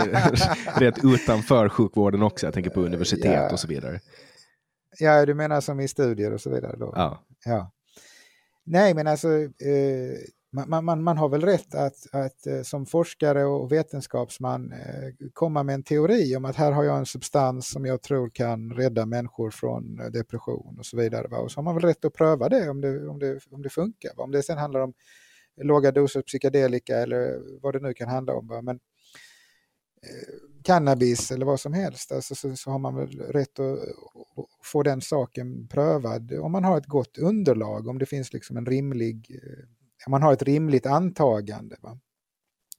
rätt utanför sjukvården också. Jag tänker på universitet ja. och så vidare. Ja, du menar som i studier och så vidare då? Ja. ja. Nej, men alltså eh, man, man, man har väl rätt att, att eh, som forskare och vetenskapsman eh, komma med en teori om att här har jag en substans som jag tror kan rädda människor från eh, depression och så vidare. Va? Och så har man väl rätt att pröva det om det, om det, om det funkar. Va? Om det sen handlar om låga doser psykedelika eller vad det nu kan handla om. Va? Men cannabis eller vad som helst, alltså, så, så har man väl rätt att, att, få den saken prövad om man har ett gott underlag, om det finns liksom en rimlig man har ett rimligt antagande. Va?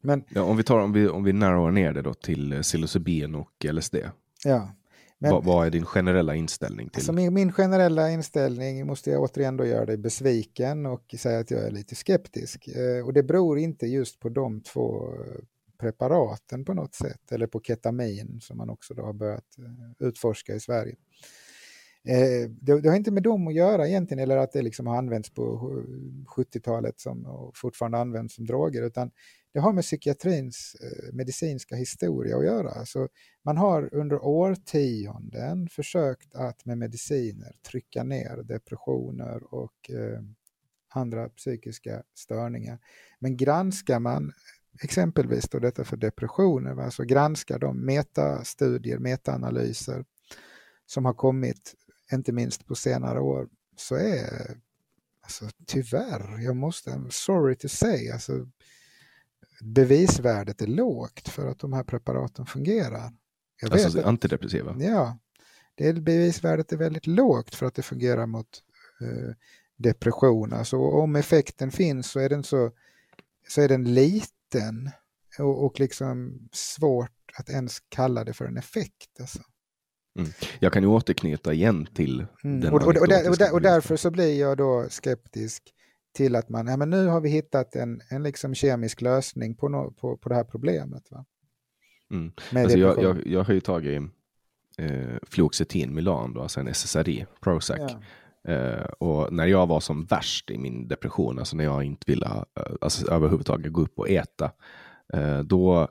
Men, ja, om vi tar om vi, om vi narrowar ner det då till eh, psilocybin och LSD. Ja. Men, vad, vad är din generella inställning till? Alltså min, min, generella inställning måste jag återigen då göra dig besviken och säga att jag är lite skeptisk. Eh, och det beror inte just på de två preparaten på något sätt, eller på ketamin som man också då har börjat eh, utforska i Sverige. Eh, det, det, har inte med dem att göra egentligen, eller att det liksom har använts på 70-talet som, och fortfarande används som droger, utan det har med psykiatrins eh, medicinska historia att göra. Alltså, man har under årtionden försökt att med mediciner trycka ner depressioner och eh, andra psykiska störningar. Men granskar man exempelvis då detta för depressioner, alltså granskar de metastudier, metaanalyser som har kommit inte minst på senare år, så är alltså, tyvärr, jag måste, sorry to say, alltså, bevisvärdet är lågt för att de här preparaten fungerar. Jag alltså vet, antidepressiva? Ja, det är, bevisvärdet är väldigt lågt för att det fungerar mot eh, depression. Alltså, om effekten finns så är den, så, så är den liten och, och liksom svårt att ens kalla det för en effekt. Alltså. Mm. Jag kan ju återknyta igen till mm. den och, och, och, där, och, där, och därför så blir jag då skeptisk till att man, ja men nu har vi hittat en, en liksom kemisk lösning på, no, på, på det här problemet. Va? Mm. Alltså jag, jag, jag, har ju tagit eh, Fluoxetin Milan, då, alltså en SSRI, Prozac. Ja. Eh, och när jag var som värst i min depression, alltså när jag inte ville eh, alltså överhuvudtaget gå upp och äta, eh, då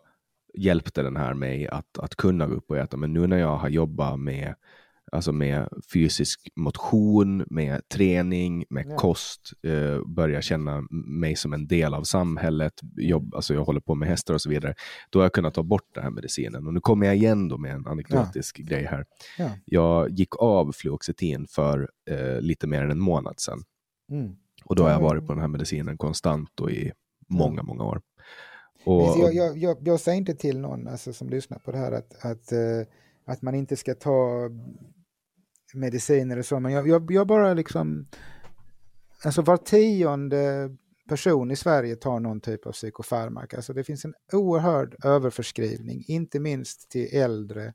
hjälpte den här mig att, att kunna gå upp och äta. Men nu när jag har jobbat med, alltså med fysisk motion, med träning, med ja. kost, eh, börjar känna mig som en del av samhället, jobb, alltså jag håller på med hästar och så vidare, då har jag kunnat ta bort den här medicinen. Och nu kommer jag igen då med en anekdotisk ja. grej här. Ja. Jag gick av fluoxetin för eh, lite mer än en månad sedan. Mm. Och då har jag varit på den här medicinen konstant och i många, många år. Och, jag, jag, jag, jag, säger inte till någon alltså, som lyssnar på det här att, att, uh, att man inte ska ta mediciner och så, men jag, jag, jag bara liksom... Alltså var tionde person i Sverige tar någon typ av psykofarmaka. Alltså det finns en oerhörd överförskrivning, inte minst till äldre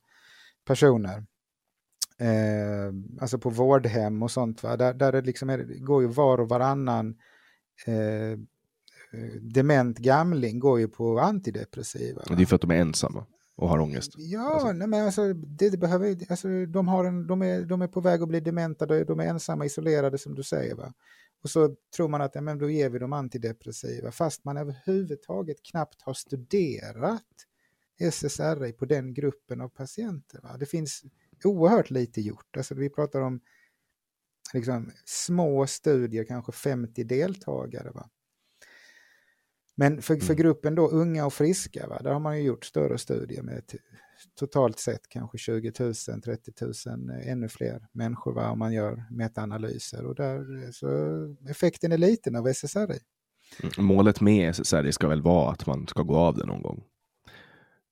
personer. Eh, alltså på vårdhem och sånt, va? där, där det liksom är, går ju var och varannan eh, Eh, dement gamling går ju på antidepressiva. Det är för att de är ensamma och har ångest. Ja, alltså. nej, men alltså, det, det, behöver, alltså, de, har en, de, är, de är på väg att bli dementa, de är ensamma, isolerade som du säger. Va? Och så tror man att ja, men då ger vi dem antidepressiva, fast man överhuvudtaget knappt har studerat SSRI på den gruppen av patienter. Va? Det finns oerhört lite gjort. Alltså, vi pratar om liksom, små studier, kanske 50 deltagare. Va? Men för, för Mm. gruppen då unga och friska, va? där har man ju gjort större studier med totalt sett kanske 20 000, 30 000, eh, ännu fler människor va? om man gör metaanalyser. Och där, eh, så effekten är liten av SSRI. Mm. Målet med SSRI ska väl vara att man ska gå av det någon gång.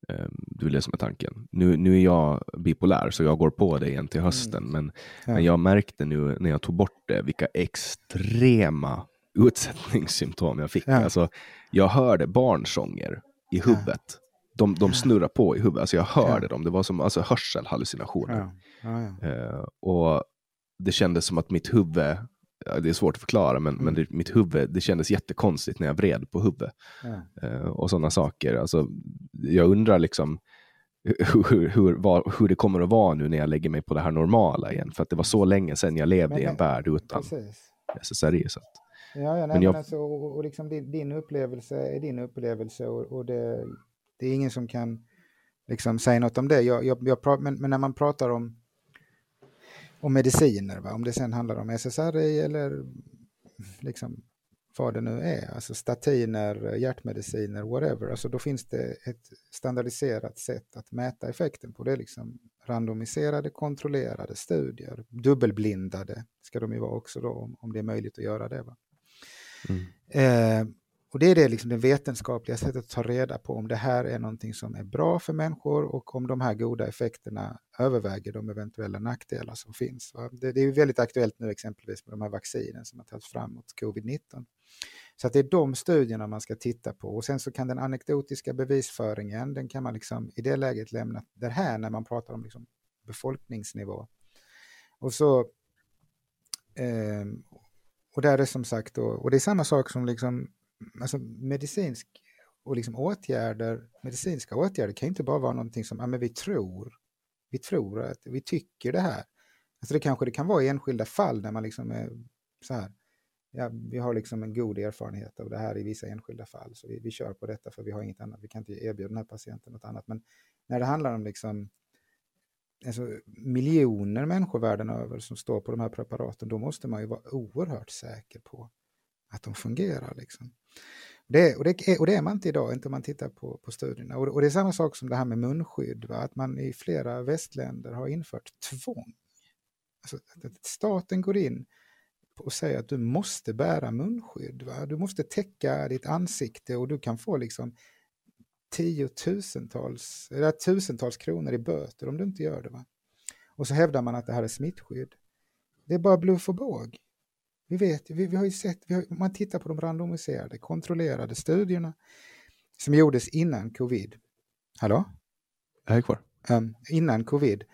Ehm, Det är det som är tanken. Nu, nu är jag bipolär så jag går på det igen till hösten. Men, Mm. Ja. men jag märkte nu när jag tog bort det vilka extrema utsättningssymptom jag fick. Ja. Alltså, jag hörde barnsånger i huvudet. De, de snurrar på i huvudet. Alltså jag hörde Ja. dem. Det var som alltså, hörselhallucinationer. Ja. Ja, ja. Eh, och det kändes som att mitt huvud, ja, det är svårt att förklara, men, Mm. men det, mitt huvud, det kändes jättekonstigt när jag vred på huvudet. Ja. Eh, och sådana saker. Alltså, jag undrar liksom hur, hur, vad, hur det kommer att vara nu när jag lägger mig på det här normala igen. För att det var så länge sedan jag levde Men i en värld utan Precis. SSRI. Så att, Ja, ja nej, Men men jag- alltså, och, och liksom din, din upplevelse är din upplevelse och, och det, det är ingen som kan liksom säga något om det. Jag, jag, jag pra, men, men när man pratar om, om mediciner, va? om det sen handlar om SSRI eller liksom vad det nu är, alltså statiner, hjärtmediciner, whatever, alltså då finns det ett standardiserat sätt att mäta effekten på. Det liksom randomiserade, kontrollerade studier, dubbelblindade ska de ju vara också då, om, om det är möjligt att göra det. Va? Mm. Eh, och det är det, liksom det vetenskapliga sättet att ta reda på om det här är någonting som är bra för människor och om de här goda effekterna överväger de eventuella nackdelar som finns. Va? Det, det är ju väldigt aktuellt nu exempelvis med de här vaccinen som har tagits fram mot covid-19. Så att det är de studierna man ska titta på och sen så kan den anekdotiska bevisföringen, den kan man liksom i det läget lämna det här när man pratar om liksom befolkningsnivå. Och så ehm, och där är det som sagt då, och det är samma sak som liksom, alltså medicinsk och liksom åtgärder, medicinska åtgärder kan inte bara vara någonting som, ja men vi tror, vi tror att, vi tycker det här. Alltså det kanske det kan vara i enskilda fall där man liksom är så här, ja vi har liksom en god erfarenhet av det här i vissa enskilda fall, så vi, vi kör på detta för vi har inget annat, vi kan inte erbjuda den här patienten något annat. Men när det handlar om liksom alltså, miljoner människor världen över som står på de här preparaten, då måste man ju vara oerhört säker på att de fungerar. Liksom. Det, och, det, är- och det är man inte idag, inte om man tittar på, på studierna. Och, och det är samma sak som det här med munskydd, va? att man i flera västländer har infört tvång. Alltså, att- staten går in och säger att du måste bära munskydd. Va? Du måste täcka ditt ansikte och du kan få liksom tiotusentals, eller tusentals kronor i böter om du inte gör det. Va? Och så hävdar man att det här är smittskydd. Det är bara bluff och båg. Vi vet, vi, vi har ju sett, vi har, om man tittar på de randomiserade, kontrollerade studierna som gjordes innan covid. Hallå? Jag är kvar. um, innan covid.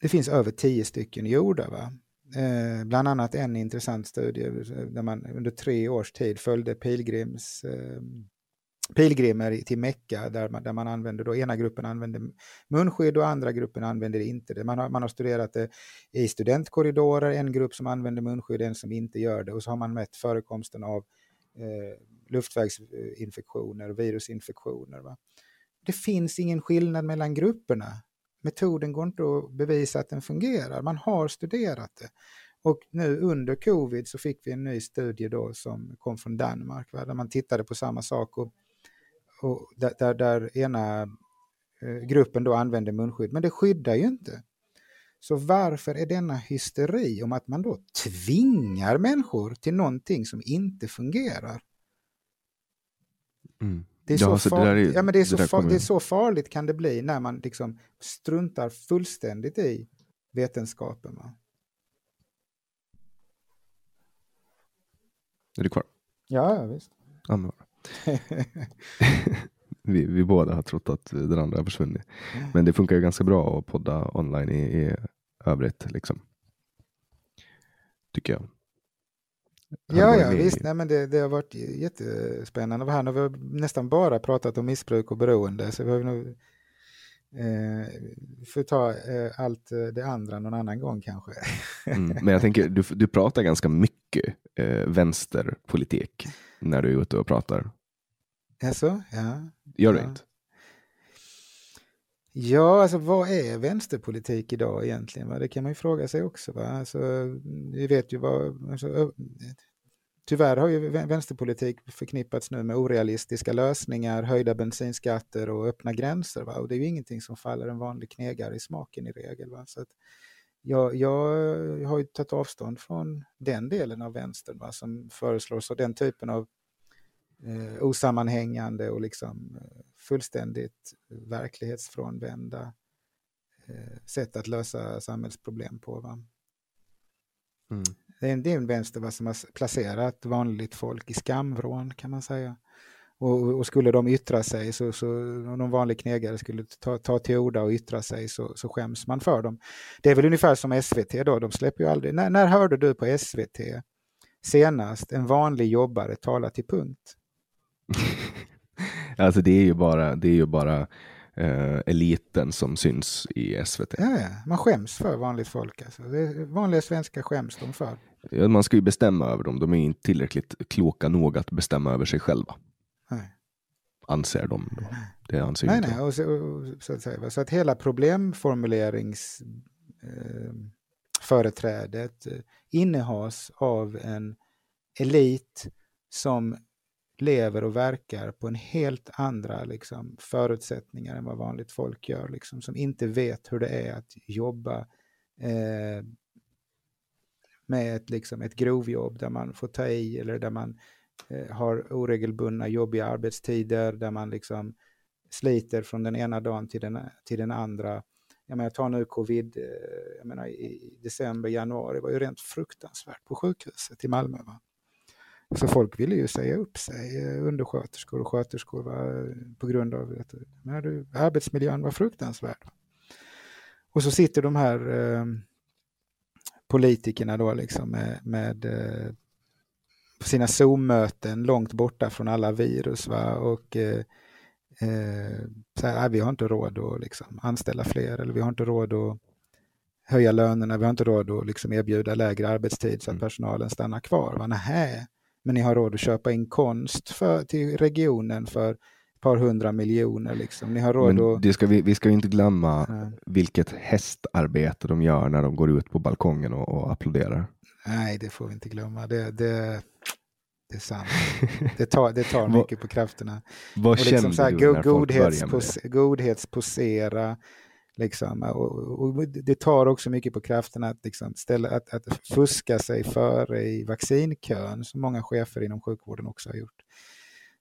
Det finns över tio stycken gjorda. Va? Eh, bland annat en intressant studie där man under tre års tid följde pilgrims, eh, pilgrimer till Mecka där man, där man använder, då, ena gruppen använder munskydd och andra gruppen använder inte. Det. Man, har, man har studerat det i studentkorridorer, en grupp som använder munskydd, en som inte gör det och så har man mätt förekomsten av eh, luftvägsinfektioner och virusinfektioner. Va? Det finns ingen skillnad mellan grupperna. Metoden går inte att bevisa att den fungerar. Man har studerat det. Och nu under covid så fick vi en ny studie då som kom från Danmark, va? där man tittade på samma sak och, och där, där, där ena eh, gruppen då använde munskydd, men det skyddar ju inte. Så varför är denna hysteri om att man då tvingar människor till någonting som inte fungerar? Mm. Det är, Ja, så, så det där farligt. är- ja, men det, är så det är farligt kan det bli när man liksom struntar fullständigt i vetenskapen. Va? Är du kvar? Ja, visst. Ja, men. vi, vi båda har trott att den andra har försvunnit. Men det funkar ju ganska bra att podda online i, i övrigt. Liksom. Tycker jag. Han Ja, ja visst. Nej, men det, det har varit jättespännande. Och här har vi nästan bara pratat om missbruk och beroende. Så vi har nog, eh, får ta eh, allt eh, det andra någon annan gång kanske. Mm. Men jag tänker, du, du pratar ganska mycket eh, vänsterpolitik när du är ute och pratar. Alltså, ja. Gör du Ja. inte? Ja, alltså vad är vänsterpolitik idag egentligen? Va? Det kan man ju fråga sig också. Va? Alltså, vi vet ju vad... Alltså, tyvärr har ju vänsterpolitik förknippats nu med orealistiska lösningar, höjda bensinskatter och öppna gränser. Va? Och det är ju ingenting som faller en vanlig knegare i smaken i regel. Va? Så att jag, jag har ju tagit avstånd från den delen av vänstern va? som föreslår så den typen av eh, osammanhängande och liksom eh, fullständigt verklighetsfrånvända eh, sätt att lösa samhällsproblem på. Va? Mm. Det, är en, det är en vänster va, som har placerat vanligt folk i skamvrån kan man säga. Och, och, skulle de yttra sig, så, så, om någon vanlig knegare skulle ta, ta till orda och yttra sig så, så skäms man för dem. Det är väl ungefär som SVT då, de släpper ju aldrig... När, när hörde du på SVT senast en vanlig jobbare tala till punkt? alltså det är ju bara, det är ju bara eh, eliten som syns i SVT. Ja, ja, man skäms för vanligt folk. Alltså. vanliga svenskar skäms de för. Man ska ju bestämma över dem. De är inte tillräckligt kloka nog att bestämma över sig själva. Nej. Anser de. Då. Det anser nej, inte. nej. Och så, och, så, att säga, så att hela problemformuleringsföreträdet eh, eh, innehas av en elit som lever och verkar på en helt andra liksom, förutsättningar än vad vanligt folk gör, liksom, som inte vet hur det är att jobba eh, med ett, liksom, ett grovjobb där man får ta i eller där man Eh, har oregelbundna jobbiga arbetstider, där man liksom sliter från den ena dagen till den, till den andra. Jag menar, ta nu covid, eh, jag menar, i december, januari var ju rent fruktansvärt på sjukhuset i Malmö. Va? Så folk ville ju säga upp sig, eh, undersköterskor och sköterskor, va, på grund av att men, arbetsmiljön var fruktansvärd. Och så sitter de här eh, politikerna då liksom med, med eh, sina Zoom-möten långt borta från alla virus. Va? Och eh, eh, så här, vi har inte råd att liksom, anställa fler eller vi har inte råd att höja lönerna, vi har inte råd att liksom, erbjuda lägre arbetstid så att mm. personalen stannar kvar. Va? Nähä, men ni har råd att köpa in konst för, till regionen för ett par hundra miljoner. Liksom. Ni har råd men att... det ska vi, vi ska inte glömma ja. vilket hästarbete de gör när de går ut på balkongen och, och applåderar. Nej, det får vi inte glömma. Det, det, det är sant. Det tar, det tar mycket på krafterna. Vad och liksom kände du när godhets, folk det? Godhetsposera, Liksom. Och, och, det tar också mycket på kraften att, liksom ställa, att, att fuska sig före i vaccinkön, som många chefer inom sjukvården också har gjort.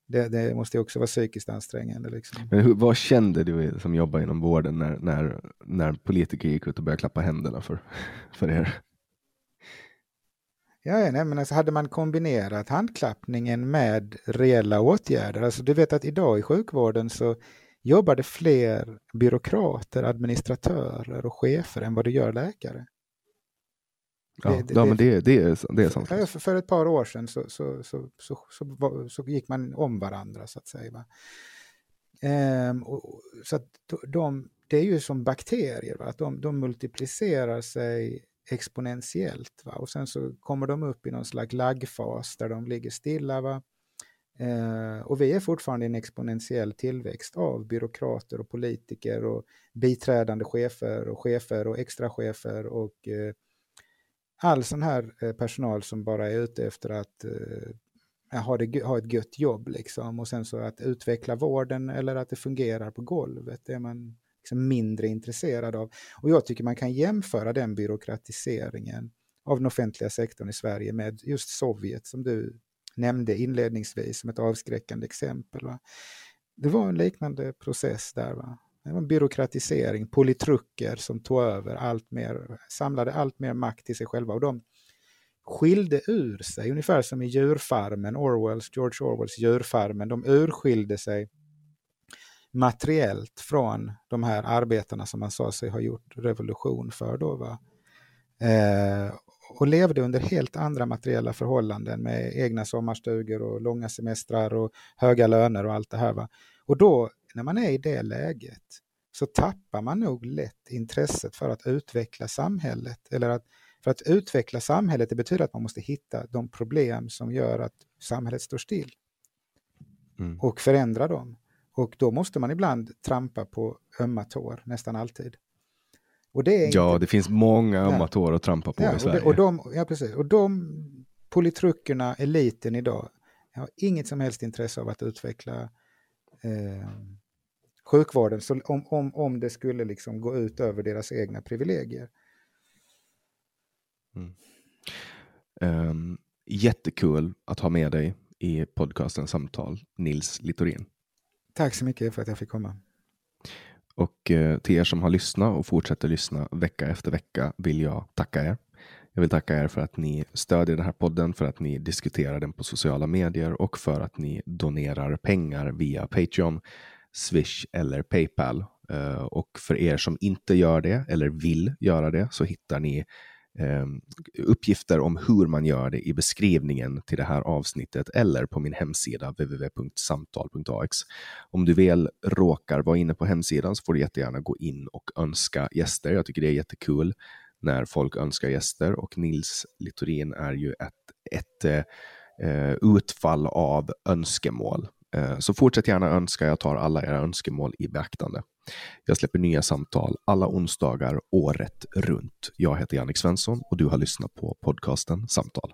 Det, det måste också vara psykiskt ansträngande. Liksom. Men hur, vad kände du som jobbar inom vården när, när, när politiker gick ut och började klappa händerna för, för er? Ja, nej, men alltså hade man kombinerat handklappningen med reella åtgärder, alltså du vet att idag i sjukvården så jobbar det fler byråkrater, administratörer och chefer än vad det gör läkare. Ja, det, det, ja men det, det, är, det är sant. För, för ett par år sedan så, så, så, så, så, gick man om varandra så att säga. Ehm, och, så att de, det är ju som bakterier, va? att de, de multiplicerar sig exponentiellt. Va? Och sen så kommer de upp i någon slags laggfas där de ligger stilla. Va? Eh, och vi är fortfarande i en exponentiell tillväxt av byråkrater och politiker och biträdande chefer och chefer och extrachefer och eh, all sån här eh, personal som bara är ute efter att eh, ha, det, ha ett gött jobb liksom och sen så att utveckla vården eller att det fungerar på golvet. Det är man liksom mindre intresserad av. Och jag tycker man kan jämföra den byråkratiseringen av den offentliga sektorn i Sverige med just Sovjet som du nämnde inledningsvis som ett avskräckande exempel. Va? Det var en liknande process där. Va? Det var en byråkratisering, politruker som tog över allt mer, samlade allt mer makt till sig själva och de skilde ur sig, ungefär som i djurfarmen, Orwells, George Orwells djurfarmen, de urskilde sig materiellt från de här arbetarna som man sa sig ha gjort revolution för. Då, va? Eh, och levde under helt andra materiella förhållanden med egna sommarstugor och långa semestrar och höga löner och allt det här. Va? Och då, när man är i det läget, så tappar man nog lätt intresset för att utveckla samhället. Eller att, för att utveckla samhället, det betyder att man måste hitta de problem som gör att samhället står still. Mm. Och förändra dem. Och då måste man ibland trampa på ömma tår, nästan alltid. Och det är ja, inte... det finns många ömma tår att trampa på ja, i Sverige. Och, det, och, de, ja, precis. och de politrukkerna, eliten idag, har inget som helst intresse av att utveckla eh, sjukvården så om, om, om det skulle liksom gå ut över deras egna privilegier. Mm. Um, jättekul att ha med dig i podcasten Samtal, Nils Littorin. Tack så mycket för att jag fick komma. Och eh, till er som har lyssnat och fortsätter lyssna vecka efter vecka vill jag tacka er. Jag vill tacka er för att ni stödjer den här podden, för att ni diskuterar den på sociala medier och för att ni donerar pengar via Patreon, Swish eller Paypal. Eh, och för er som inte gör det eller vill göra det så hittar ni Ehm, uppgifter om hur man gör det i beskrivningen till det här avsnittet eller på min hemsida www.samtal.ax. Om du väl råkar vara inne på hemsidan så får du jättegärna gå in och önska gäster. Jag tycker det är jättekul när folk önskar gäster och Nils Littorin är ju ett, ett eh, utfall av önskemål. Eh, så fortsätt gärna önska, jag tar alla era önskemål i beaktande. Jag släpper nya samtal alla onsdagar året runt. Jag heter Jannik Svensson och du har lyssnat på podcasten Samtal.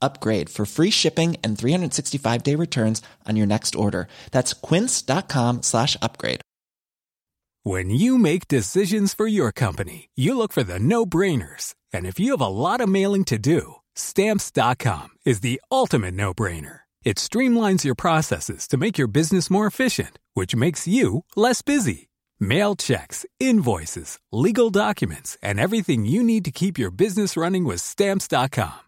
upgrade for free shipping and 365 day returns on your next order. That's quince.com slash upgrade. When you make decisions for your company, you look for the no brainers. And if you have a lot of mailing to do, stamps.com is the ultimate no brainer. It streamlines your processes to make your business more efficient, which makes you less busy. Mail checks, invoices, legal documents, and everything you need to keep your business running with Stamps.com.